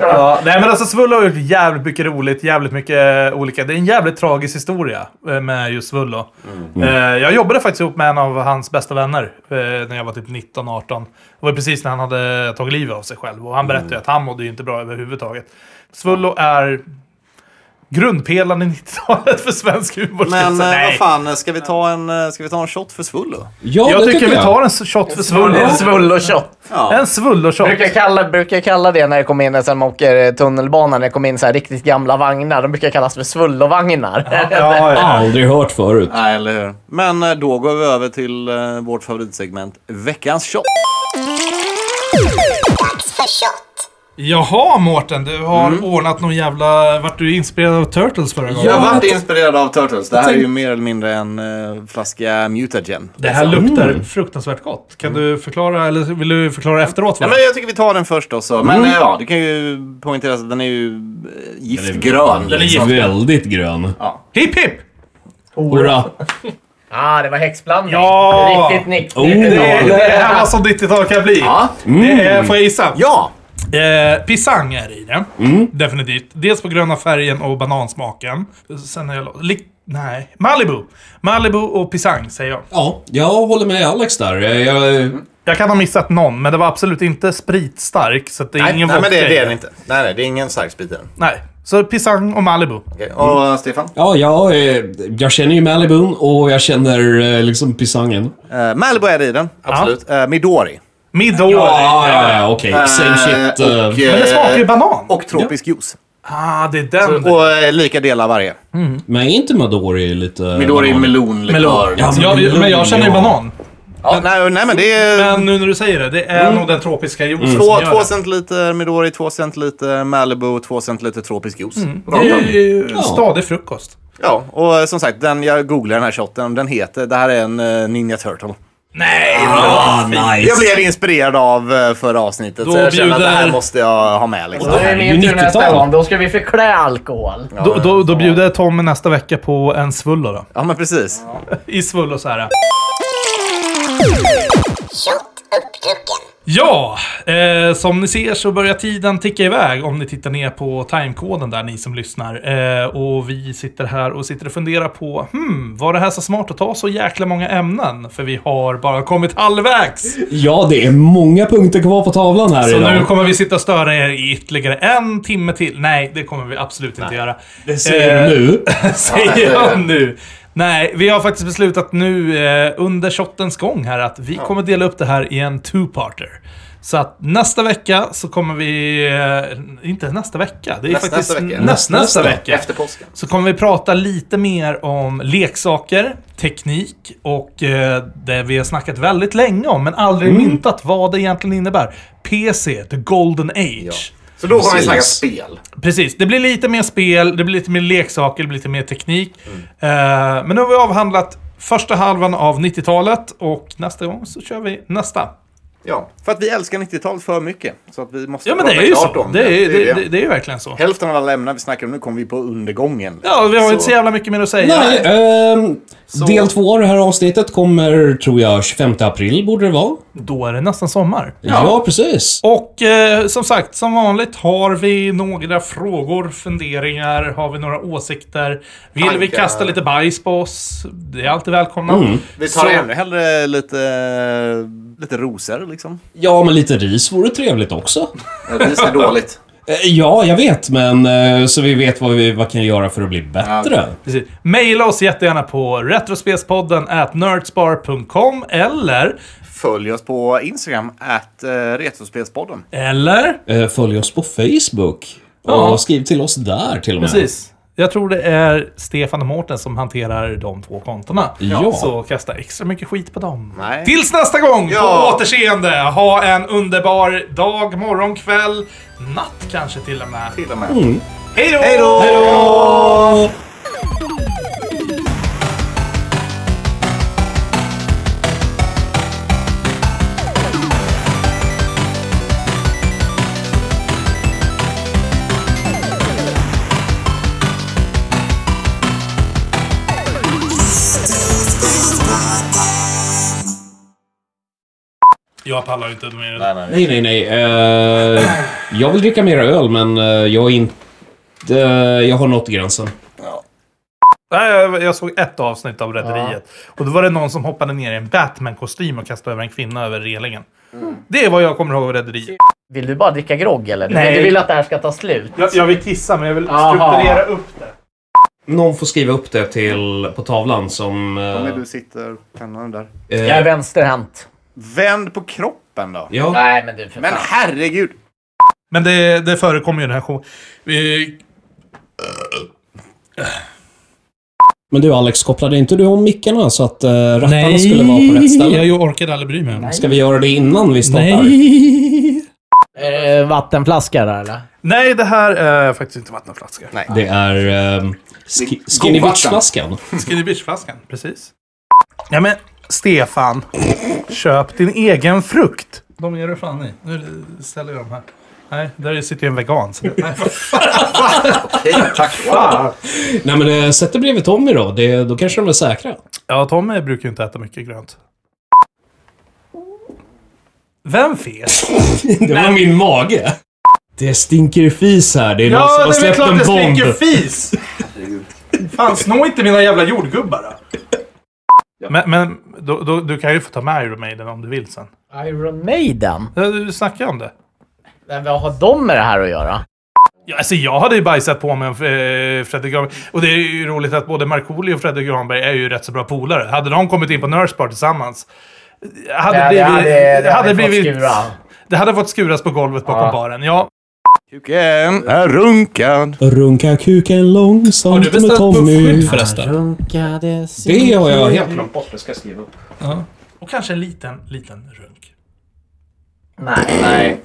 [SPEAKER 3] ja, nej men alltså Svullo har gjort jävligt mycket roligt, jävligt mycket eh, olika. Det är en jävligt tragisk historia eh, med just Svullo. Eh, jag jobbade faktiskt ihop med en av hans bästa vänner när jag var typ 19-18. Det var precis när han hade tagit livet av sig själv. Och han berättade ju att han mådde ju inte bra överhuvudtaget. Svullo är Grundpelaren i 90-talet för svensk humor. jag
[SPEAKER 2] Men eh,
[SPEAKER 3] Nej.
[SPEAKER 2] vad fan, ska vi ta en, eh, ska vi ta en shot för Svullo?
[SPEAKER 3] jag tycker vi tar en shot för svullo.
[SPEAKER 4] En svullo-shot.
[SPEAKER 3] En svullo-shot.
[SPEAKER 4] Brukar kalla, brukar kalla det när det kommer in, sen man åker eh, tunnelbana, när det kommer in så här riktigt gamla vagnar. De brukar kallas för svullovagnar.
[SPEAKER 1] Aldrig hört förut.
[SPEAKER 2] Nej, eller hur? Men då går vi över till vårt favoritsegment, veckans shot.
[SPEAKER 3] Jaha Mårten, du har ordnat någon jävla... Vart du inspirerad av Turtles förra gången?
[SPEAKER 2] Jag har varit inspirerad av Turtles. Det här är ju mer eller mindre en uh, flaska mutagen.
[SPEAKER 3] Det här luktar fruktansvärt gott. Kan du förklara, eller vill du förklara efteråt?
[SPEAKER 2] Ja, men
[SPEAKER 3] det är?
[SPEAKER 2] jag tycker vi tar den först också. Men
[SPEAKER 1] Mm.
[SPEAKER 2] eh, ja, det kan ju poängteras att den är ju eh, giftgrön.
[SPEAKER 3] Den är
[SPEAKER 2] liksom.
[SPEAKER 1] Väldigt grön.
[SPEAKER 3] Hipp hipp!
[SPEAKER 1] Hurra!
[SPEAKER 4] Ah, det var häxblandning.
[SPEAKER 3] Ja!
[SPEAKER 4] Riktigt nick.
[SPEAKER 1] Oh.
[SPEAKER 3] Det, det här var som 90-tal kan bli.
[SPEAKER 2] Ja.
[SPEAKER 3] Det är, får jag gissa?
[SPEAKER 2] Ja!
[SPEAKER 3] Eh, pisang är det i det.
[SPEAKER 1] Mm.
[SPEAKER 3] Definitivt. Dels på gröna färgen och banansmaken. Sen är jag... Li- nej. Malibu. Malibu och pisang säger jag.
[SPEAKER 1] Ja, jag håller med Alex där. Jag, jag,
[SPEAKER 3] Jag kan ha missat någon, men det var absolut inte spritstark. Så det är
[SPEAKER 2] Nej,
[SPEAKER 3] ingen
[SPEAKER 2] nej men det, det är den inte. Nej, nej, det är ingen stark sprit i den.
[SPEAKER 3] Nej. Så pisang och Malibu.
[SPEAKER 2] Okej. Och eh, Stefan?
[SPEAKER 1] ja, jag, eh, jag känner ju Malibun och jag känner eh, liksom pisangen.
[SPEAKER 2] Uh, Malibu är det i den, absolut. Eh, Midori.
[SPEAKER 3] Midori.
[SPEAKER 1] Ja, ja, ja, okej. Same
[SPEAKER 2] Eh,
[SPEAKER 1] shit.
[SPEAKER 2] och,
[SPEAKER 1] eh.
[SPEAKER 3] Men det
[SPEAKER 2] eh,
[SPEAKER 3] smakar ju banan.
[SPEAKER 2] Och tropisk juice.
[SPEAKER 3] Ah, det är den.
[SPEAKER 2] Så, och eh, lika delar varje.
[SPEAKER 1] Men är inte Madori lite...
[SPEAKER 2] Midori är melonlikör.
[SPEAKER 3] Melon.
[SPEAKER 1] Ja,
[SPEAKER 3] Ja,
[SPEAKER 1] melon,
[SPEAKER 3] men jag känner ju
[SPEAKER 1] ja.
[SPEAKER 3] banan.
[SPEAKER 2] Ja, nej, nej, men det är...
[SPEAKER 3] Men nu när du säger det, det är nog den tropiska juicen
[SPEAKER 2] Två,
[SPEAKER 3] som gör
[SPEAKER 2] två
[SPEAKER 3] det.
[SPEAKER 2] centiliter Midori, två centiliter Malibu, två centiliter tropisk juice.
[SPEAKER 3] Det är ju en stadig frukost.
[SPEAKER 2] Ja, och eh, som sagt, den, jag googlade den här shotten. Den heter, det här är en Ninja Turtle.
[SPEAKER 3] Nej!
[SPEAKER 1] Ah, nice.
[SPEAKER 2] Jag blev inspirerad av uh, förra avsnittet,
[SPEAKER 3] Då
[SPEAKER 2] så jag känner att det här
[SPEAKER 3] bjuder-
[SPEAKER 2] måste jag ha med. Liksom.
[SPEAKER 4] Då är det min tur nästa
[SPEAKER 1] 90-tal.
[SPEAKER 4] gång. Då ska vi förklä alkohol.
[SPEAKER 3] Då, då, då bjuder Tommy nästa vecka på en svullo då.
[SPEAKER 2] Ja, men precis.
[SPEAKER 3] I svullo så här. Ja, eh, som ni ser så börjar tiden ticka iväg om ni tittar ner på timekoden där, ni som lyssnar. Eh, och vi sitter här och sitter och funderar på, hmm, var det här så smart att ta så jäkla många ämnen? För vi har bara kommit halvvägs.
[SPEAKER 1] Ja, det är många punkter kvar på tavlan här
[SPEAKER 3] Så
[SPEAKER 1] idag.
[SPEAKER 3] nu kommer vi sitta och störa er i ytterligare en timme till. Nej, det kommer vi absolut inte göra.
[SPEAKER 1] Det säger du nu.
[SPEAKER 3] Säger jag nu. Nej, vi har faktiskt beslutat nu eh, under shottens gång här att vi kommer dela upp det här i en two-parter. Så att nästa vecka så kommer vi... Eh, inte nästa vecka, det är
[SPEAKER 2] Nästa-
[SPEAKER 3] faktiskt
[SPEAKER 2] nästa vecka.
[SPEAKER 3] näst, nästa, vecka.
[SPEAKER 2] Efter påsken.
[SPEAKER 3] Så kommer vi prata lite mer om leksaker, teknik och eh, det vi har snackat väldigt länge om men aldrig myntat vad det egentligen innebär. PC, the golden age.
[SPEAKER 2] Så då kommer vi snacka spel.
[SPEAKER 3] Precis, det blir lite mer spel, det blir lite mer leksaker, det blir lite mer teknik. Eh, men nu har vi avhandlat första halvan av 90-talet och nästa gång så kör vi nästa.
[SPEAKER 2] Ja, för att vi älskar 90-talet för mycket. Så att vi måste
[SPEAKER 3] Ja men det är ju så.
[SPEAKER 2] om
[SPEAKER 3] Det är, det,
[SPEAKER 2] är
[SPEAKER 3] det, det är ju verkligen så.
[SPEAKER 2] Hälften av alla ämnen vi snackar om nu kommer vi på undergången.
[SPEAKER 3] Ja, vi har
[SPEAKER 2] Så-
[SPEAKER 3] inte så jävla mycket mer att säga.
[SPEAKER 1] Nej, ehm, del två av det här avsnittet kommer, tror jag, 25 april borde det vara.
[SPEAKER 3] Då är det nästan sommar.
[SPEAKER 1] Ja, precis.
[SPEAKER 3] Och eh, som sagt, som vanligt har vi några frågor, funderingar, har vi några åsikter. Vill vi
[SPEAKER 2] Tankar.
[SPEAKER 3] kasta lite bajs på oss? Det är alltid välkomna.
[SPEAKER 1] Mm.
[SPEAKER 2] Vi tar
[SPEAKER 3] Så-
[SPEAKER 2] ännu hellre lite, lite rosor liksom.
[SPEAKER 1] Ja, men lite ris vore trevligt också.
[SPEAKER 2] Ja, Ris är dåligt.
[SPEAKER 1] Eh, Ja, jag vet, men eh, så vi vet vad vi vad kan göra för att bli bättre.
[SPEAKER 3] Precis. Maila oss jättegärna på retrospelspodden at nerdspar.com eller,
[SPEAKER 2] Följ oss på Instagram, at uh, Retrospelspodden.
[SPEAKER 3] eller,
[SPEAKER 1] Eh, Följ oss på Facebook.
[SPEAKER 3] Ja.
[SPEAKER 1] Och skriv till oss där till och med.
[SPEAKER 3] precis. Jag tror det är Stefan och Mårten som hanterar de två kontona.
[SPEAKER 1] Ja.
[SPEAKER 3] Så kasta extra mycket skit på dem.
[SPEAKER 2] Nej.
[SPEAKER 3] Tills nästa gång!
[SPEAKER 2] Ja.
[SPEAKER 3] På återseende! Ha en underbar dag, morgon, kväll, natt kanske till och med.
[SPEAKER 2] Till och med.
[SPEAKER 3] Hej då!
[SPEAKER 2] Hej då!
[SPEAKER 3] Jag pallar inte mer.
[SPEAKER 2] Nej, nej.
[SPEAKER 1] Nej, nej, nej. Eh, jag vill dricka mer öl, men eh, jag är inte... eh, jag har nått gränsen.
[SPEAKER 3] Nej, jag, såg ett avsnitt av Rederiet. Och då var det någon som hoppade ner i en Batman-kostym och kastade över en kvinna över relingen. Det är vad jag kommer ihåg av Rederiet.
[SPEAKER 4] Vill du bara dricka grogg eller?
[SPEAKER 3] Nej.
[SPEAKER 4] du vill att det här ska ta slut?
[SPEAKER 3] Jag, jag vill kissa, men jag vill
[SPEAKER 4] Aha.
[SPEAKER 3] strukturera upp det.
[SPEAKER 1] Någon får skriva upp det till, på tavlan som... eh,
[SPEAKER 2] Tommy, du sitter pennan där.
[SPEAKER 1] eh,
[SPEAKER 4] Jag är vänsterhänt.
[SPEAKER 2] Vänd på kroppen då.
[SPEAKER 1] Ja.
[SPEAKER 4] Nej, men du för
[SPEAKER 2] Men
[SPEAKER 4] fan.
[SPEAKER 2] herregud!
[SPEAKER 3] Men det, det förekommer ju den här showen. Vi,
[SPEAKER 1] Men du Alex, kopplade inte du om mickarna så att uh, rattarna skulle vara på rätt ställe?
[SPEAKER 3] jag orkade aldrig bry mig det.
[SPEAKER 1] Ska vi göra det innan vi startar?
[SPEAKER 3] Nej!
[SPEAKER 4] Eh, vattenflaska där eller?
[SPEAKER 3] Nej, det här är faktiskt inte vattenflaska.
[SPEAKER 2] Nej.
[SPEAKER 1] Det är um, sk- Skinny Bitch-flaskan.
[SPEAKER 3] Skinny Bitch-flaskan, precis. Ja men, Stefan. Köp din egen frukt. De ger du fan i. Nu ställer jag dem här. Nej, där sitter ju en vegan. Så det, nej,
[SPEAKER 2] Tack. Wow.
[SPEAKER 1] Nej men uh, sätt dig bredvid Tommy då. Det, då kanske de är säkra.
[SPEAKER 3] Ja, Tommy brukar ju inte äta mycket grönt. Vem fes?
[SPEAKER 1] det var min mage. Det stinker fis här. Det är någon som
[SPEAKER 3] Ja,
[SPEAKER 1] har
[SPEAKER 3] det är väl
[SPEAKER 1] släppt
[SPEAKER 3] klart
[SPEAKER 1] en
[SPEAKER 3] det
[SPEAKER 1] bomb.
[SPEAKER 3] stinker fis! Fan, snå inte mina jävla jordgubbar då. Men, men då, då, du kan ju få ta med Iron Maiden om du vill sen.
[SPEAKER 4] Iron Maiden?
[SPEAKER 3] Ja, Du snackar om det.
[SPEAKER 4] Men vad har de med det här att göra?
[SPEAKER 3] Ja, alltså jag hade ju bajsat på mig eh, Fredrik Granberg. Och det är ju roligt att både Markoolio och Fredrik Granberg är ju rätt så bra polare. Hade de kommit in på Nurse Bar tillsammans. Hade
[SPEAKER 4] Det- det
[SPEAKER 3] blivit,
[SPEAKER 4] hade- det hade
[SPEAKER 3] hade
[SPEAKER 4] fått
[SPEAKER 3] blivit,
[SPEAKER 4] skura.
[SPEAKER 3] det hade fått skuras på golvet bakom
[SPEAKER 4] Ja.
[SPEAKER 3] baren. Ja.
[SPEAKER 2] Kuken är runkad.
[SPEAKER 1] Runka kuken
[SPEAKER 3] Har
[SPEAKER 1] långsamt
[SPEAKER 3] du
[SPEAKER 1] med
[SPEAKER 3] beställt
[SPEAKER 1] Tommy.
[SPEAKER 3] puffskydd förresten?
[SPEAKER 4] Runkade
[SPEAKER 1] Det har jag helt glömt bort. Det ska jag skriva upp.
[SPEAKER 3] Ja. Och kanske en liten, liten runk.
[SPEAKER 4] Nej.
[SPEAKER 2] Nej.